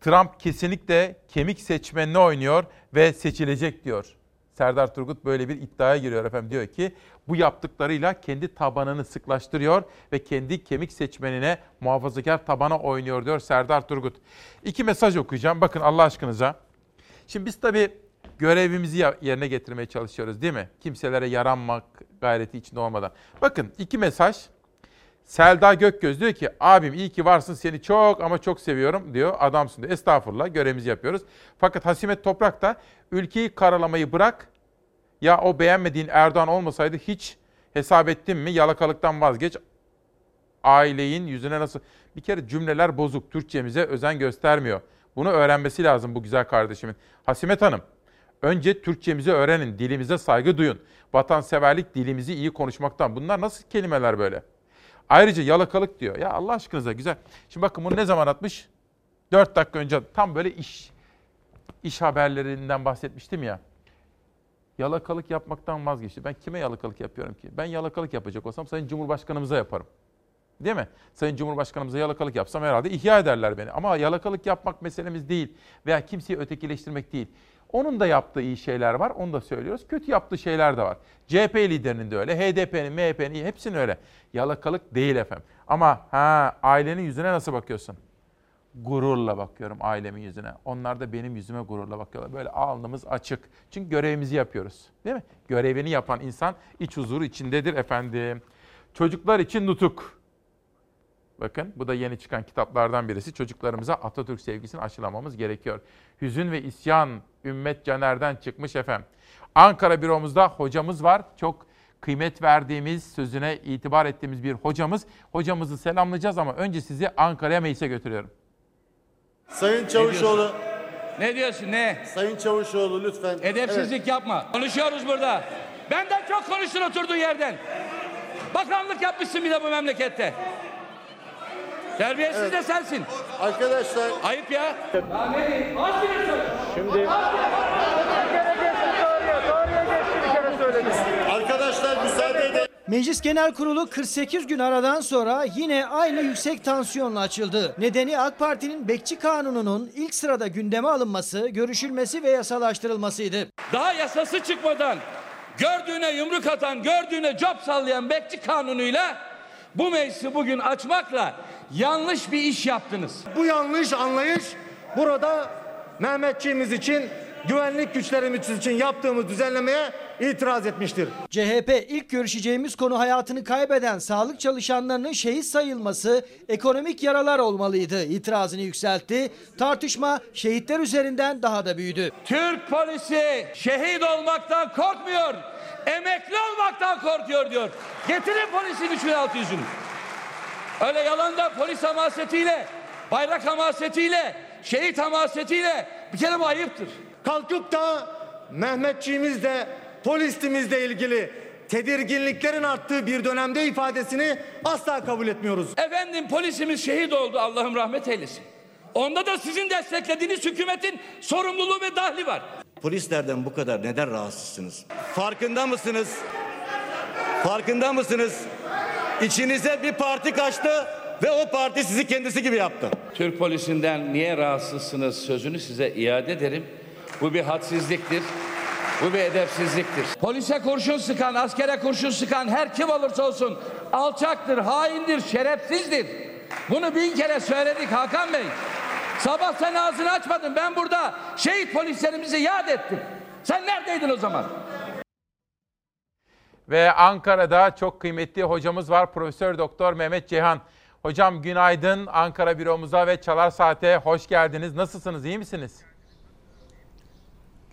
Trump kesinlikle kemik seçmenini oynuyor ve seçilecek diyor. Serdar Turgut böyle bir iddiaya giriyor efendim. Diyor ki bu yaptıklarıyla kendi tabanını sıklaştırıyor ve kendi kemik seçmenine muhafazakar tabana oynuyor diyor Serdar Turgut. İki mesaj okuyacağım. Bakın Allah aşkınıza. Şimdi biz tabii görevimizi yerine getirmeye çalışıyoruz değil mi? Kimselere yaranmak gayreti içinde olmadan. Bakın iki mesaj. Selda Gökgöz diyor ki abim iyi ki varsın seni çok ama çok seviyorum diyor. Adamsın diyor. Estağfurullah görevimizi yapıyoruz. Fakat Hasimet Toprak da ülkeyi karalamayı bırak. Ya o beğenmediğin Erdoğan olmasaydı hiç hesap ettin mi? Yalakalıktan vazgeç. Aileyin yüzüne nasıl... Bir kere cümleler bozuk. Türkçemize özen göstermiyor. Bunu öğrenmesi lazım bu güzel kardeşimin. Hasimet Hanım, önce Türkçemizi öğrenin, dilimize saygı duyun. Vatanseverlik dilimizi iyi konuşmaktan. Bunlar nasıl kelimeler böyle? Ayrıca yalakalık diyor. Ya Allah aşkınıza güzel. Şimdi bakın bunu ne zaman atmış? 4 dakika önce tam böyle iş iş haberlerinden bahsetmiştim ya. Yalakalık yapmaktan vazgeçti. Ben kime yalakalık yapıyorum ki? Ben yalakalık yapacak olsam Sayın Cumhurbaşkanımıza yaparım. Değil mi? Sayın Cumhurbaşkanımıza yalakalık yapsam herhalde ihya ederler beni. Ama yalakalık yapmak meselemiz değil. Veya kimseyi ötekileştirmek değil. Onun da yaptığı iyi şeyler var, onu da söylüyoruz. Kötü yaptığı şeyler de var. CHP liderinin de öyle, HDP'nin, MHP'nin hepsinin öyle. Yalakalık değil efendim. Ama ha ailenin yüzüne nasıl bakıyorsun? Gururla bakıyorum ailemin yüzüne. Onlar da benim yüzüme gururla bakıyorlar. Böyle alnımız açık. Çünkü görevimizi yapıyoruz. Değil mi? Görevini yapan insan iç huzuru içindedir efendim. Çocuklar için nutuk. Bakın bu da yeni çıkan kitaplardan birisi. Çocuklarımıza Atatürk sevgisini aşılamamız gerekiyor. Hüzün ve isyan Ümmet Caner'den çıkmış efendim. Ankara büromuzda hocamız var. Çok kıymet verdiğimiz, sözüne itibar ettiğimiz bir hocamız. Hocamızı selamlayacağız ama önce sizi Ankara'ya meclise götürüyorum. Sayın Çavuşoğlu. Ne diyorsun ne? Sayın Çavuşoğlu lütfen. Edepsizlik Evet. yapma. Konuşuyoruz burada. Benden çok konuştun oturduğun yerden. Bakanlık yapmışsın bir de bu memlekette. Terbiyesiz Evet. de sensin. Arkadaşlar. Ayıp ya. Şimdi. Arkadaşlar müsaade edin. Meclis Genel Kurulu 48 gün aradan sonra yine aynı yüksek tansiyonla açıldı. Nedeni AK Parti'nin Bekçi Kanunu'nun ilk sırada gündeme alınması, görüşülmesi ve yasalaştırılmasıydı. Daha yasası çıkmadan gördüğüne yumruk atan, gördüğüne cop sallayan bekçi kanunuyla bu meclisi bugün açmakla yanlış bir iş yaptınız. Bu yanlış anlayış burada Mehmetçiğimiz için güvenlik güçlerimiz için yaptığımız düzenlemeye itiraz etmiştir. CHP ilk görüşeceğimiz konu hayatını kaybeden sağlık çalışanlarının şehit sayılması, ekonomik yaralar olmalıydı. İtirazını yükseltti. Tartışma şehitler üzerinden daha da büyüdü. Türk polisi şehit olmaktan korkmuyor. Emekli olmaktan korkuyor diyor. Getirin polisin 3600'ünü. Öyle yalanda polis hamasetiyle, bayrak hamasetiyle, şehit hamasetiyle bir kere bu ayıptır. Kalkıp da Mehmetçiğimiz de polistimizle ilgili tedirginliklerin arttığı bir dönemde ifadesini asla kabul etmiyoruz. Efendim polisimiz şehit oldu Allah'ım rahmet eylesin. Onda da sizin desteklediğiniz hükümetin sorumluluğu ve dahli var. Polislerden bu kadar neden rahatsızsınız? Farkında mısınız? Farkında mısınız? İçinize bir parti kaçtı ve o parti sizi kendisi gibi yaptı. Türk polisinden niye rahatsızsınız sözünü size iade ederim. Bu bir hadsizliktir. Bu bir edepsizliktir. Polise kurşun sıkan, askere kurşun sıkan her kim olursa olsun alçaktır, haindir, şerefsizdir. Bunu bin kere söyledik Hakan Bey. Sabah sen ağzını açmadın. Ben burada şehit polislerimizi yad ettim. Sen neredeydin o zaman? Ve Ankara'da çok kıymetli hocamız var Profesör Doktor Mehmet Ceyhan. Hocam günaydın Ankara büromuza ve Çalar Saat'e hoş geldiniz. Nasılsınız, iyi misiniz?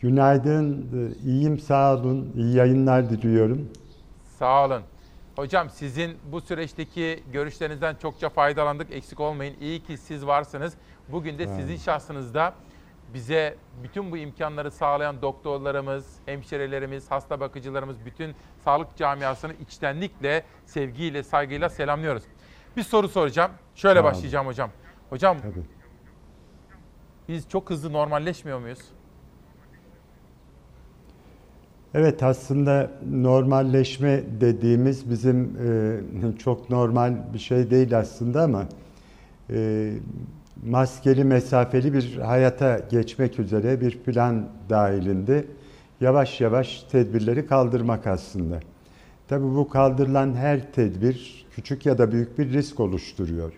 Günaydın, iyiyim sağ olun, iyi yayınlar diliyorum. Sağ olun. Hocam sizin bu süreçteki görüşlerinizden çokça faydalandık. Eksik olmayın. İyi ki siz varsınız. Bugün de sizin şahsınızda bize bütün bu imkanları sağlayan doktorlarımız, hemşirelerimiz, hasta bakıcılarımız, bütün sağlık camiasını içtenlikle, sevgiyle, saygıyla selamlıyoruz. Bir soru soracağım. Şöyle Sağ olun. başlayacağım hocam. Hocam Tabii. biz çok hızlı normalleşmiyor muyuz? Evet aslında normalleşme dediğimiz bizim e, çok normal bir şey değil aslında ama e, maskeli mesafeli bir hayata geçmek üzere bir plan dahilinde yavaş yavaş tedbirleri kaldırmak aslında. Tabii bu kaldırılan her tedbir küçük ya da büyük bir risk oluşturuyor.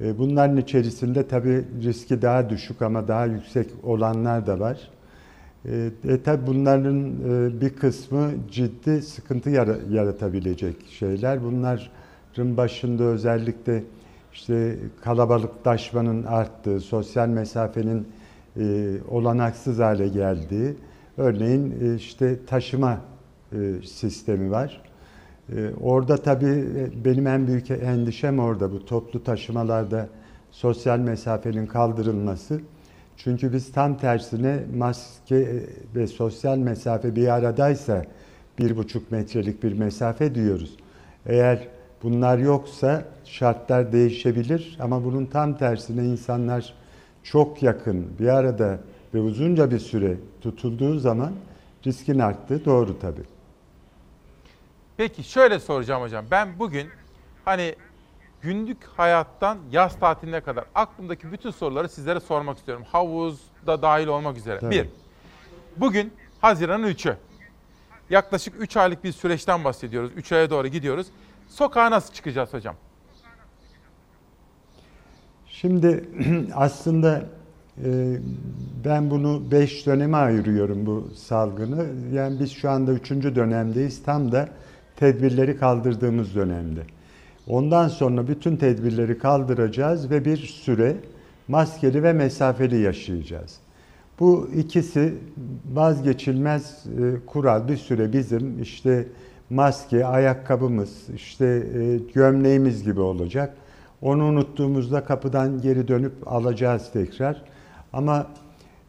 E, Bunların içerisinde tabii riski daha düşük ama daha yüksek olanlar da var. E, e, tabii bunların e, bir kısmı ciddi sıkıntı yara- yaratabilecek şeyler. Bunların başında özellikle işte kalabalıklaşmanın arttığı, sosyal mesafenin e, olanaksız hale geldiği, örneğin e, işte taşıma e, sistemi var. E, orada tabii e, benim en büyük endişem orada bu toplu taşımalarda sosyal mesafenin kaldırılması. Çünkü biz tam tersine maske ve sosyal mesafe bir aradaysa bir buçuk metrelik bir mesafe diyoruz. Eğer bunlar yoksa şartlar değişebilir ama bunun tam tersine insanlar çok yakın bir arada ve uzunca bir süre tutulduğu zaman riskin arttığı doğru tabii. Peki şöyle soracağım hocam. Ben bugün hani günlük hayattan yaz tatiline kadar aklımdaki bütün soruları sizlere sormak istiyorum. Havuz da dahil olmak üzere. Tabii. Bir, bugün Haziran'ın 3'ü. Yaklaşık 3 aylık bir süreçten bahsediyoruz. 3 aya doğru gidiyoruz. Sokağa nasıl çıkacağız hocam? Şimdi aslında e, ben bunu 5 döneme ayırıyorum bu salgını. Yani biz şu anda 3. dönemdeyiz. Tam da tedbirleri kaldırdığımız dönemde. Ondan sonra bütün tedbirleri kaldıracağız ve bir süre maskeli ve mesafeli yaşayacağız. Bu ikisi vazgeçilmez e, kural. Bir süre bizim işte maske, ayakkabımız, işte e, gömleğimiz gibi olacak. Onu unuttuğumuzda kapıdan geri dönüp alacağız tekrar. Ama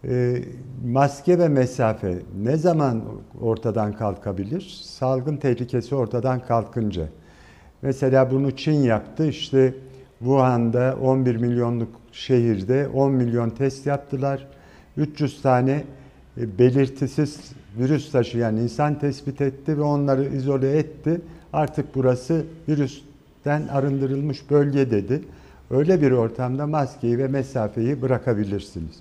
e, maske ve mesafe ne zaman ortadan kalkabilir? Salgın tehlikesi ortadan kalkınca. Mesela bunu Çin yaptı. İşte Wuhan'da 11 milyonluk şehirde 10 milyon test yaptılar. 300 tane e, belirtisiz virüs taşıyan insan tespit etti ve onları izole etti. Artık burası virüsten arındırılmış bölge dedi. Öyle bir ortamda maskeyi ve mesafeyi bırakabilirsiniz.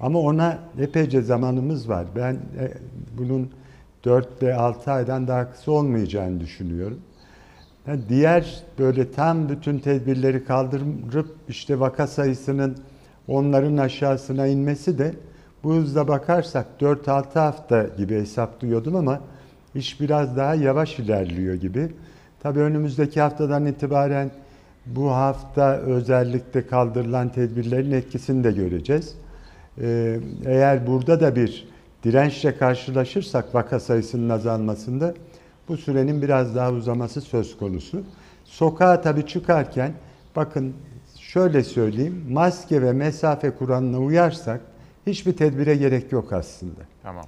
Ama ona epeyce zamanımız var. Ben e, bunun 4 ile 6 aydan daha kısa olmayacağını düşünüyorum. Yani diğer böyle tam bütün tedbirleri kaldırıp işte vaka sayısının onların aşağısına inmesi de bu hızla bakarsak 4-6 hafta gibi hesaplıyordum ama iş biraz daha yavaş ilerliyor gibi. Tabii önümüzdeki haftadan itibaren bu hafta özellikle kaldırılan tedbirlerin etkisini de göreceğiz. Ee, eğer burada da bir dirençle karşılaşırsak vaka sayısının azalmasında bu sürenin biraz daha uzaması söz konusu. Sokağa tabii çıkarken bakın şöyle söyleyeyim maske ve mesafe kuralına uyarsak hiçbir tedbire gerek yok aslında. Tamam.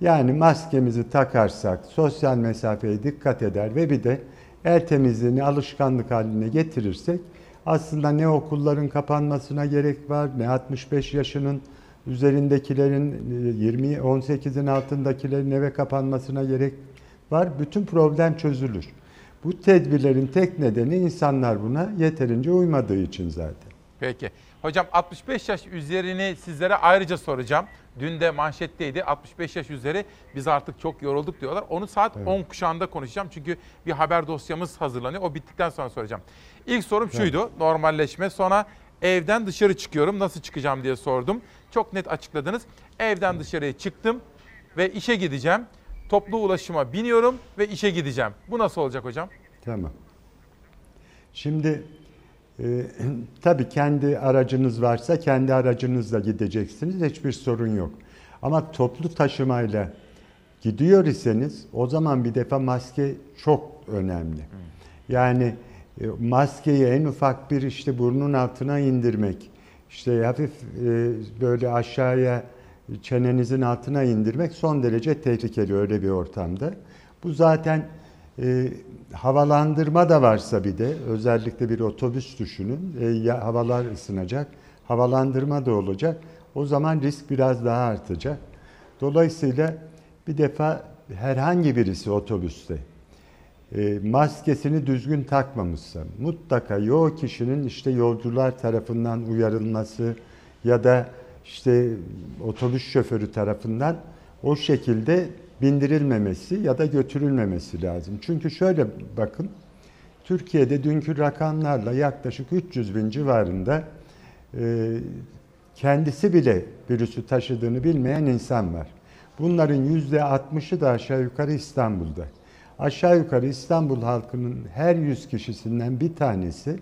Yani maskemizi takarsak, sosyal mesafeye dikkat eder ve bir de el temizliğini alışkanlık haline getirirsek aslında ne okulların kapanmasına gerek var, ne 65 yaşının üzerindekilerin 20 18'in altındakilerin eve kapanmasına gerek var. Bütün problem çözülür. Bu tedbirlerin tek nedeni insanlar buna yeterince uymadığı için zaten. Peki. Hocam 65 yaş üzerini sizlere ayrıca soracağım. Dün de manşetteydi 65 yaş üzeri biz artık çok yorulduk diyorlar. Onu saat Evet. 10 kuşağında konuşacağım. Çünkü bir haber dosyamız hazırlanıyor. O bittikten sonra soracağım. İlk sorum Evet. şuydu. Normalleşme. Sonra evden dışarı çıkıyorum. Nasıl çıkacağım diye sordum. Çok net açıkladınız. Evden dışarıya çıktım ve işe gideceğim. Toplu ulaşıma biniyorum ve işe gideceğim. Bu nasıl olacak hocam? Tamam. Şimdi e, tabii kendi aracınız varsa kendi aracınızla gideceksiniz. Hiçbir sorun yok. Ama toplu taşımayla gidiyor iseniz o zaman bir defa maske çok önemli. Yani e, maskeyi en ufak bir işte burnun altına indirmek, işte hafif e, böyle aşağıya çenenizin altına indirmek son derece tehlikeli öyle bir ortamda. Bu zaten e, havalandırma da varsa bir de özellikle bir otobüs düşünün. E, ya, havalar ısınacak, havalandırma da olacak. O zaman risk biraz daha artacak. Dolayısıyla bir defa herhangi birisi otobüste e, maskesini düzgün takmamışsa mutlaka o kişinin işte yolcular tarafından uyarılması ya da işte otobüs şoförü tarafından o şekilde bindirilmemesi ya da götürülmemesi lazım. Çünkü şöyle bakın Türkiye'de dünkü rakamlarla yaklaşık 300 bin civarında e, kendisi bile virüsü taşıdığını bilmeyen insan var. Bunların %60'ı da aşağı yukarı İstanbul'da. Aşağı yukarı İstanbul halkının her 100 kişisinden bir tanesi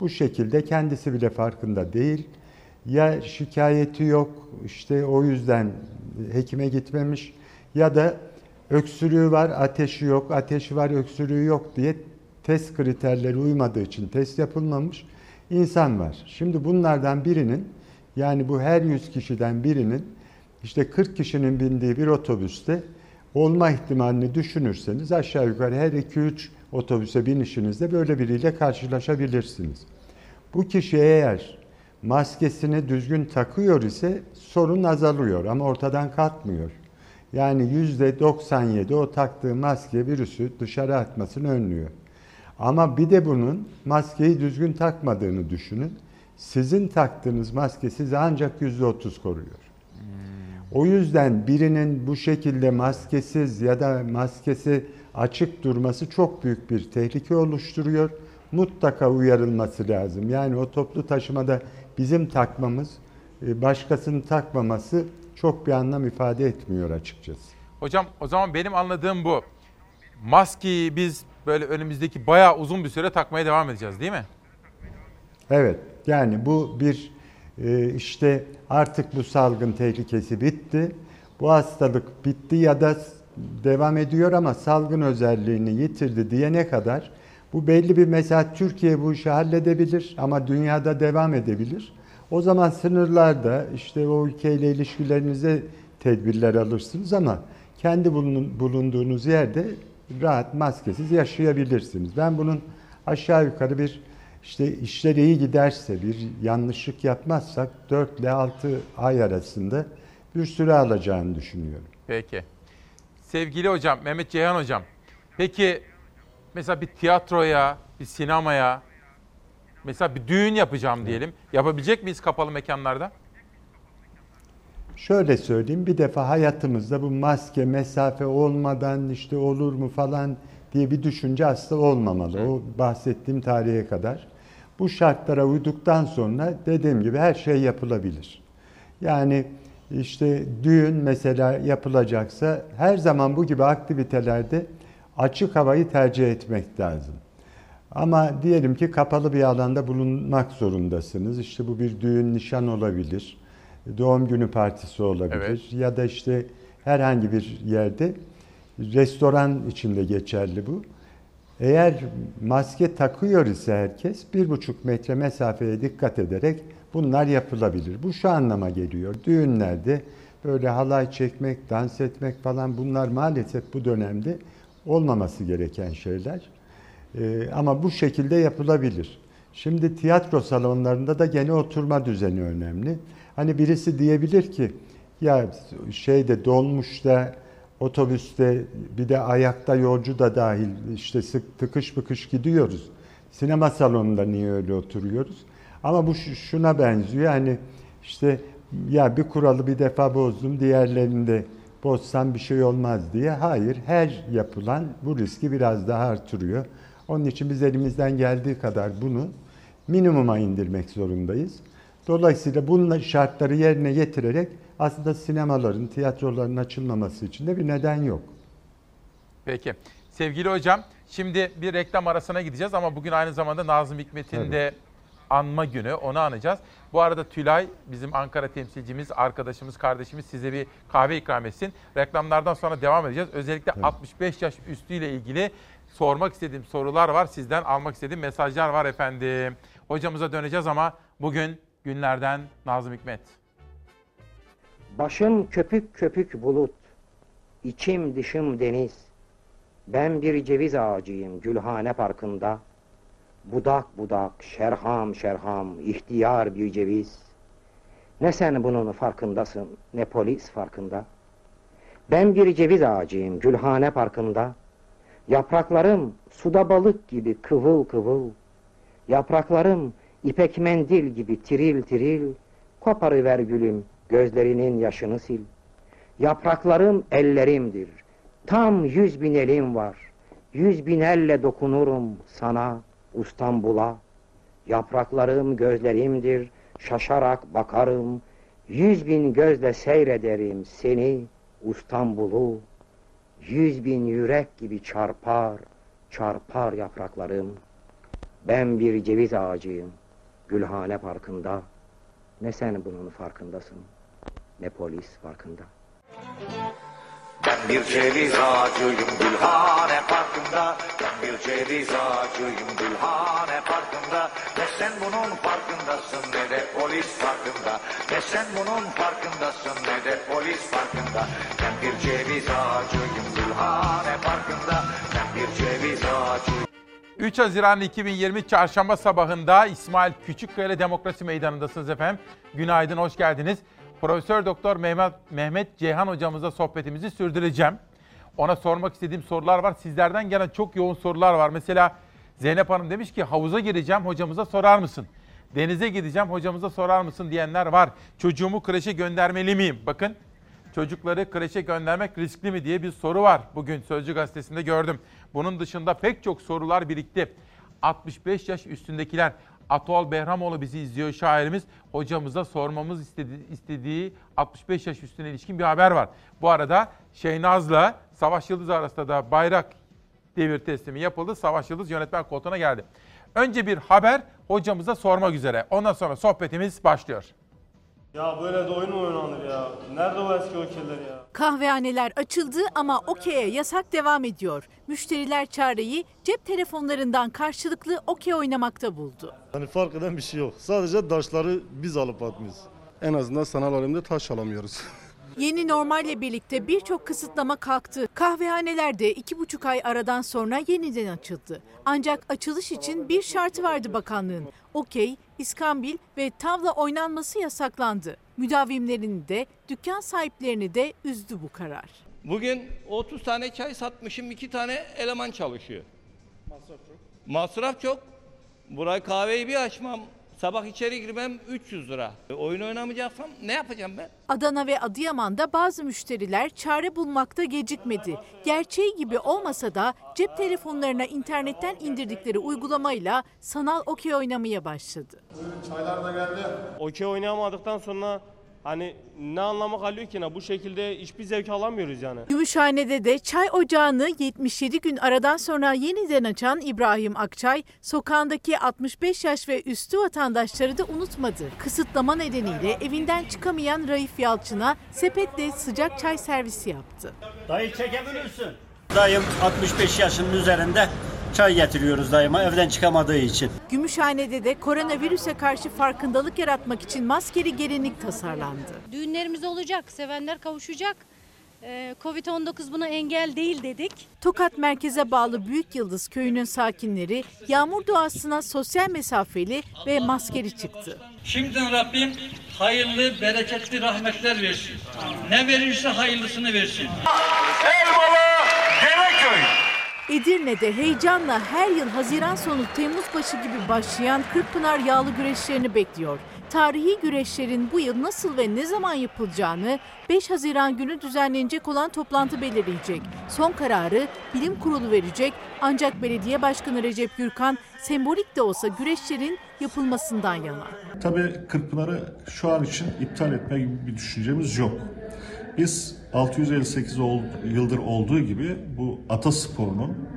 bu şekilde kendisi bile farkında değil. Ya şikayeti yok işte o yüzden hekime gitmemiş ya da öksürüğü var, ateşi yok, ateşi var, öksürüğü yok diye test kriterleri uymadığı için test yapılmamış insan var. Şimdi bunlardan birinin yani bu her 100 kişiden birinin işte 40 kişinin bindiği bir otobüste olma ihtimalini düşünürseniz aşağı yukarı her 2-3 otobüse binişinizde böyle biriyle karşılaşabilirsiniz. Bu kişi eğer maskesini düzgün takıyor ise sorun azalıyor ama ortadan kalkmıyor. Yani %97 o taktığı maske virüsü dışarı atmasını önlüyor. Ama bir de bunun maskeyi düzgün takmadığını düşünün. Sizin taktığınız maske sizi ancak %30 koruyor. O yüzden birinin bu şekilde maskesiz ya da maskesi açık durması çok büyük bir tehlike oluşturuyor. Mutlaka uyarılması lazım. Yani o toplu taşımada bizim takmamız, e, başkasının takmaması çok bir anlam ifade etmiyor açıkçası. Hocam o zaman benim anladığım bu. Maskeyi biz böyle önümüzdeki bayağı uzun bir süre takmaya devam edeceğiz değil mi? Evet. Yani bu bir e, işte artık bu salgın tehlikesi bitti. Bu hastalık bitti ya da devam ediyor ama salgın özelliğini yitirdi diyene kadar bu belli bir mesela Türkiye bu işi halledebilir ama dünyada devam edebilir. O zaman sınırlarda işte o ülkeyle ilişkilerinize tedbirler alırsınız ama kendi bulunduğunuz yerde rahat maskesiz yaşayabilirsiniz. Ben bunun aşağı yukarı bir işte işler iyi giderse bir yanlışlık yapmazsak 4 ile 6 ay arasında bir süre alacağını düşünüyorum. Peki. Sevgili hocam, Mehmet Ceyhan hocam. Peki mesela bir tiyatroya, bir sinemaya, mesela bir düğün yapacağım diyelim. Yapabilecek miyiz kapalı mekanlarda? Şöyle söyleyeyim bir defa hayatımızda bu maske, mesafe olmadan işte olur mu falan diye bir düşünce aslında olmamalı. O bahsettiğim tarihe kadar. Bu şartlara uyduktan sonra dediğim gibi her şey yapılabilir. Yani işte düğün mesela yapılacaksa her zaman bu gibi aktivitelerde açık havayı tercih etmek lazım. Ama diyelim ki kapalı bir alanda bulunmak zorundasınız. İşte bu bir düğün, nişan olabilir. Doğum günü partisi olabilir. Evet. Ya da işte herhangi bir yerde restoran içinde geçerli bu. Eğer maske takıyor ise herkes bir buçuk metre mesafeye dikkat ederek bunlar yapılabilir. Bu şu anlama geliyor. Düğünlerde böyle halay çekmek, dans etmek falan bunlar maalesef bu dönemde olmaması gereken şeyler. Ee, ama bu şekilde yapılabilir. Şimdi tiyatro salonlarında da gene oturma düzeni önemli. Hani birisi diyebilir ki ya şeyde dolmuşta otobüste bir de ayakta yolcu da dahil işte sık tıkış bıkış gidiyoruz. Sinema salonunda niye öyle oturuyoruz? Ama bu şuna benziyor hani işte ya bir kuralı bir defa bozdum diğerlerinde bozsam bir şey olmaz diye. Hayır her yapılan bu riski biraz daha artırıyor. Onun için biz elimizden geldiği kadar bunu minimuma indirmek zorundayız. Dolayısıyla bunun şartları yerine getirerek aslında sinemaların, tiyatroların açılmaması için de bir neden yok. Peki. Sevgili hocam, şimdi bir reklam arasına gideceğiz ama bugün aynı zamanda Nazım Hikmet'in de anma günü. Onu anacağız. Bu arada Tülay bizim Ankara temsilcimiz, arkadaşımız, kardeşimiz size bir kahve ikram etsin. Reklamlardan sonra devam edeceğiz. Özellikle evet. 65 yaş üstüyle ilgili sormak istediğim sorular var. Sizden almak istediğim mesajlar var efendim. Hocamıza döneceğiz ama bugün günlerden Nazım Hikmet. Başım köpük köpük bulut, içim dışım deniz. Ben bir ceviz ağacıyım Gülhane Parkı'nda. Budak budak, şerham şerham, ihtiyar bir ceviz. Ne sen bunun farkındasın, ne polis farkında. Ben bir ceviz ağacıyım Gülhane Parkı'nda. Yapraklarım suda balık gibi kıvıl kıvıl. Yapraklarım ipek mendil gibi tiril tiril. Koparıver gülüm, Gözlerinin yaşını sil. Yapraklarım ellerimdir. Tam yüz bin elim var. Yüz bin elle dokunurum sana, İstanbul'a. Yapraklarım gözlerimdir. Şaşarak bakarım. Yüz bin gözle seyrederim seni, İstanbul'u. Yüz bin yürek gibi çarpar, çarpar yapraklarım. Ben bir ceviz ağacıyım, Gülhane Parkı'nda. Ne sen bunun farkındasın? ne polis farkında. Ben bir ceviz ağacıyım Gülhane Parkı'nda. Ben bir ceviz ağacıyım Gülhane Parkı'nda. Ne sen bunun farkındasın ne de polis farkında Ne sen bunun farkındasın ne de polis farkında Ben bir ceviz ağacıyım Gülhane Parkı'nda. Ben bir ceviz ağacıyım 3 Haziran 2020 Çarşamba sabahında İsmail Küçükkaya Demokrasi Meydanı'ndasınız efendim. Günaydın, hoş geldiniz. Profesör Doktor Mehmet, Mehmet Ceyhan hocamızla sohbetimizi sürdüreceğim. Ona sormak istediğim sorular var. Sizlerden gelen çok yoğun sorular var. Mesela Zeynep Hanım demiş ki havuza gireceğim hocamıza sorar mısın? Denize gideceğim hocamıza sorar mısın diyenler var. Çocuğumu kreşe göndermeli miyim? Bakın çocukları kreşe göndermek riskli mi diye bir soru var. Bugün Sözcü Gazetesi'nde gördüm. Bunun dışında pek çok sorular birikti. 65 yaş üstündekiler Atol Behramoğlu bizi izliyor şairimiz. Hocamıza sormamız istedi, istediği 65 yaş üstüne ilişkin bir haber var. Bu arada Şeynaz'la Savaş Yıldız arasında da bayrak devir teslimi yapıldı. Savaş Yıldız yönetmen koltuğuna geldi. Önce bir haber hocamıza sormak üzere. Ondan sonra sohbetimiz başlıyor. Ya böyle de oyun mu oynanır ya? Nerede o eski okeyler ya? Kahvehaneler açıldı ama okey'e yasak devam ediyor. Müşteriler çareyi cep telefonlarından karşılıklı okey oynamakta buldu. Hani fark eden bir şey yok. Sadece taşları biz alıp atmıyoruz. En azından sanal alemde taş alamıyoruz. Yeni normalle birlikte birçok kısıtlama kalktı. Kahvehaneler de iki buçuk ay aradan sonra yeniden açıldı. Ancak açılış için bir şartı vardı bakanlığın. Okey, iskambil ve tavla oynanması yasaklandı. Müdavimlerini de dükkan sahiplerini de üzdü bu karar. Bugün 30 tane çay satmışım, 2 tane eleman çalışıyor. Masraf çok. Masraf çok. Burayı kahveyi bir açmam, sabah içeri girmem 300 lira. E, oyun oynamayacaksam ne yapacağım ben? Adana ve Adıyaman'da bazı müşteriler çare bulmakta gecikmedi. Gerçeği gibi olmasa da cep telefonlarına internetten indirdikleri uygulamayla sanal okey oynamaya başladı. Çaylar da geldi. Okey oynayamadıktan sonra hani ne anlamı kalıyor ki ne? Bu şekilde hiçbir zevk alamıyoruz yani. Gümüşhane'de de çay ocağını 77 gün aradan sonra yeniden açan İbrahim Akçay, sokağındaki 65 yaş ve üstü vatandaşları da unutmadı. Kısıtlama nedeniyle evinden çıkamayan Raif Yalçın'a sepetle sıcak çay servisi yaptı. Dayı çekebilirsin. Dayım 65 yaşının üzerinde çay getiriyoruz dayıma evden çıkamadığı için. Gümüşhane'de de koronavirüse karşı farkındalık yaratmak için maskeli gelinlik tasarlandı. Düğünlerimiz olacak, sevenler kavuşacak. Ee, Covid-19 buna engel değil dedik. Tokat merkeze bağlı Büyük Yıldız köyünün sakinleri yağmur duasına sosyal mesafeli ve maskeli çıktı. Şimdiden Rabbim hayırlı, bereketli rahmetler versin. Ne verirse hayırlısını versin. Elmalı Dereköy. Edirne'de heyecanla her yıl Haziran sonu Temmuz başı gibi başlayan Kırkpınar yağlı güreşlerini bekliyor. Tarihi güreşlerin bu yıl nasıl ve ne zaman yapılacağını 5 Haziran günü düzenlenecek olan toplantı belirleyecek. Son kararı bilim kurulu verecek ancak belediye başkanı Recep Gürkan sembolik de olsa güreşlerin yapılmasından yana. Tabii Kırkpınar'ı şu an için iptal etme gibi bir düşüncemiz yok. Biz 658 ol- yıldır olduğu gibi bu atasporunun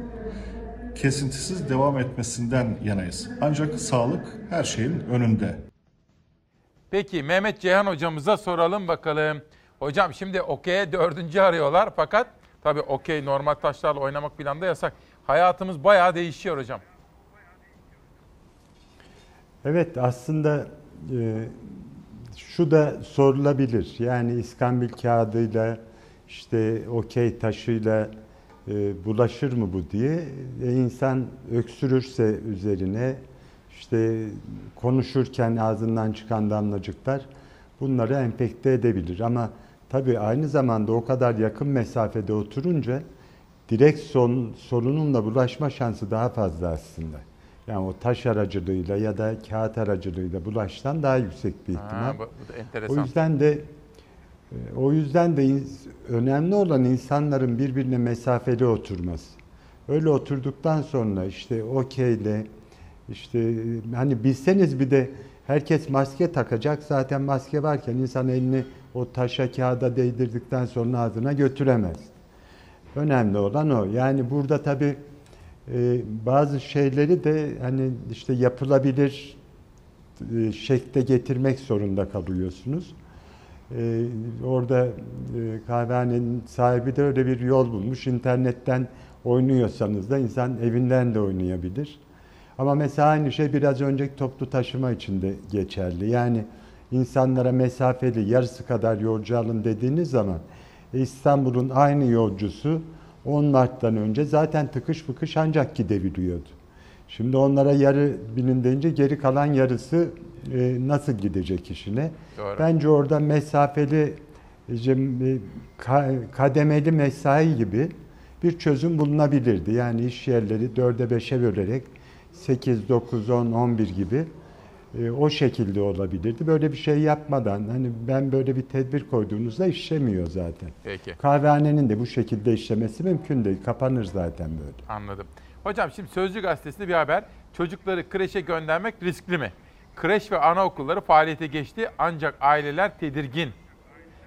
kesintisiz devam etmesinden yanayız. Ancak sağlık her şeyin önünde. Peki Mehmet Ceyhan hocamıza soralım bakalım. Hocam şimdi okey'e dördüncü arıyorlar fakat tabii okey normal taşlarla oynamak planda yasak. Hayatımız bayağı değişiyor hocam. Evet aslında e, şu da sorulabilir. Yani iskambil kağıdıyla işte okey taşıyla e, bulaşır mı bu diye. E, insan öksürürse üzerine işte konuşurken ağzından çıkan damlacıklar bunları enfekte edebilir. Ama tabii aynı zamanda o kadar yakın mesafede oturunca direkt son, sorununla bulaşma şansı daha fazla aslında. Yani o taş aracılığıyla ya da kağıt aracılığıyla bulaştan daha yüksek bir ihtimal. Ha, bu, bu. O yüzden de o yüzden de önemli olan insanların birbirine mesafeli oturması. Öyle oturduktan sonra işte okeyle işte e, hani bilseniz bir de herkes maske takacak. Zaten maske varken insan elini o taşa kağıda değdirdikten sonra ağzına götüremez. Önemli olan o. Yani burada tabii e, bazı şeyleri de hani işte yapılabilir e, şekle getirmek zorunda kalıyorsunuz. E, orada e, kahvehanenin sahibi de öyle bir yol bulmuş. İnternetten oynuyorsanız da insan evinden de oynayabilir. Ama mesela aynı şey biraz önceki toplu taşıma için de geçerli. Yani insanlara mesafeli yarısı kadar yolcu alın dediğiniz zaman e, İstanbul'un aynı yolcusu 10 Mart'tan önce zaten tıkış fıkış ancak gidebiliyordu. Şimdi onlara yarı binin deyince geri kalan yarısı e, nasıl gidecek işine? Doğru. Bence orada mesafeli, e, kademeli mesai gibi bir çözüm bulunabilirdi. Yani iş yerleri dörde beşe bölerek 8, 9, 10, 11 gibi e, o şekilde olabilirdi. Böyle bir şey yapmadan hani ben böyle bir tedbir koyduğunuzda işlemiyor zaten. Peki. Kahvehanenin de bu şekilde işlemesi mümkün değil. Kapanır zaten böyle. Anladım. Hocam şimdi Sözcü Gazetesi'nde bir haber. Çocukları kreşe göndermek riskli mi? Kreş ve anaokulları faaliyete geçti ancak aileler tedirgin.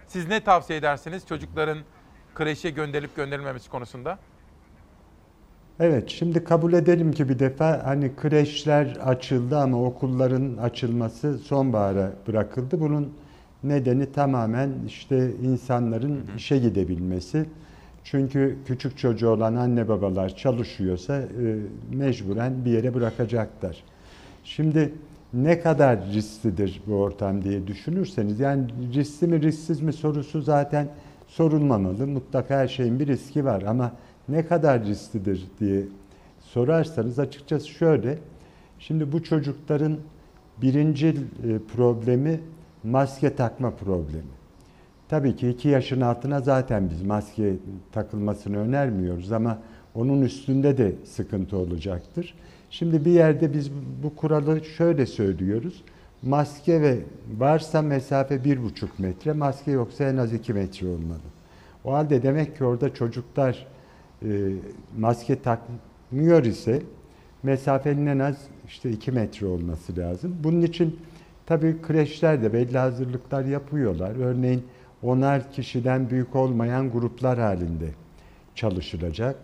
Siz ne tavsiye edersiniz çocukların kreşe gönderilip gönderilmemesi konusunda? Evet, şimdi kabul edelim ki bir defa hani kreşler açıldı ama okulların açılması sonbahara bırakıldı. Bunun nedeni tamamen işte insanların işe gidebilmesi. Çünkü küçük çocuğu olan anne babalar çalışıyorsa e, mecburen bir yere bırakacaklar. Şimdi ne kadar risklidir bu ortam diye düşünürseniz yani riskli mi risksiz mi sorusu zaten sorulmamalı. Mutlaka her şeyin bir riski var ama ne kadar risklidir diye sorarsanız açıkçası şöyle. Şimdi bu çocukların birinci e, problemi maske takma problemi. Tabii ki 2 yaşın altına zaten biz maske takılmasını önermiyoruz ama onun üstünde de sıkıntı olacaktır. Şimdi bir yerde biz bu kuralı şöyle söylüyoruz. Maske ve varsa mesafe bir buçuk metre, maske yoksa en az iki metre olmalı. O halde demek ki orada çocuklar e, maske takmıyor ise mesafenin en az işte 2 metre olması lazım. Bunun için tabii kreşler de belli hazırlıklar yapıyorlar. Örneğin onar kişiden büyük olmayan gruplar halinde çalışılacak.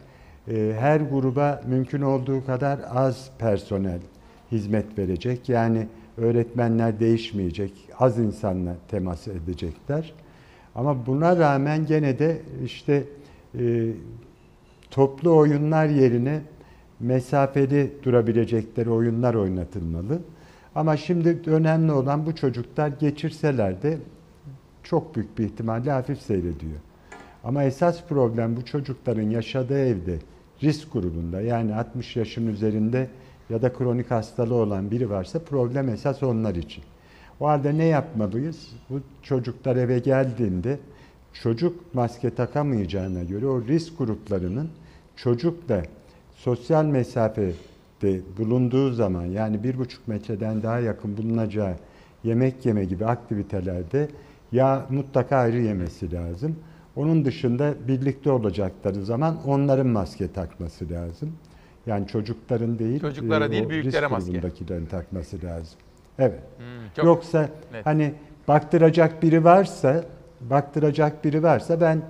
E, her gruba mümkün olduğu kadar az personel hizmet verecek. Yani öğretmenler değişmeyecek, az insanla temas edecekler. Ama buna rağmen gene de işte e, toplu oyunlar yerine mesafeli durabilecekleri oyunlar oynatılmalı. Ama şimdi önemli olan bu çocuklar geçirseler de çok büyük bir ihtimalle hafif seyrediyor. Ama esas problem bu çocukların yaşadığı evde risk grubunda yani 60 yaşın üzerinde ya da kronik hastalığı olan biri varsa problem esas onlar için. O halde ne yapmalıyız? Bu çocuklar eve geldiğinde çocuk maske takamayacağına göre o risk gruplarının çocukla sosyal mesafede bulunduğu zaman yani bir buçuk metreden daha yakın bulunacağı yemek yeme gibi aktivitelerde ya mutlaka ayrı yemesi lazım. Onun dışında birlikte olacakları zaman onların maske takması lazım. Yani çocukların değil, çocuklara e, değil büyüklere maske. takması lazım. Evet. Hmm, çok Yoksa net. hani baktıracak biri varsa, baktıracak biri varsa ben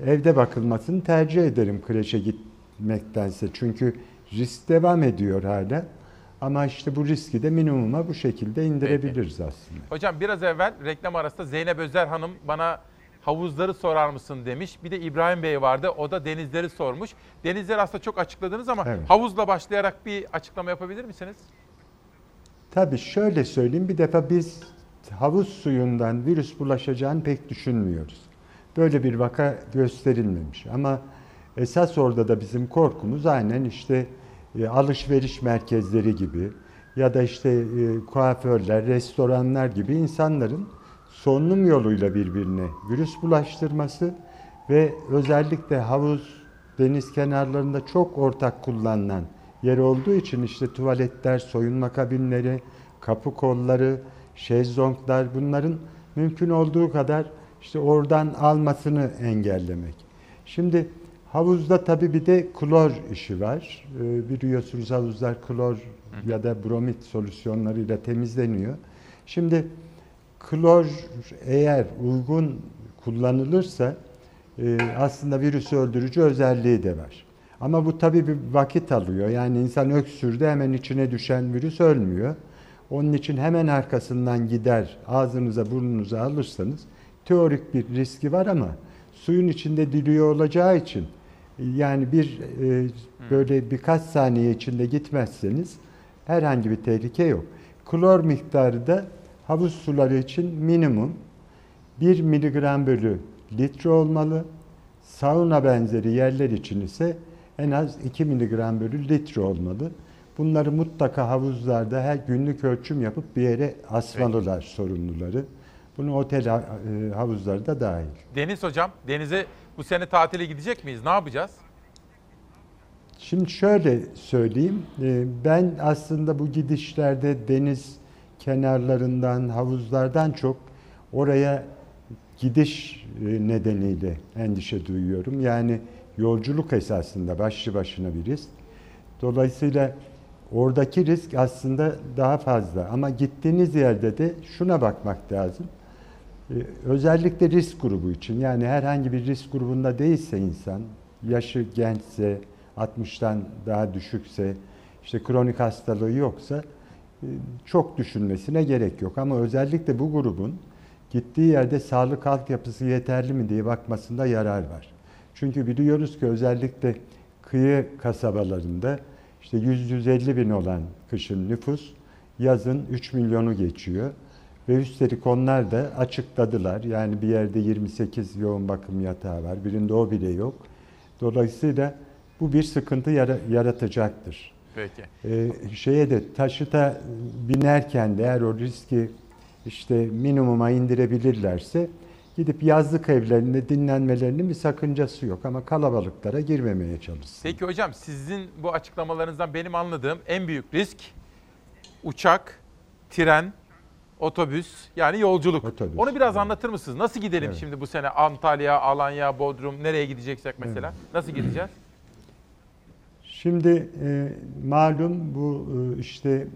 evde bakılmasını tercih ederim kreşe gitmektense. Çünkü risk devam ediyor hala. Ama işte bu riski de minimuma bu şekilde indirebiliriz aslında. Hocam biraz evvel reklam arasında Zeynep Özer Hanım bana havuzları sorar mısın demiş. Bir de İbrahim Bey vardı. O da denizleri sormuş. Denizleri aslında çok açıkladınız ama Evet. havuzla başlayarak bir açıklama yapabilir misiniz? Tabii şöyle söyleyeyim bir defa biz havuz suyundan virüs bulaşacağını pek düşünmüyoruz. Böyle bir vaka gösterilmemiş ama esas orada da bizim korkumuz aynen işte e, alışveriş merkezleri gibi ya da işte e, kuaförler, restoranlar gibi insanların solunum yoluyla birbirine virüs bulaştırması ve özellikle havuz, deniz kenarlarında çok ortak kullanılan yer olduğu için işte tuvaletler, soyunma kabinleri, kapı kolları, şezlonglar bunların mümkün olduğu kadar işte oradan almasını engellemek. Şimdi havuzda tabii bir de klor işi var. Ee, biliyorsunuz havuzlar klor ya da bromit solüsyonlarıyla temizleniyor. Şimdi klor eğer uygun kullanılırsa e, aslında virüsü öldürücü özelliği de var. Ama bu tabii bir vakit alıyor. Yani insan öksürdü hemen içine düşen virüs ölmüyor. Onun için hemen arkasından gider ağzınıza burnunuza alırsanız teorik bir riski var ama suyun içinde diliyor olacağı için yani bir e, böyle birkaç saniye içinde gitmezseniz herhangi bir tehlike yok. Klor miktarı da havuz suları için minimum 1 miligram bölü litre olmalı. Sauna benzeri yerler için ise en az 2 miligram bölü litre olmalı. Bunları mutlaka havuzlarda her günlük ölçüm yapıp bir yere asmalılar sorumluları. Bunu otel e, havuzları da dahil. Deniz hocam, denize bu sene tatile gidecek miyiz? Ne yapacağız? Şimdi şöyle söyleyeyim. e, Ben aslında bu gidişlerde deniz kenarlarından, havuzlardan çok oraya gidiş e, nedeniyle endişe duyuyorum. Yani yolculuk esasında başlı başına bir risk. Dolayısıyla oradaki risk aslında daha fazla. Ama gittiğiniz yerde de şuna bakmak lazım. Ee, Özellikle risk grubu için yani herhangi bir risk grubunda değilse insan, yaşı gençse, 60'tan daha düşükse, işte kronik hastalığı yoksa e, çok düşünmesine gerek yok. Ama özellikle bu grubun gittiği yerde sağlık altyapısı yeterli mi diye bakmasında yarar var. Çünkü biliyoruz ki özellikle kıyı kasabalarında işte 100-150 bin olan kışın nüfus yazın 3 milyonu geçiyor. Ve üstelik onlar da açıkladılar. Yani bir yerde 28 yoğun bakım yatağı var. Birinde o bile yok. Dolayısıyla bu bir sıkıntı yara- yaratacaktır. Peki. Ee, şeye de taşıta binerken de eğer o riski işte minimuma indirebilirlerse gidip yazlık evlerinde dinlenmelerinin bir sakıncası yok ama kalabalıklara girmemeye çalışsın. Peki hocam sizin bu açıklamalarınızdan benim anladığım en büyük risk uçak, tren, otobüs yani yolculuk. Otobüs, Onu biraz anlatır mısınız? Nasıl gidelim Evet. şimdi bu sene Antalya, Alanya, Bodrum nereye gideceksek mesela? Nasıl gideceğiz? Şimdi e, malum bu e, işte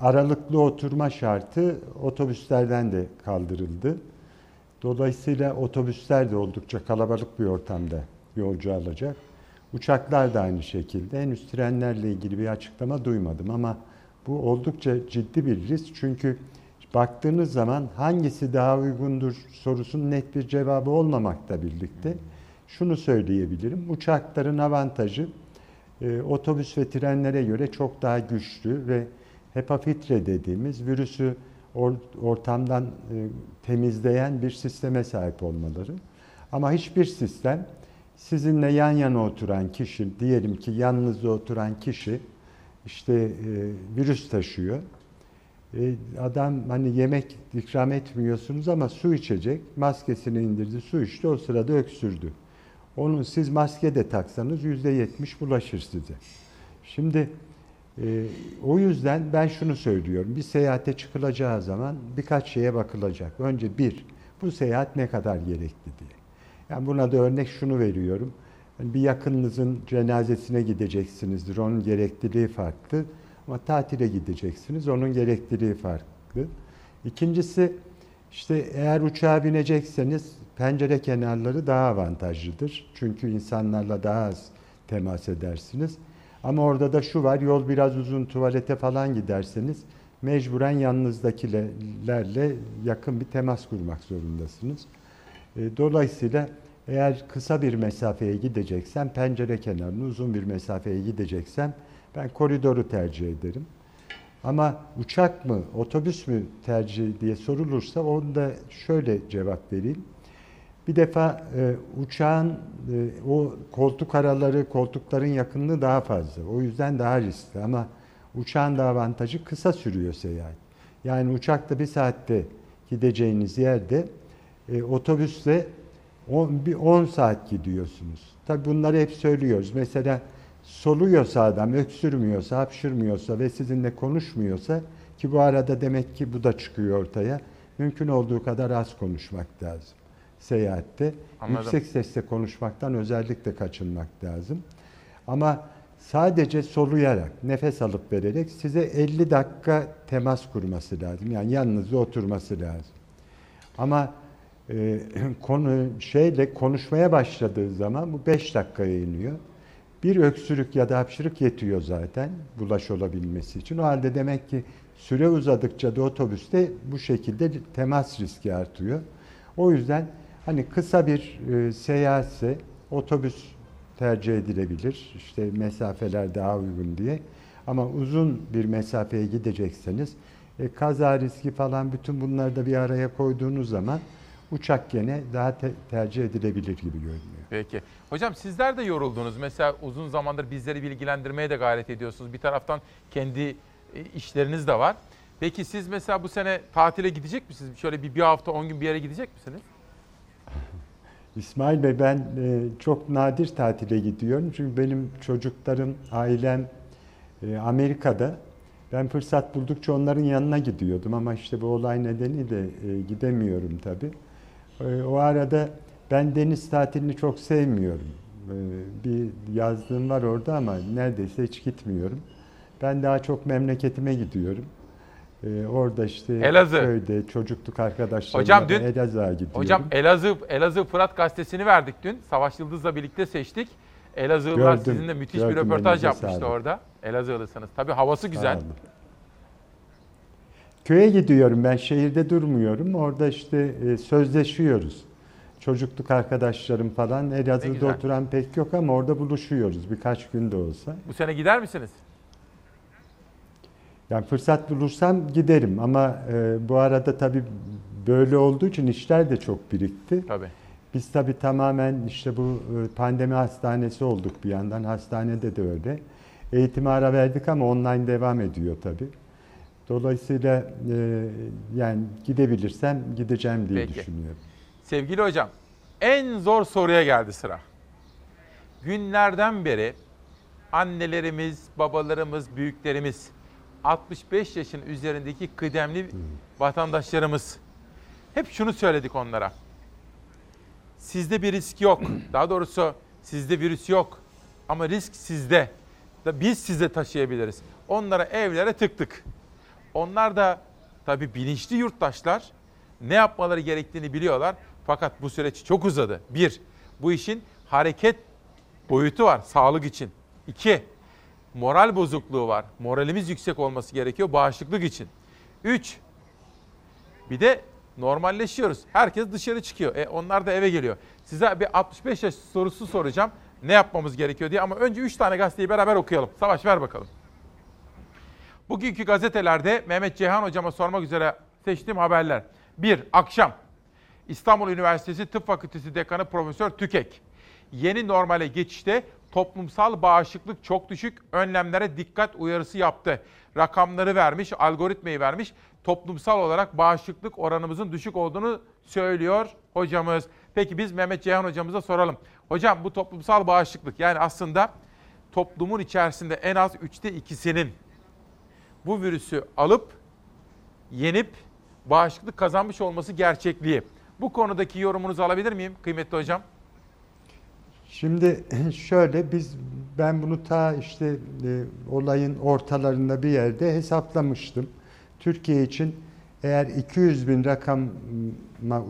aralıklı oturma şartı otobüslerden de kaldırıldı. Dolayısıyla otobüsler de oldukça kalabalık bir ortamda yolcu alacak. Uçaklar da aynı şekilde. Henüz trenlerle ilgili bir açıklama duymadım ama bu oldukça ciddi bir risk. Çünkü baktığınız zaman hangisi daha uygundur sorusunun net bir cevabı olmamakla birlikte şunu söyleyebilirim. Uçakların avantajı e, otobüs ve trenlere göre çok daha güçlü ve HEPA filtre dediğimiz virüsü or- ortamdan e, temizleyen bir sisteme sahip olmaları. Ama hiçbir sistem sizinle yan yana oturan kişi, diyelim ki yanınızda oturan kişi işte e, virüs taşıyor. E, adam hani yemek ikram etmiyorsunuz ama su içecek, maskesini indirdi, su içti, o sırada öksürdü. Onu siz maske de taksanız yüzde yetmiş bulaşır size. Şimdi e, o yüzden ben şunu söylüyorum. Bir seyahate çıkılacağı zaman birkaç şeye bakılacak. Önce bir, bu seyahat ne kadar gerekli diye. Yani buna da örnek şunu veriyorum. Yani bir yakınınızın cenazesine gideceksinizdir. Onun gerekliliği farklı. Ama tatile gideceksiniz. Onun gerekliliği farklı. İkincisi işte eğer uçağa binecekseniz pencere kenarları daha avantajlıdır. Çünkü insanlarla daha az temas edersiniz. Ama orada da şu var, yol biraz uzun tuvalete falan giderseniz mecburen yanınızdakilerle yakın bir temas kurmak zorundasınız. E, Dolayısıyla eğer kısa bir mesafeye gideceksem pencere kenarını, uzun bir mesafeye gideceksem ben koridoru tercih ederim. Ama uçak mı, otobüs mü tercih diye sorulursa onda şöyle cevap vereyim. Bir defa e, uçağın e, o koltuk araları, koltukların yakınlığı daha fazla. O yüzden daha riskli ama uçağın da avantajı kısa sürüyor seyahat. Yani uçakta bir saatte gideceğiniz yerde e, otobüsle 10, bir 10 saat gidiyorsunuz. Tabi bunları hep söylüyoruz. Mesela soluyorsa adam, öksürmüyorsa, hapşırmıyorsa ve sizinle konuşmuyorsa ki bu arada demek ki bu da çıkıyor ortaya. Mümkün olduğu kadar az konuşmak lazım seyahatte. Anladım. Yüksek sesle konuşmaktan özellikle kaçınmak lazım. Ama sadece soluyarak, nefes alıp vererek size 50 dakika temas kurması lazım. Yani yanınızda oturması lazım. Ama e, konu şeyle konuşmaya başladığı zaman bu 5 dakikaya iniyor. Bir öksürük ya da hapşırık yetiyor zaten bulaş olabilmesi için. O halde demek ki süre uzadıkça da otobüste bu şekilde temas riski artıyor. O yüzden hani kısa bir e, seyahatse otobüs tercih edilebilir. İşte mesafeler daha uygun diye. Ama uzun bir mesafeye gidecekseniz e, kaza riski falan bütün bunları da bir araya koyduğunuz zaman uçak gene daha te- tercih edilebilir gibi görünüyor. Peki. Hocam sizler de yoruldunuz. Mesela uzun zamandır bizleri bilgilendirmeye de gayret ediyorsunuz. Bir taraftan kendi e, işleriniz de var. Peki siz mesela bu sene tatile gidecek misiniz? Şöyle bir, bir hafta, on gün bir yere gidecek misiniz? İsmail Bey ben e, çok nadir tatile gidiyorum. Çünkü benim çocuklarım, ailem e, Amerika'da. Ben fırsat buldukça onların yanına gidiyordum ama işte bu olay nedeniyle gidemiyorum tabii. O arada ben deniz tatilini çok sevmiyorum. E, bir yazlığım var orada ama neredeyse hiç gitmiyorum. Ben daha çok memleketime gidiyorum. Ee, orada işte Elazığ. köyde çocukluk arkadaşlarımla Hocam dün Elazığ'a gidiyorum. Hocam Elazığ Elazığ Fırat gazetesini verdik dün. Savaş Yıldız'la birlikte seçtik. Elazığlılar Gördüm, sizinle müthiş gördüm, bir röportaj yapmıştı sağlık. orada. Elazığlısınız. Tabii havası güzel. Sağ. Köye gidiyorum ben şehirde durmuyorum. Orada işte e, sözleşiyoruz. Çocukluk arkadaşlarım falan Elazığ'da oturan pek yok ama orada buluşuyoruz birkaç gün de olsa. Bu sene gider misiniz? Yani fırsat bulursam giderim ama e, bu arada tabii böyle olduğu için işler de çok birikti. Tabii. Biz tabii tamamen işte bu e, pandemi hastanesi olduk bir yandan. Hastanede de öyle. Eğitime ara verdik ama online devam ediyor tabii. Dolayısıyla e, yani gidebilirsem gideceğim diye Peki. düşünüyorum. Sevgili hocam, en zor soruya geldi sıra. Günlerden beri annelerimiz, babalarımız, büyüklerimiz, 65 yaşın üzerindeki kıdemli vatandaşlarımız hep şunu söyledik onlara. Sizde bir risk yok. Daha doğrusu sizde virüs yok. Ama risk sizde. Biz size taşıyabiliriz. Onlara evlere tıktık. Onlar da tabii bilinçli yurttaşlar ne yapmaları gerektiğini biliyorlar. Fakat bu süreç çok uzadı. Bir, bu işin hareket boyutu var sağlık için. İki, moral bozukluğu var. Moralimiz yüksek olması gerekiyor bağışıklık için. Üç, bir de normalleşiyoruz. Herkes dışarı çıkıyor. E, onlar da eve geliyor. Size bir 65 yaş sorusu soracağım. Ne yapmamız gerekiyor diye ama önce 3 tane gazeteyi beraber okuyalım. Savaş ver bakalım. Bugünkü gazetelerde Mehmet Ceyhan hocama sormak üzere seçtiğim haberler. 1. Akşam. İstanbul Üniversitesi Tıp Fakültesi Dekanı Profesör Tükek. Yeni normale geçişte toplumsal bağışıklık çok düşük, önlemlere dikkat uyarısı yaptı. Rakamları vermiş, algoritmayı vermiş. Toplumsal olarak bağışıklık oranımızın düşük olduğunu söylüyor hocamız. Peki biz Mehmet Ceyhan hocamıza soralım. Hocam bu toplumsal bağışıklık yani aslında toplumun içerisinde en az üçte ikisinin bu virüsü alıp yenip bağışıklık kazanmış olması gerçekliği. Bu konudaki yorumunuzu alabilir miyim kıymetli hocam? Şimdi şöyle biz ben bunu ta işte e, olayın ortalarında bir yerde hesaplamıştım. Türkiye için eğer 200 bin rakama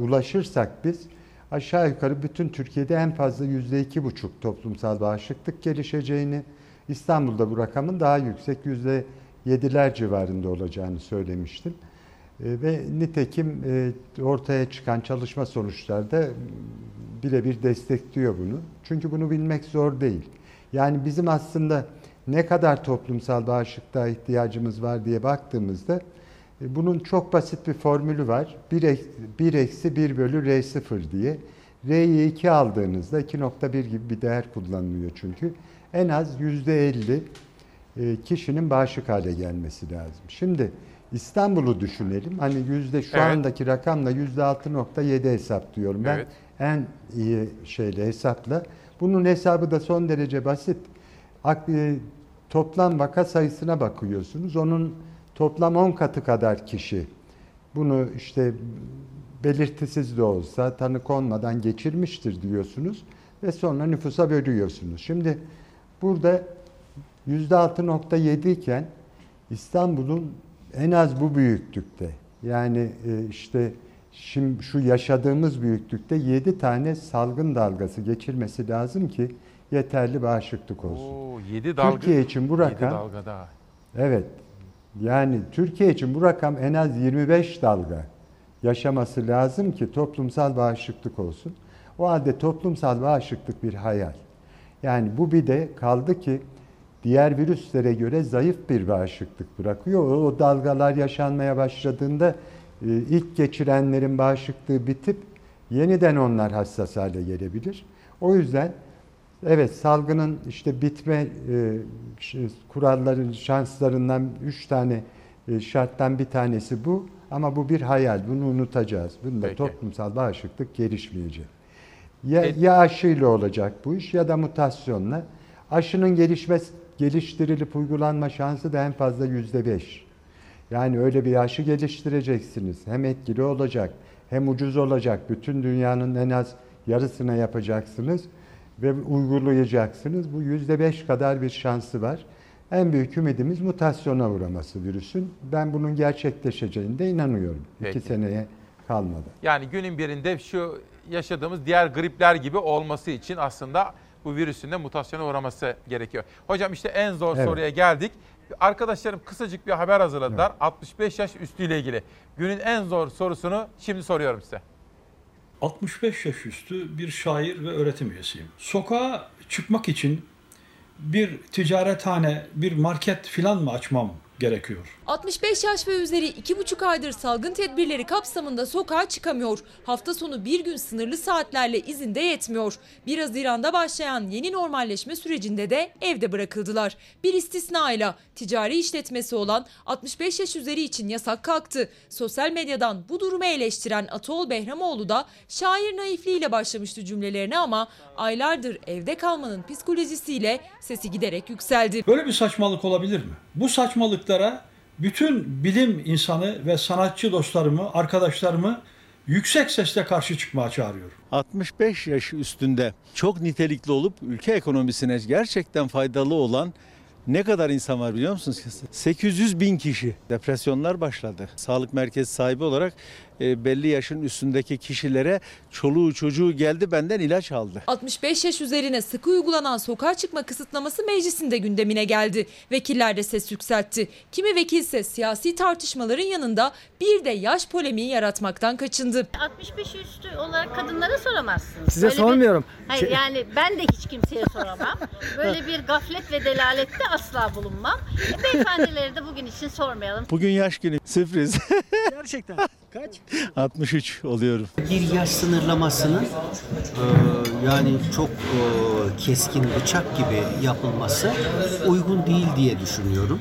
ulaşırsak biz aşağı yukarı bütün Türkiye'de en fazla yüzde iki buçuk toplumsal bağışıklık gelişeceğini, İstanbul'da bu rakamın daha yüksek yüzde yediler civarında olacağını söylemiştim. E, Ve nitekim e, ortaya çıkan çalışma sonuçları da birebir destekliyor bunu. Çünkü bunu bilmek zor değil. Yani bizim aslında ne kadar toplumsal bağışıklığa ihtiyacımız var diye baktığımızda e, bunun çok basit bir formülü var. 1 eksi 1 bölü R0 diye. R'yi 2 aldığınızda 2.1 gibi bir değer kullanılıyor çünkü. En az %50 e, kişinin bağışık hale gelmesi lazım. Şimdi İstanbul'u düşünelim. Hani yüzde şu Evet. andaki rakamla yüzde 6.7 hesaplıyorum. Ben Evet. en iyi şeyle hesapla. Bunun hesabı da son derece basit. Ak- e, Toplam vaka sayısına bakıyorsunuz. Onun toplam 10 katı kadar kişi bunu işte belirtisiz de olsa tanı konmadan geçirmiştir diyorsunuz ve sonra nüfusa bölüyorsunuz. Şimdi burada %6.7 iken İstanbul'un en az bu büyüklükte yani e, işte şimdi şu yaşadığımız büyüklükte 7 tane salgın dalgası geçirmesi lazım ki yeterli bağışıklık olsun. Oo, 7 dalga. Türkiye için bu rakam dalga daha. Evet. Yani Türkiye için bu rakam en az 25 dalga yaşaması lazım ki toplumsal bağışıklık olsun. O halde toplumsal bağışıklık bir hayal. Yani bu bir de kaldı ki diğer virüslere göre zayıf bir bağışıklık bırakıyor. O, dalgalar yaşanmaya başladığında e, ilk geçirenlerin bağışıklığı bitip yeniden onlar hassas hale gelebilir. O yüzden evet salgının işte bitme e, kuralların şanslarından üç tane e, şarttan bir tanesi bu. Ama bu bir hayal. Bunu unutacağız. Bunda Peki. toplumsal bağışıklık gelişmeyecek. Ya, ya aşıyla olacak bu iş ya da mutasyonla. Aşının gelişme, geliştirilip uygulanma şansı da en fazla yüzde beş. Yani öyle bir aşı geliştireceksiniz. Hem etkili olacak, hem ucuz olacak. Bütün dünyanın en az yarısına yapacaksınız ve uygulayacaksınız. Bu yüzde beş kadar bir şansı var. En büyük ümidimiz mutasyona uğraması virüsün. Ben bunun gerçekleşeceğine inanıyorum. Peki. İki seneye kalmadı. Yani günün birinde şu yaşadığımız diğer gripler gibi olması için aslında bu virüsün de mutasyona uğraması gerekiyor. Hocam işte en zor Evet. soruya geldik. Arkadaşlarım kısacık bir haber hazırladılar. 65 yaş üstüyle ilgili. Günün en zor sorusunu şimdi soruyorum size. 65 yaş üstü bir şair ve öğretim üyesiyim. Sokağa çıkmak için bir ticarethane, bir market filan mı açmam gerekiyor? 65 yaş ve üzeri 2,5 aydır salgın tedbirleri kapsamında sokağa çıkamıyor. Hafta sonu bir gün sınırlı saatlerle izinde yetmiyor. 1 Haziran'da başlayan yeni normalleşme sürecinde de evde bırakıldılar. Bir istisnayla ticari işletmesi olan 65 yaş üzeri için yasak kalktı. Sosyal medyadan bu durumu eleştiren Atol Behramoğlu da şair naifliğiyle başlamıştı cümlelerine ama aylardır evde kalmanın psikolojisiyle sesi giderek yükseldi. Böyle bir saçmalık olabilir mi? Bu saçmalıklara bütün bilim insanı ve sanatçı dostlarımı, arkadaşlarımı yüksek sesle karşı çıkmaya çağırıyorum. 65 yaş üstünde çok nitelikli olup ülke ekonomisine gerçekten faydalı olan ne kadar insan var biliyor musunuz? 800 bin kişi. Depresyonlar başladı. Sağlık merkezi sahibi olarak e, belli yaşın üstündeki kişilere çoluğu çocuğu geldi benden ilaç aldı. 65 yaş üzerine sıkı uygulanan sokağa çıkma kısıtlaması meclisin de gündemine geldi. Vekiller de ses yükseltti. Kimi vekilse siyasi tartışmaların yanında bir de yaş polemiği yaratmaktan kaçındı. 65 üstü olarak kadınlara soramazsınız. Size Böyle bir- sormuyorum. hayır Şey- yani ben de hiç kimseye soramam. Böyle bir gaflet ve delalette asla bulunmam. E, beyefendileri de bugün için sormayalım. Bugün yaş günü sürpriz. Gerçekten. Kaç? 63 oluyorum. Bir yaş sınırlamasının e, yani çok e, keskin bıçak gibi yapılması uygun değil diye düşünüyorum.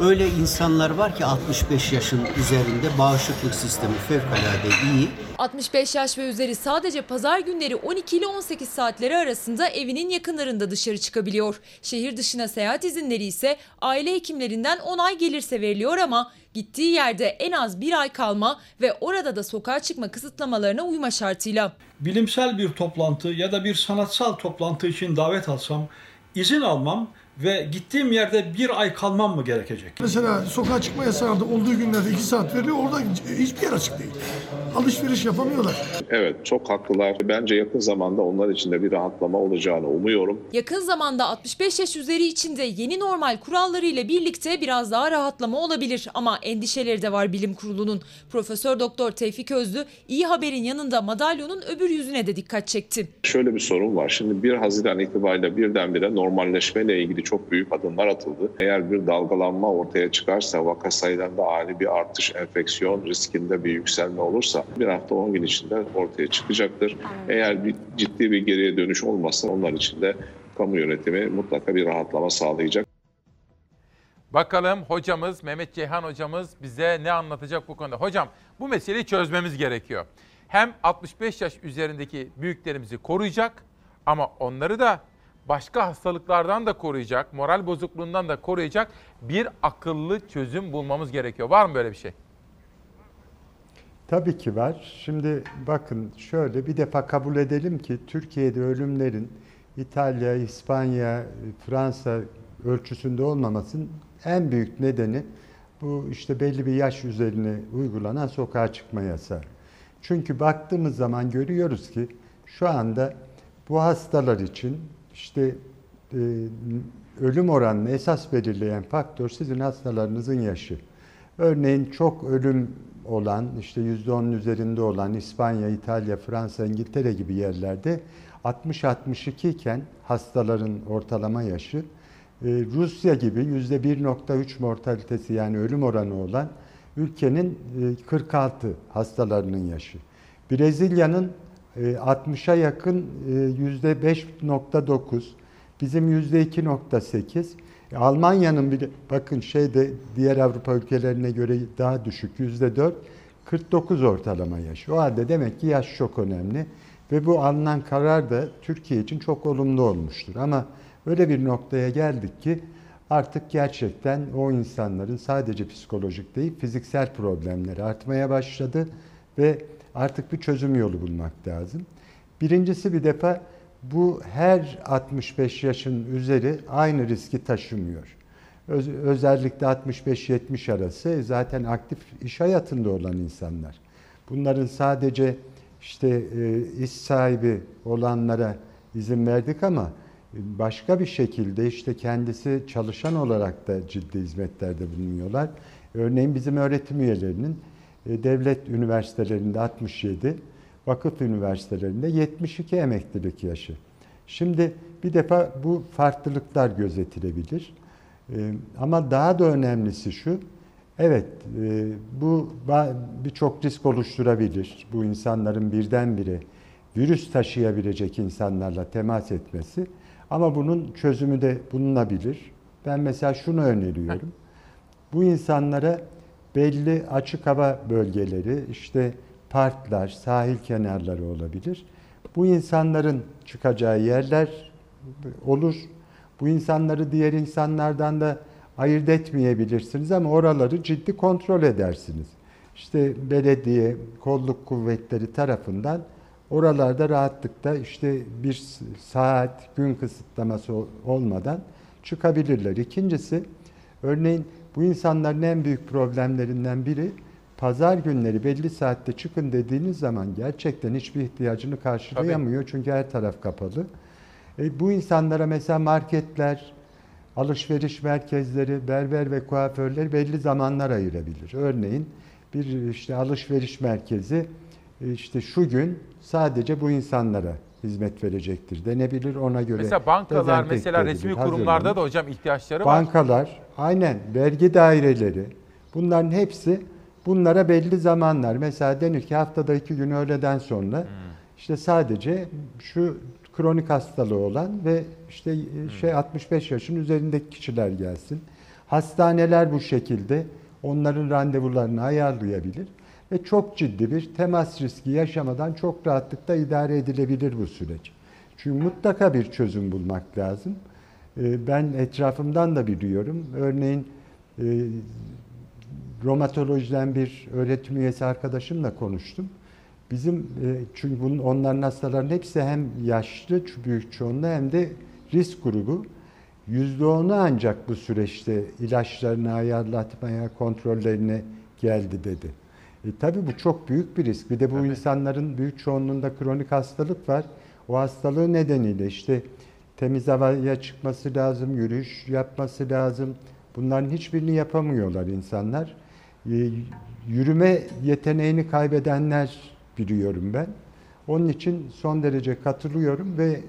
Öyle insanlar var ki 65 yaşın üzerinde bağışıklık sistemi fevkalade iyi. 65 yaş ve üzeri sadece pazar günleri 12 ile 18 saatleri arasında evinin yakınlarında dışarı çıkabiliyor. Şehir dışına seyahat izinleri ise aile hekimlerinden onay gelirse veriliyor ama gittiği yerde en az bir ay kalma ve orada da sokağa çıkma kısıtlamalarına uyma şartıyla. Bilimsel bir toplantı ya da bir sanatsal toplantı için davet alsam izin almam ve gittiğim yerde bir ay kalmam mı gerekecek? Mesela sokağa çıkma yasağında olduğu günlerde 2 saat veriyor. Orada hiçbir yer açık değil. Alışveriş yapamıyorlar. Evet çok haklılar. Bence yakın zamanda onlar için de bir rahatlama olacağını umuyorum. Yakın zamanda 65 yaş üzeri için de yeni normal kurallarıyla birlikte biraz daha rahatlama olabilir ama endişeleri de var bilim kurulunun. Profesör Doktor Tevfik Özlü iyi haberin yanında madalyonun öbür yüzüne de dikkat çekti. Şöyle bir sorun var. Şimdi 1 Haziran itibariyle birdenbire normalleşmeyle ilgili çok büyük adımlar atıldı. Eğer bir dalgalanma ortaya çıkarsa, vaka sayılarında ani bir artış, enfeksiyon riskinde bir yükselme olursa bir hafta 10 gün içinde ortaya çıkacaktır. Eğer bir ciddi bir geriye dönüş olmazsa onlar için de kamu yönetimi mutlaka bir rahatlama sağlayacak. Bakalım hocamız Mehmet Ceyhan hocamız bize ne anlatacak bu konuda. Hocam bu meseleyi çözmemiz gerekiyor. Hem 65 yaş üzerindeki büyüklerimizi koruyacak ama onları da başka hastalıklardan da koruyacak, moral bozukluğundan da koruyacak bir akıllı çözüm bulmamız gerekiyor. Var mı böyle bir şey? Tabii ki var. Şimdi bakın şöyle bir defa kabul edelim ki Türkiye'de ölümlerin İtalya, İspanya, Fransa ölçüsünde olmamasının en büyük nedeni bu işte belli bir yaş üzerine uygulanan sokağa çıkma yasağı. Çünkü baktığımız zaman görüyoruz ki şu anda bu hastalar için işte e, ölüm oranını esas belirleyen faktör sizin hastalarınızın yaşı. Örneğin çok ölüm olan, işte %10'un üzerinde olan İspanya, İtalya, Fransa, İngiltere gibi yerlerde 60-62 iken hastaların ortalama yaşı, e, Rusya gibi %1.3 mortalitesi yani ölüm oranı olan ülkenin e, 46 hastalarının yaşı. Brezilya'nın 60'a yakın %5.9, bizim %2.8. Almanya'nın bile bakın şeyde diğer Avrupa ülkelerine göre daha düşük %4. 49 ortalama yaş. O halde demek ki yaş çok önemli. Ve bu alınan karar da Türkiye için çok olumlu olmuştur. Ama öyle bir noktaya geldik ki artık gerçekten o insanların sadece psikolojik değil fiziksel problemleri artmaya başladı ve artık bir çözüm yolu bulmak lazım. Birincisi bir defa bu her 65 yaşın üzeri aynı riski taşımıyor. Öz, özellikle 65-70 arası zaten aktif iş hayatında olan insanlar. Bunların sadece işte e, iş sahibi olanlara izin verdik ama başka bir şekilde işte kendisi çalışan olarak da ciddi hizmetlerde bulunuyorlar. Örneğin bizim öğretim üyelerinin devlet üniversitelerinde 67, vakıf üniversitelerinde 72 emeklilik yaşı. Şimdi bir defa bu farklılıklar gözetilebilir. E, ama daha da önemlisi şu, evet e, bu birçok risk oluşturabilir. Bu insanların birdenbire virüs taşıyabilecek insanlarla temas etmesi. Ama bunun çözümü de bulunabilir. Ben mesela şunu öneriyorum. Bu insanlara belli açık hava bölgeleri, işte parklar, sahil kenarları olabilir. Bu insanların çıkacağı yerler olur. Bu insanları diğer insanlardan da ayırt etmeyebilirsiniz ama oraları ciddi kontrol edersiniz. İşte belediye, kolluk kuvvetleri tarafından oralarda rahatlıkla işte bir saat, gün kısıtlaması olmadan çıkabilirler. İkincisi, örneğin bu insanların en büyük problemlerinden biri pazar günleri belli saatte çıkın dediğiniz zaman gerçekten hiçbir ihtiyacını karşılayamıyor. Tabii. Çünkü her taraf kapalı. E, bu insanlara mesela marketler, alışveriş merkezleri, berber ve kuaförler belli zamanlar ayırabilir. Örneğin bir işte alışveriş merkezi e, işte şu gün sadece bu insanlara hizmet verecektir denebilir ona göre. Mesela bankalar mesela resmi kurumlarda da hocam ihtiyaçları bankalar, var. Bankalar aynen vergi daireleri bunların hepsi bunlara belli zamanlar mesela denir ki haftada iki gün öğleden sonra hmm. işte sadece şu kronik hastalığı olan ve işte hmm. şey 65 yaşın üzerindeki kişiler gelsin. Hastaneler bu şekilde onların randevularını ayarlayabilir ve çok ciddi bir temas riski yaşamadan çok rahatlıkla idare edilebilir bu süreç. Çünkü mutlaka bir çözüm bulmak lazım. Ee, ben etrafımdan da biliyorum. Örneğin e, romatolojiden bir öğretim üyesi arkadaşımla konuştum. Bizim e, çünkü bunun onların hastaların hepsi hem yaşlı büyük çoğunluğu hem de risk grubu. %10'u ancak bu süreçte ilaçlarını ayarlatmaya, kontrollerine geldi dedi. E, tabii bu çok büyük bir risk. Bir de bu tabii. insanların büyük çoğunluğunda kronik hastalık var. O hastalığı nedeniyle işte temiz havaya çıkması lazım, yürüyüş yapması lazım. Bunların hiçbirini yapamıyorlar insanlar. E, yürüme yeteneğini kaybedenler biliyorum ben. Onun için son derece katılıyorum ve e,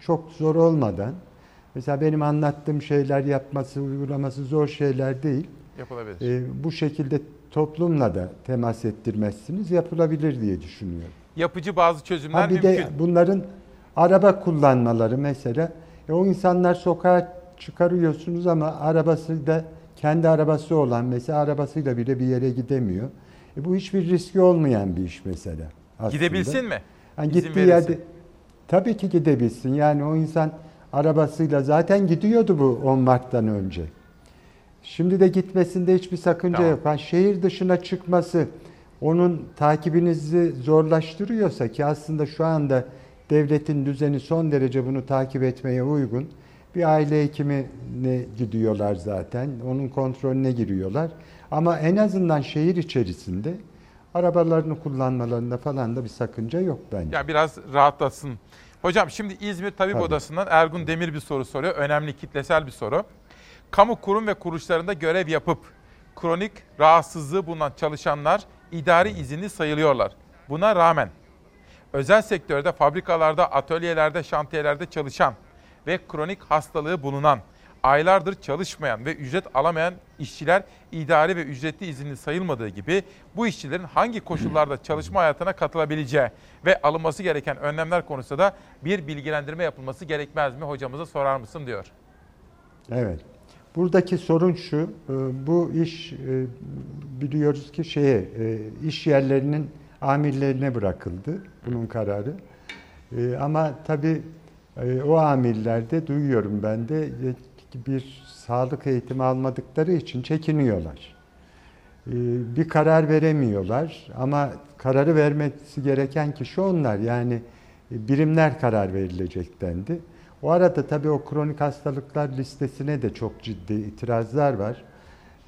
çok zor olmadan mesela benim anlattığım şeyler yapması, uygulaması zor şeyler değil. Yapılabilir. E, bu şekilde toplumla da temas ettirmezsiniz yapılabilir diye düşünüyorum. Yapıcı bazı çözümler ha, bir mümkün. De bunların araba kullanmaları mesela. E, o insanlar sokağa çıkarıyorsunuz ama arabası da kendi arabası olan mesela arabasıyla bile bir yere gidemiyor. E, bu hiçbir riski olmayan bir iş mesela. Aslında. Gidebilsin mi? Yani gittiği yerde tabii ki gidebilsin. Yani o insan arabasıyla zaten gidiyordu bu 10 Mart'tan önce. Şimdi de gitmesinde hiçbir sakınca tamam. yok. Yani şehir dışına çıkması onun takibinizi zorlaştırıyorsa ki aslında şu anda devletin düzeni son derece bunu takip etmeye uygun. Bir aile hekimine gidiyorlar zaten. Onun kontrolüne giriyorlar. Ama en azından şehir içerisinde arabalarını kullanmalarında falan da bir sakınca yok bence. Yani biraz rahatlasın. Hocam şimdi İzmir Tabip Tabii. Odası'ndan Ergun Demir bir soru soruyor. Önemli kitlesel bir soru kamu kurum ve kuruluşlarında görev yapıp kronik rahatsızlığı bulunan çalışanlar idari izinli sayılıyorlar. Buna rağmen özel sektörde, fabrikalarda, atölyelerde, şantiyelerde çalışan ve kronik hastalığı bulunan aylardır çalışmayan ve ücret alamayan işçiler idari ve ücretli izinli sayılmadığı gibi bu işçilerin hangi koşullarda çalışma hayatına katılabileceği ve alınması gereken önlemler konusunda da bir bilgilendirme yapılması gerekmez mi hocamıza sorar mısın diyor. Evet. Buradaki sorun şu, e, bu iş e, biliyoruz ki şeye e, iş yerlerinin amirlerine bırakıldı bunun kararı. Ama tabii o amirlerde duyuyorum ben de bir sağlık eğitimi almadıkları için çekiniyorlar. Bir karar veremiyorlar ama kararı vermesi gereken kişi onlar. Yani birimler karar verilecek dendi. O arada tabii o kronik hastalıklar listesine de çok ciddi itirazlar var.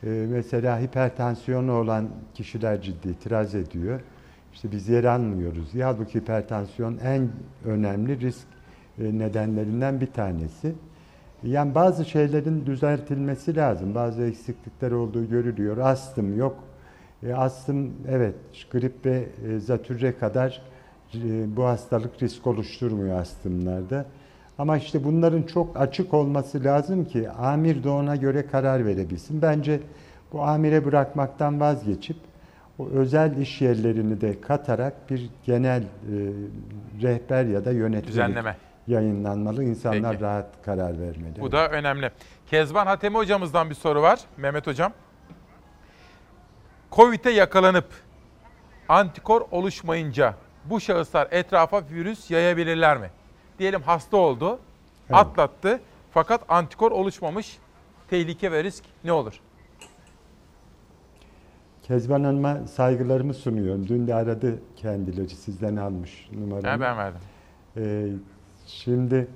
Ee, mesela hipertansiyonu olan kişiler ciddi itiraz ediyor. İşte biz yer almıyoruz. Ya halbuki hipertansiyon en önemli risk e, nedenlerinden bir tanesi. Yani bazı şeylerin düzeltilmesi lazım. Bazı eksiklikler olduğu görülüyor. Astım yok. E, astım evet grip ve e, zatürre kadar bu hastalık risk oluşturmuyor astımlarda. Ama işte bunların çok açık olması lazım ki amir de ona göre karar verebilsin. Bence bu amire bırakmaktan vazgeçip o özel iş yerlerini de katarak bir genel e, rehber ya da yönetmelik Düzenleme. yayınlanmalı. İnsanlar Peki. rahat karar vermeli. Bu da önemli. Kezban Hatemi hocamızdan bir soru var. Mehmet hocam. Covid'e yakalanıp antikor oluşmayınca bu şahıslar etrafa virüs yayabilirler mi? diyelim hasta oldu, evet. atlattı fakat antikor oluşmamış. Tehlike ve risk ne olur? Kezban Hanım'a saygılarımı sunuyorum. Dün de aradı kendileri sizden almış numaramı. Ha, ben verdim. Ee, şimdi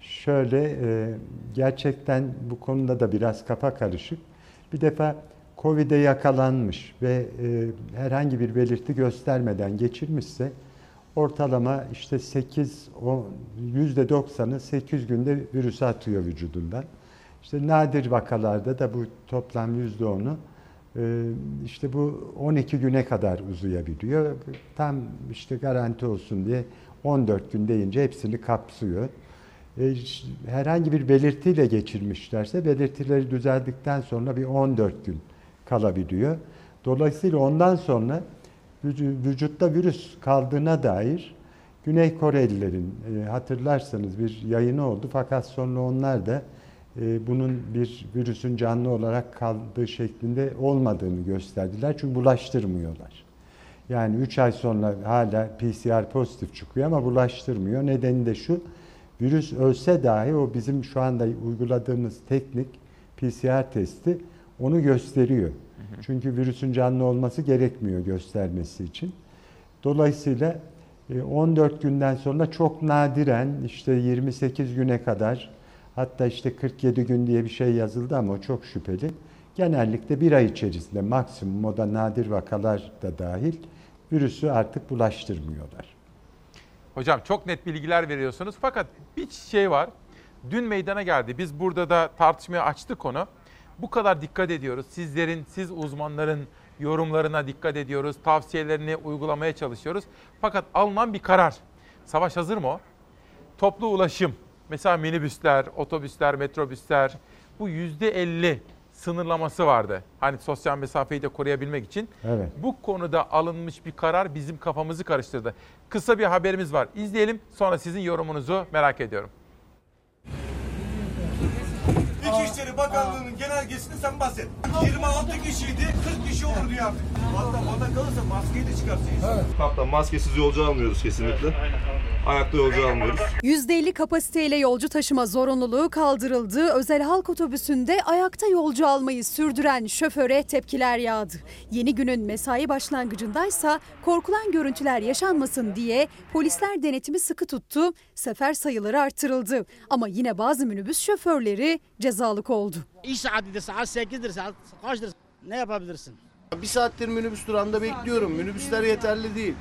şöyle e, gerçekten bu konuda da biraz kafa karışık. Bir defa Covid'e yakalanmış ve e, herhangi bir belirti göstermeden geçirmişse ortalama işte 8 o yüzde 90'ı 8 günde virüs atıyor vücudundan. İşte nadir vakalarda da bu toplam yüzde 10'u e, işte bu 12 güne kadar uzayabiliyor. Tam işte garanti olsun diye 14 gün deyince hepsini kapsıyor. E, herhangi bir belirtiyle geçirmişlerse belirtileri düzeldikten sonra bir 14 gün kalabiliyor. Dolayısıyla ondan sonra vücutta virüs kaldığına dair Güney Korelilerin e, hatırlarsanız bir yayını oldu fakat sonra onlar da e, bunun bir virüsün canlı olarak kaldığı şeklinde olmadığını gösterdiler. Çünkü bulaştırmıyorlar. Yani 3 ay sonra hala PCR pozitif çıkıyor ama bulaştırmıyor. Nedeni de şu, virüs ölse dahi o bizim şu anda uyguladığımız teknik PCR testi onu gösteriyor. Çünkü virüsün canlı olması gerekmiyor göstermesi için. Dolayısıyla 14 e, günden sonra çok nadiren işte 28 güne kadar hatta işte 47 gün diye bir şey yazıldı ama o çok şüpheli. Genellikle bir ay içerisinde maksimum o da nadir vakalar da dahil virüsü artık bulaştırmıyorlar. Hocam çok net bilgiler veriyorsunuz fakat bir şey var. Dün meydana geldi. Biz burada da tartışmaya açtık konu bu kadar dikkat ediyoruz. Sizlerin, siz uzmanların yorumlarına dikkat ediyoruz. Tavsiyelerini uygulamaya çalışıyoruz. Fakat alınan bir karar. Savaş hazır mı o? Toplu ulaşım, mesela minibüsler, otobüsler, metrobüsler bu yüzde elli sınırlaması vardı. Hani sosyal mesafeyi de koruyabilmek için. Evet. Bu konuda alınmış bir karar bizim kafamızı karıştırdı. Kısa bir haberimiz var. İzleyelim sonra sizin yorumunuzu merak ediyorum. İçişleri Bakanlığı'nın genelgesini sen bahset. 26 kişiydi, 40 kişi olur diyor artık. Hatta bana kalırsa maskeyi de çıkarsınız. Evet. Hatta maskesiz yolcu almıyoruz kesinlikle. Aynen, aynen. Ayakta yolcu almıyoruz. %50 kapasiteyle yolcu taşıma zorunluluğu kaldırıldı. Özel halk otobüsünde ayakta yolcu almayı sürdüren şoföre tepkiler yağdı. Yeni günün mesai başlangıcındaysa korkulan görüntüler yaşanmasın diye polisler denetimi sıkı tuttu. Sefer sayıları artırıldı. Ama yine bazı minibüs şoförleri cezalık oldu. İş saatidir, saat 8'dir, saat kaçtır? Ne yapabilirsin? Bir saattir minibüs durağında bekliyorum. Minibüsler yeterli değil.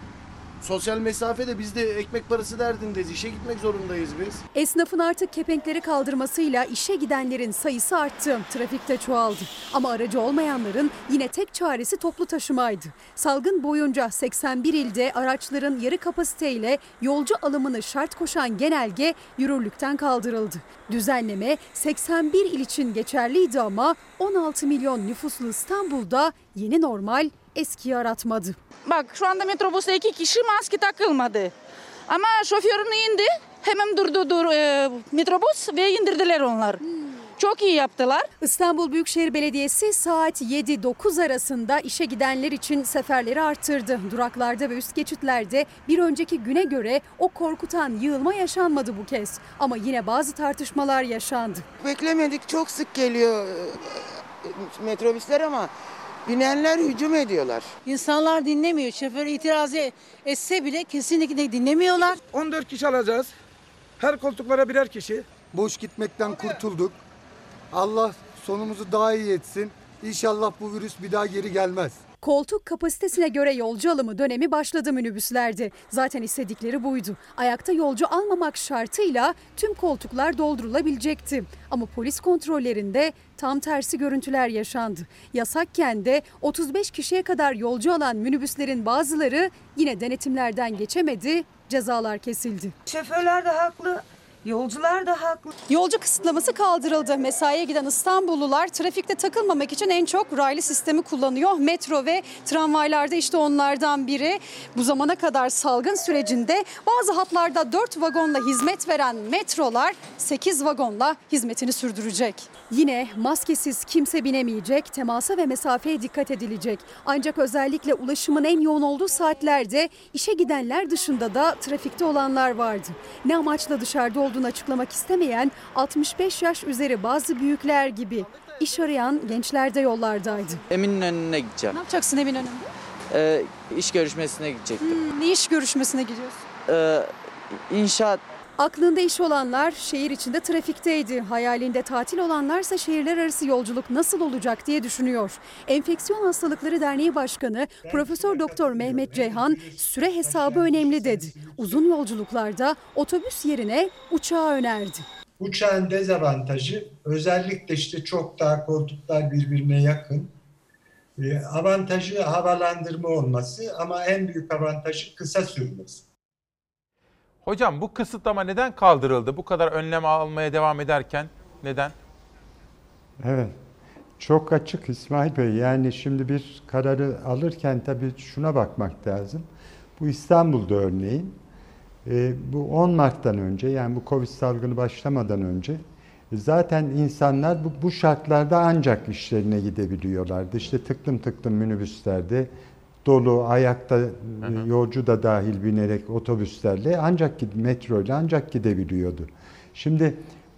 Sosyal mesafe de biz ekmek parası derdindeyiz. İşe gitmek zorundayız biz. Esnafın artık kepenkleri kaldırmasıyla işe gidenlerin sayısı arttı. Trafikte çoğaldı. Ama aracı olmayanların yine tek çaresi toplu taşımaydı. Salgın boyunca 81 ilde araçların yarı kapasiteyle yolcu alımını şart koşan genelge yürürlükten kaldırıldı. Düzenleme 81 il için geçerliydi ama 16 milyon nüfuslu İstanbul'da yeni normal eskiyi aratmadı. Bak şu anda metrobüste iki kişi maske takılmadı. Ama şoförün indi. Hemen durdu dur, e, metrobüs ve indirdiler onlar. Çok iyi yaptılar. İstanbul Büyükşehir Belediyesi saat 7-9 arasında işe gidenler için seferleri arttırdı. Duraklarda ve üst geçitlerde bir önceki güne göre o korkutan yığılma yaşanmadı bu kez. Ama yine bazı tartışmalar yaşandı. Beklemedik çok sık geliyor e, metrobüsler ama binenler hücum ediyorlar. İnsanlar dinlemiyor. Şoför itiraz etse bile kesinlikle dinlemiyorlar. 14 kişi alacağız. Her koltuklara birer kişi. Boş gitmekten kurtulduk. Allah sonumuzu daha iyi etsin. İnşallah bu virüs bir daha geri gelmez. Koltuk kapasitesine göre yolcu alımı dönemi başladı minibüslerde. Zaten istedikleri buydu. Ayakta yolcu almamak şartıyla tüm koltuklar doldurulabilecekti. Ama polis kontrollerinde tam tersi görüntüler yaşandı. Yasakken de 35 kişiye kadar yolcu alan minibüslerin bazıları yine denetimlerden geçemedi, cezalar kesildi. Şoförler de haklı. Yolcular da haklı. Yolcu kısıtlaması kaldırıldı. Mesaiye giden İstanbullular trafikte takılmamak için en çok raylı sistemi kullanıyor. Metro ve tramvaylarda işte onlardan biri. Bu zamana kadar salgın sürecinde bazı hatlarda 4 vagonla hizmet veren metrolar 8 vagonla hizmetini sürdürecek. Yine maskesiz kimse binemeyecek, temasa ve mesafeye dikkat edilecek. Ancak özellikle ulaşımın en yoğun olduğu saatlerde işe gidenler dışında da trafikte olanlar vardı. Ne amaçla dışarıda olduğunu açıklamak istemeyen 65 yaş üzeri bazı büyükler gibi iş arayan gençler de yollardaydı. Eminönü'ne gideceğim. Ne yapacaksın Eminönü'nde? Ee, iş görüşmesine gidecektim. Hmm, ne iş görüşmesine gidiyorsun? Ee, inşaat Aklında iş olanlar şehir içinde trafikteydi. Hayalinde tatil olanlarsa şehirler arası yolculuk nasıl olacak diye düşünüyor. Enfeksiyon Hastalıkları Derneği Başkanı Profesör Doktor Mehmet Ceyhan süre hesabı önemli dedi. Uzun yolculuklarda otobüs yerine uçağı önerdi. Uçağın dezavantajı özellikle işte çok daha koltuklar birbirine yakın. Ee, avantajı havalandırma olması ama en büyük avantajı kısa sürmesi. Hocam bu kısıtlama neden kaldırıldı? Bu kadar önlem almaya devam ederken neden? Evet. Çok açık İsmail Bey. Yani şimdi bir kararı alırken tabii şuna bakmak lazım. Bu İstanbul'da örneğin e, bu 10 Mart'tan önce yani bu Covid salgını başlamadan önce zaten insanlar bu, bu şartlarda ancak işlerine gidebiliyorlardı. İşte tıklım tıklım minibüslerde dolu, ayakta hı hı. yolcu da dahil binerek otobüslerle ancak metro ile ancak gidebiliyordu. Şimdi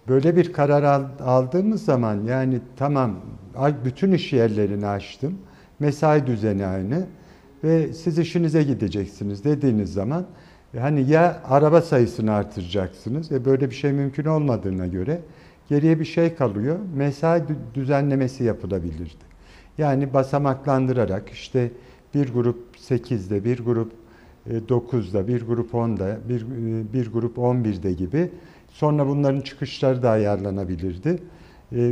böyle bir karar aldığımız zaman yani tamam bütün iş yerlerini açtım. Mesai düzeni aynı ve siz işinize gideceksiniz dediğiniz zaman hani ya araba sayısını artıracaksınız ve böyle bir şey mümkün olmadığına göre geriye bir şey kalıyor. Mesai düzenlemesi yapılabilirdi. Yani basamaklandırarak işte bir grup 8'de, bir grup 9'da, bir grup 10'da, bir, bir grup 11'de gibi. Sonra bunların çıkışları da ayarlanabilirdi.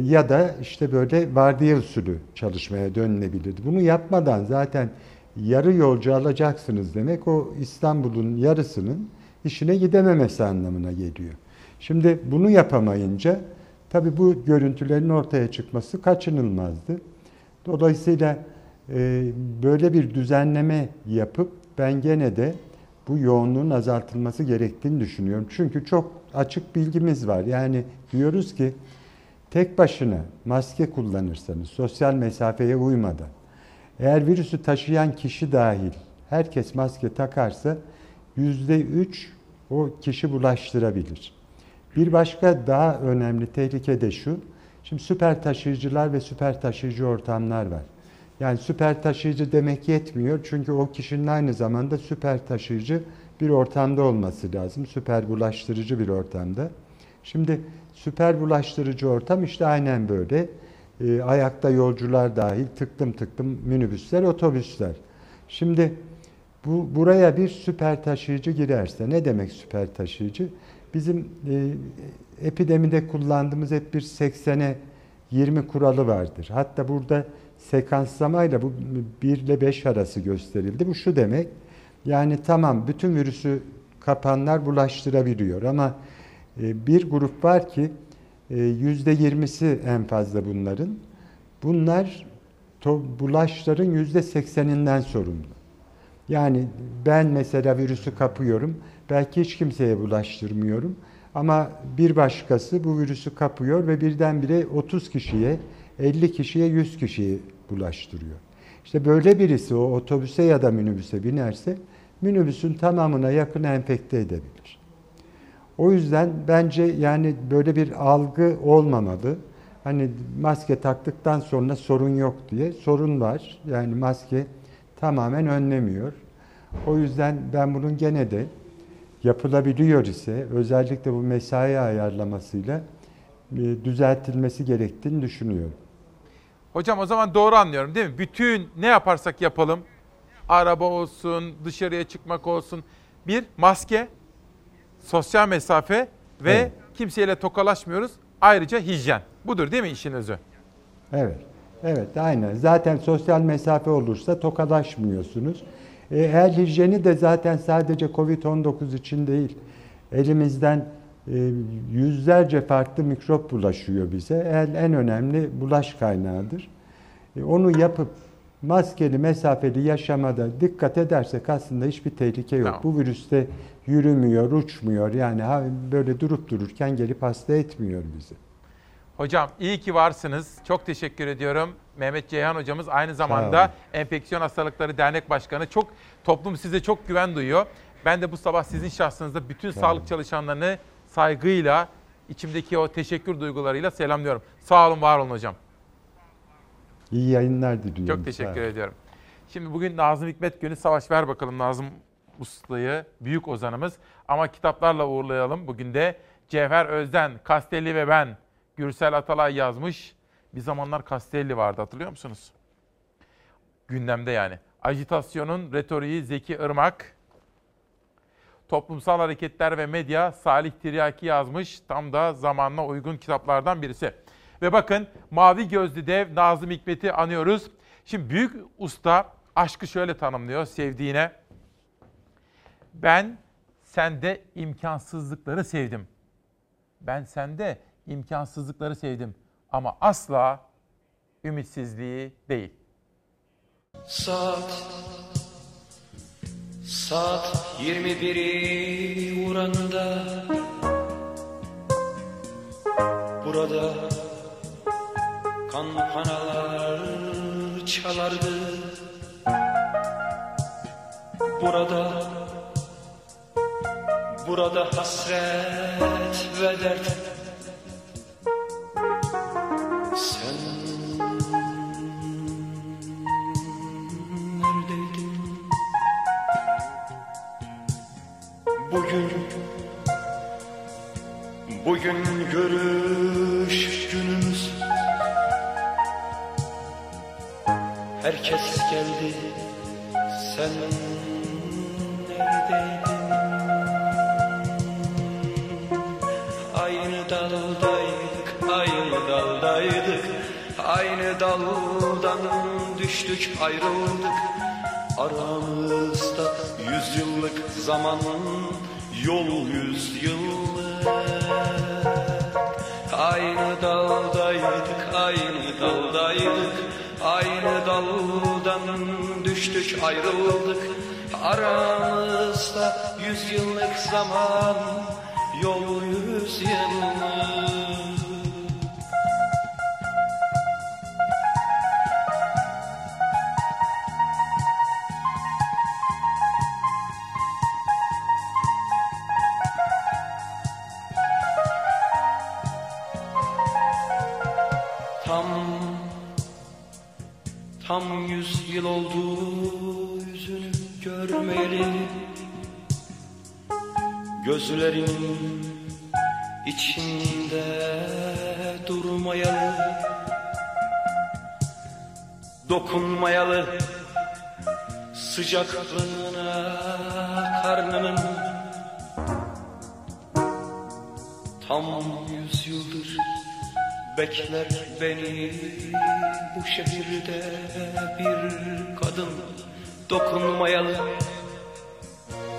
Ya da işte böyle vardiya usulü çalışmaya dönülebilirdi. Bunu yapmadan zaten yarı yolcu alacaksınız demek o İstanbul'un yarısının işine gidememesi anlamına geliyor. Şimdi bunu yapamayınca tabii bu görüntülerin ortaya çıkması kaçınılmazdı. Dolayısıyla böyle bir düzenleme yapıp ben gene de bu yoğunluğun azaltılması gerektiğini düşünüyorum. Çünkü çok açık bilgimiz var. Yani diyoruz ki tek başına maske kullanırsanız sosyal mesafeye uymadan eğer virüsü taşıyan kişi dahil herkes maske takarsa yüzde üç o kişi bulaştırabilir. Bir başka daha önemli tehlike de şu. Şimdi süper taşıyıcılar ve süper taşıyıcı ortamlar var. Yani süper taşıyıcı demek yetmiyor. Çünkü o kişinin aynı zamanda süper taşıyıcı bir ortamda olması lazım. Süper bulaştırıcı bir ortamda. Şimdi süper bulaştırıcı ortam işte aynen böyle. E, ayakta yolcular dahil tıktım tıktım minibüsler, otobüsler. Şimdi Bu buraya bir süper taşıyıcı girerse ne demek süper taşıyıcı? Bizim e, epidemide kullandığımız hep bir 80'e 20 kuralı vardır. Hatta burada sekanslamayla bu 1 ile 5 arası gösterildi. Bu şu demek. Yani tamam bütün virüsü kapanlar bulaştırabiliyor ama e, bir grup var ki e, yüzde 20'si en fazla bunların. Bunlar bulaşların yüzde sekseninden sorumlu. Yani ben mesela virüsü kapıyorum. Belki hiç kimseye bulaştırmıyorum. Ama bir başkası bu virüsü kapıyor ve birdenbire 30 kişiye, 50 kişiye, 100 kişiye bulaştırıyor. İşte böyle birisi o otobüse ya da minibüse binerse minibüsün tamamına yakın enfekte edebilir. O yüzden bence yani böyle bir algı olmamalı. Hani maske taktıktan sonra sorun yok diye. Sorun var. Yani maske tamamen önlemiyor. O yüzden ben bunun gene de yapılabiliyor ise özellikle bu mesai ayarlamasıyla e, düzeltilmesi gerektiğini düşünüyorum. Hocam o zaman doğru anlıyorum değil mi? Bütün ne yaparsak yapalım, araba olsun, dışarıya çıkmak olsun, bir maske, sosyal mesafe ve evet. kimseyle tokalaşmıyoruz. Ayrıca hijyen. Budur değil mi işin özü? Evet. Evet aynen. Zaten sosyal mesafe olursa tokalaşmıyorsunuz. E, el hijyeni de zaten sadece Covid-19 için değil. Elimizden yüzlerce farklı mikrop bulaşıyor bize. El en önemli bulaş kaynağıdır. E, onu yapıp maskeli, mesafeli yaşamada dikkat edersek aslında hiçbir tehlike yok. Tamam. Bu virüste yürümüyor, uçmuyor. Yani böyle durup dururken gelip hasta etmiyor bizi. Hocam iyi ki varsınız. Çok teşekkür ediyorum. Mehmet Ceyhan hocamız aynı zamanda Enfeksiyon Hastalıkları Dernek Başkanı. Çok toplum size çok güven duyuyor. Ben de bu sabah sizin şahsınızda bütün Sağ sağlık çalışanlarını saygıyla, içimdeki o teşekkür duygularıyla selamlıyorum. Sağ olun, var olun hocam. İyi yayınlar diliyorum. Çok teşekkür ediyorum. Şimdi bugün Nazım Hikmet günü. Savaş ver bakalım Nazım Usta'yı, büyük ozanımız. Ama kitaplarla uğurlayalım. Bugün de Cevher Özden, Kastelli ve ben, Gürsel Atalay yazmış. Bir zamanlar Kastelli vardı hatırlıyor musunuz? Gündemde yani. Ajitasyonun retoriği Zeki Irmak. Toplumsal Hareketler ve Medya Salih Tiryaki yazmış. Tam da zamanla uygun kitaplardan birisi. Ve bakın Mavi Gözlü Dev Nazım Hikmet'i anıyoruz. Şimdi büyük usta aşkı şöyle tanımlıyor sevdiğine. Ben sende imkansızlıkları sevdim. Ben sende imkansızlıkları sevdim ama asla ümitsizliği değil. Saat Saat 21'i vuranda Burada kampanalar çalardı. Burada Burada hasret ve dert Bugün Bugün görüş günümüz. Herkes geldi Sen neredeydin? Aynı daldaydık Aynı daldaydık. Aynı daldan düştük ayrıldık Aramızda yüzyıllık zaman Yol yüzyıllık Aynı daldaydık Aynı daldaydık Aynı daldan düştük ayrıldık. Aramızda yüzyıllık zaman Yol yüzyıllık Tam yüz yıl oldu yüzünü görmeyeli Gözlerin içinde durmayalı Dokunmayalı Sıcaklığına karnının Tam yüz yıldır bekler beni Bu şehirde bir kadın dokunmayalı.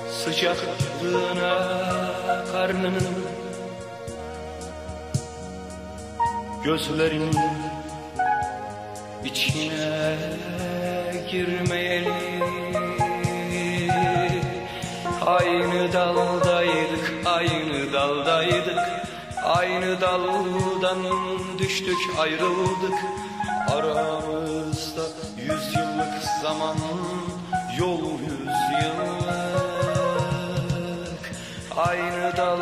Sıcaklığına karnının Gözlerin içine girmeyeli. Aynı daldaydık, aynı daldaydık Aynı daldan düştük, ayrıldık. Aramızda yüz yıllık zaman Yol yüz yıllık. Aynı dal